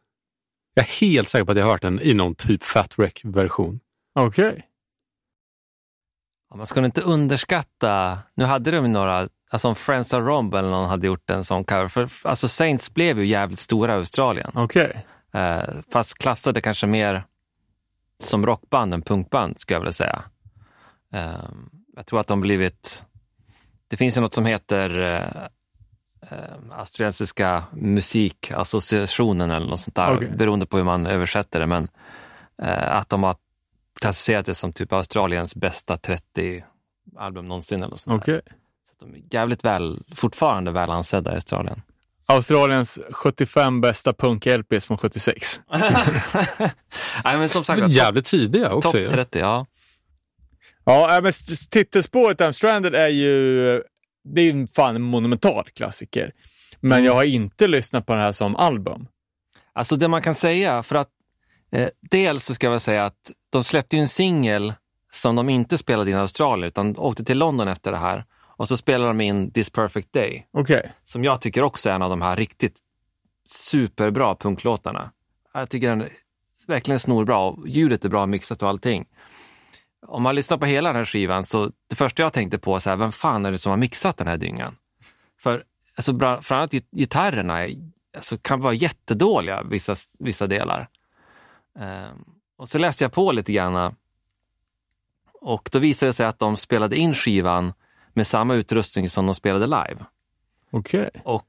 Jag är helt säker på att jag har hört den i någon typ Fat Wreck-version. Okej. Ja, Man ska inte underskatta, nu hade de några, alltså om Friends of Romb eller någon hade gjort en sån cover, för alltså Saints blev ju jävligt stora i Australien. Okej. Eh, fast klassade kanske mer som rockband än punkband, skulle jag vilja säga. Eh, jag tror att de blivit... Det finns ju något som heter eh, eh, Australiensiska musikassociationen eller något sånt där, Okej. beroende på hur man översätter det. Men eh, att de har klassificerat det som typ Australiens bästa 30 album någonsin eller något sånt där. Okej. Så att de är jävligt väl, fortfarande väl ansedda i Australien. Australiens 75 bästa punk-LPs från 76. Nej, men som sagt, Men topp jävligt tidiga också. top ju. 30, ja. Ja, äh, men titelspåret I'm Stranded är ju, det är ju fan en monumental klassiker. Men Mm. jag har inte lyssnat på den här som album. Alltså det man kan säga, för att eh, dels så ska jag väl säga att de släppte ju en singel som de inte spelade in i Australien, utan åkte till London efter det här. Och så spelade de in This Perfect Day, Okej. som jag tycker också är en av de här riktigt superbra punklåtarna. Jag tycker den är verkligen snorbra och ljudet är bra mixat och allting. Om man lyssnar på hela den här skivan så det första jag tänkte på är vem fan är det som har mixat den här dyngan? För alltså, framförallt git- gitarrerna alltså, kan vara jättedåliga vissa, vissa delar. Ehm, och så läste jag på lite grann och då visade det sig att de spelade in skivan med samma utrustning som de spelade live. Okej. Och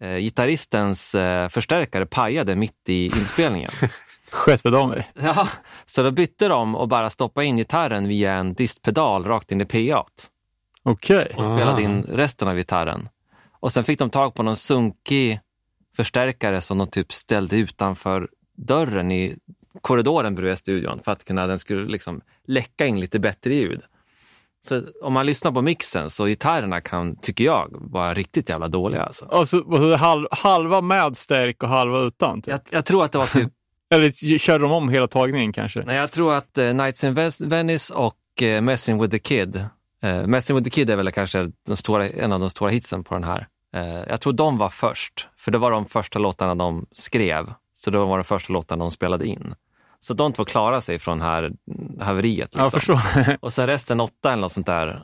eh, gitarristens eh, förstärkare pajade mitt i inspelningen. Sket för dem i. ja, så då bytte de och bara stoppade in gitarren via en distpedal rakt in i PA Okej. och spelade in resten av gitarren. Och sen fick de tag på någon sunkig förstärkare som de typ ställde utanför dörren i korridoren bredvid studion för att kunna, den skulle liksom läcka in lite bättre ljud. Så om man lyssnar på mixen så gitarrerna kan, tycker jag, vara riktigt jävla dåliga. Alltså. Och så, och så halv, halva med stärk och halva utan. Typ. Jag, jag tror att det var typ Eller körde de om hela tagningen kanske? Nej, jag tror att eh, Nights in Venice och eh, Messing with the Kid, eh, Messing with the Kid är väl kanske stora, en av de stora hitsen på den här. Eh, jag tror de var först, för det var de första låtarna de skrev. Så det var de första låtarna de spelade in. Så de två klarade sig från här haveriet. Liksom. Och sen resten åtta eller något sånt där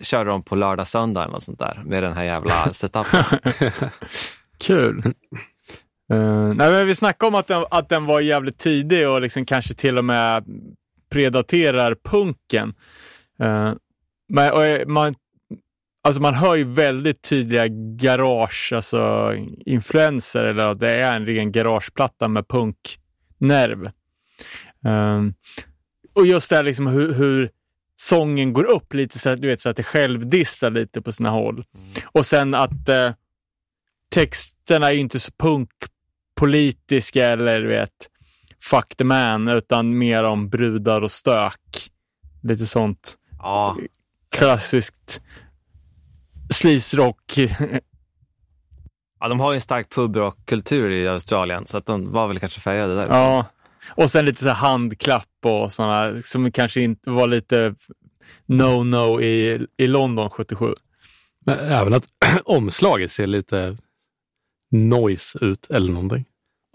körde de på lördag, söndag eller något sånt där med den här jävla setupen. Kul. Uh, nej, men vi snackade om att den, att den var jävligt tidig och liksom kanske till och med predaterar punken. Uh, men, eh, man, alltså man hör ju väldigt tydliga garage, alltså influenser eller att det är en ren garageplatta med punknerv. Uh, och just det här liksom hur, hur sången går upp lite så att, du vet, så att det självdistar lite på sina håll. Och sen att eh, texterna är ju inte så punkpolitiska eller du vet, fuck the man, utan mer om brudar och stök. Lite sånt Ja, klassiskt sleaze-rock. ja, de har ju en stark pubrockkultur i Australien så att de var väl kanske färgade där. ja. Och sen lite så här handklapp och sådana som kanske inte var lite no-no i, i London 77. Men även att omslaget ser lite noise ut eller någonting.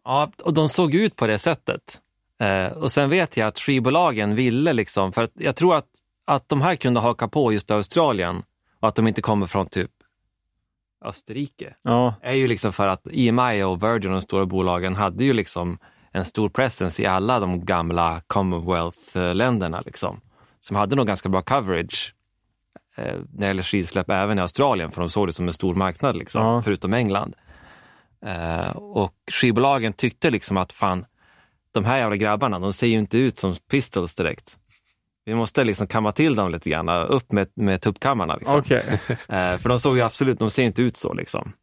Ja, och de såg ut på det sättet. Eh, och sen vet jag att skivbolagen ville liksom, för att jag tror att, att de här kunde haka på just Australien och att de inte kommer från typ Österrike. Ja, är ju liksom för att EMI och Virgin och de stora bolagen hade ju liksom en stor presence i alla de gamla Commonwealth-länderna liksom. Som hade nog ganska bra coverage eh, när det gäller skivsläpp även i Australien, för de såg det som en stor marknad, liksom, Ja. förutom England. Eh, och skivbolagen tyckte liksom att fan, de här jävla grabbarna, de ser ju inte ut som Pistols direkt. Vi måste liksom kamma till dem lite grann, upp med, med tuppkammarna. Liksom. okej. Eh, för de såg ju absolut, de ser inte ut så liksom.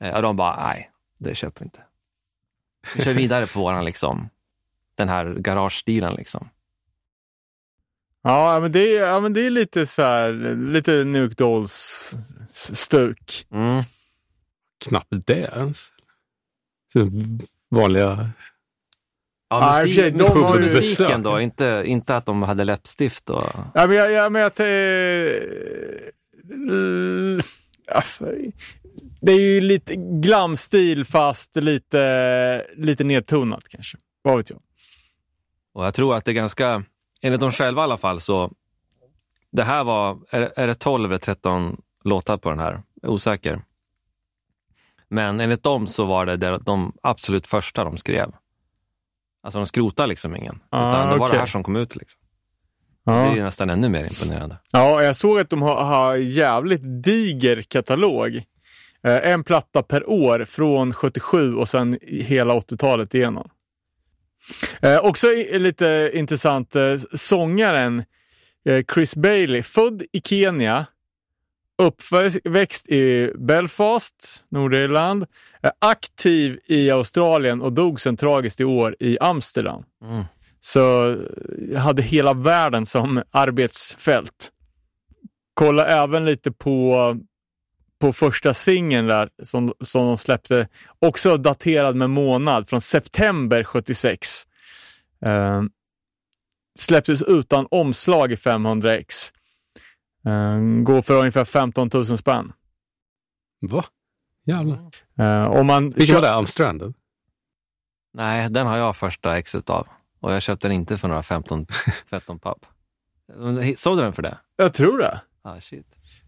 Eh, och de bara, nej, det köper vi inte. Vi kör vidare på våran liksom, den här garagestilen liksom. Ja, men det är, ja, men det är lite så här, lite Nuke Dolls stuk. Mm. Knappt det ens. Vanliga... Ja, musik, de har ju- musiken då, inte, inte att de hade läppstift och... Ja, men jag, jag, men jag, eh, för- det är ju lite glamstil fast lite, lite nedtonat kanske. Vad vet jag. Och jag tror att det är ganska, enligt dem själva i alla fall, så det här var, är, är det 12 eller 13 låtar på den här? Osäker. Men enligt dem så var det de absolut första de skrev. Alltså de skrotade liksom ingen, Ah, utan det var det här som kom ut. Liksom. Det är ju nästan ännu mer imponerande. ja, jag såg att de har, har jävligt diger katalog. Eh, en platta per år från 77 och sen hela 80-talet igenom. Eh, också i- lite intressant, eh, sångaren eh, Chris Bailey, född i Kenya, uppväxt i Belfast, Nordirland, eh, aktiv i Australien och dog sen tragiskt i år i Amsterdam. Mm. Så jag hade hela världen som arbetsfält. Kolla även lite på, på första singeln där som, som de släppte, också daterad med månad, från september 76. Eh, släpptes utan omslag i 500x. Eh, går för ungefär 15 000 spänn. Va? Jävlar. Eh, om man Vilken var det? Amstranded? Nej, den har jag första exet av. Och jag köpte den inte för några 15, 15 papp. Såg du den för det? Jag tror det. Ah, shit.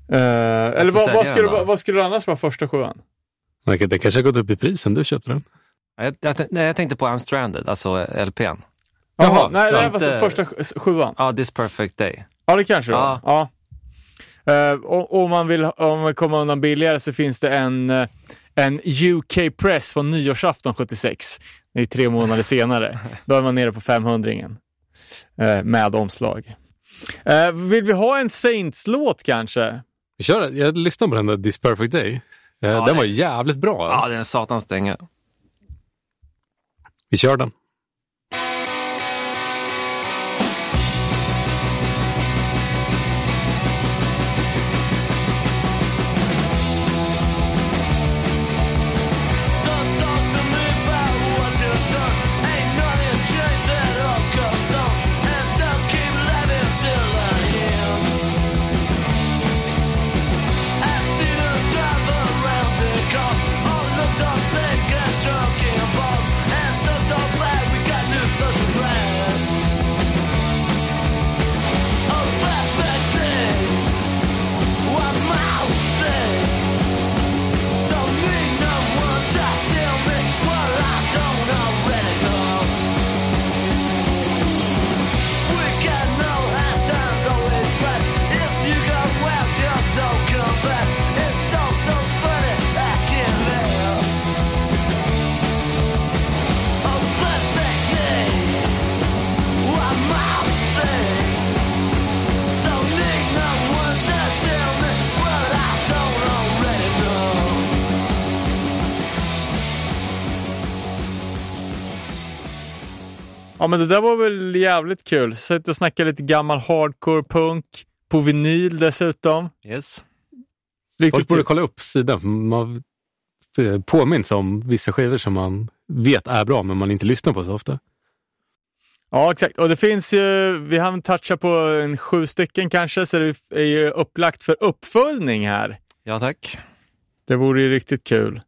Eh, eller vad, vad, skulle, den vad, vad skulle det annars vara första sjuan? Det kanske har gått upp i pris sen du köpte den. Jag, jag, nej, jag tänkte på I'm stranded, alltså LPn. Jaha, Jaha, nej, det var första sj- sjuan. Ja, This perfect day. Ja, det kanske det var. Ja. Ja. Eh, och, om man vill om man kommer undan billigare så finns det en, eh, en UK Press från nyårsafton 76. Det är tre månader senare. Då är man nere på 500 ingen eh, med omslag. Eh, vill vi ha en Saints-låt kanske? Vi kör, jag lyssnade på den där This Perfect Day. Ja, den var jävligt bra. Ja, det är en satans dänga. Vi kör den. Ja, men det där var väl jävligt kul. Satt och snackade lite gammal hardcore punk på vinyl dessutom. Yes. Riktigt Folk borde kul. kolla upp sidan. Man eh, påminns om vissa skivor som man vet är bra, men man inte lyssnar på så ofta. Ja, exakt. Och det finns ju, vi har touchat på en sju stycken kanske, så det är ju upplagt för uppföljning här. Ja, tack. Det vore ju riktigt kul.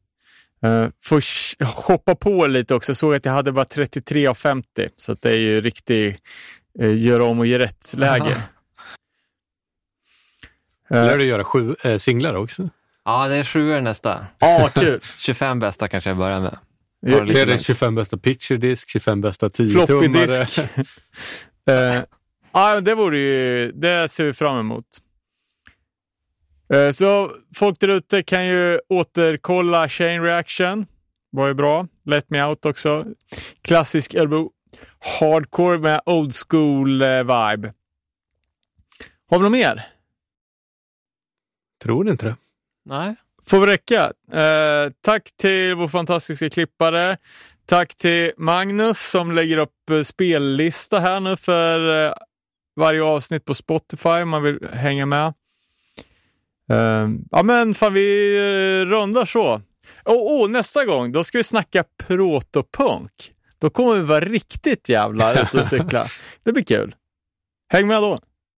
Uh, får sh- shoppa på lite också. Såg att jag hade bara 33 av 50, så att det är ju riktigt uh, gör om och ge rätt-läge. Lär Uh, du göra sju eh, singlar också? Ja, det är sjuor nästa. Ja, kul. 25 bästa kanske jag börjar med. Ja, lite Så är det lugnt. 25 bästa picture disk, 25 bästa Floppy 10-tummare. disk. Eh, ja, det vore ju, det ser vi fram emot. Eh, så folk där ute kan ju återkolla Chain Reaction. Var ju bra. Let Me Out också. Klassisk Elbow Hardcore med old school eh, vibe. Har vi något mer? Tror inte det. Nej. Får vi räcka. Eh, tack till vår fantastiska klippare. Tack till Magnus som lägger upp eh, spellista här nu för varje avsnitt på Spotify om man vill hänga med. Eh, ja men fan vi eh, rundar så. Och oh, nästa gång då ska vi snacka protopunk. Då kommer vi vara riktigt jävla ute och cykla. Det blir kul. Häng med då.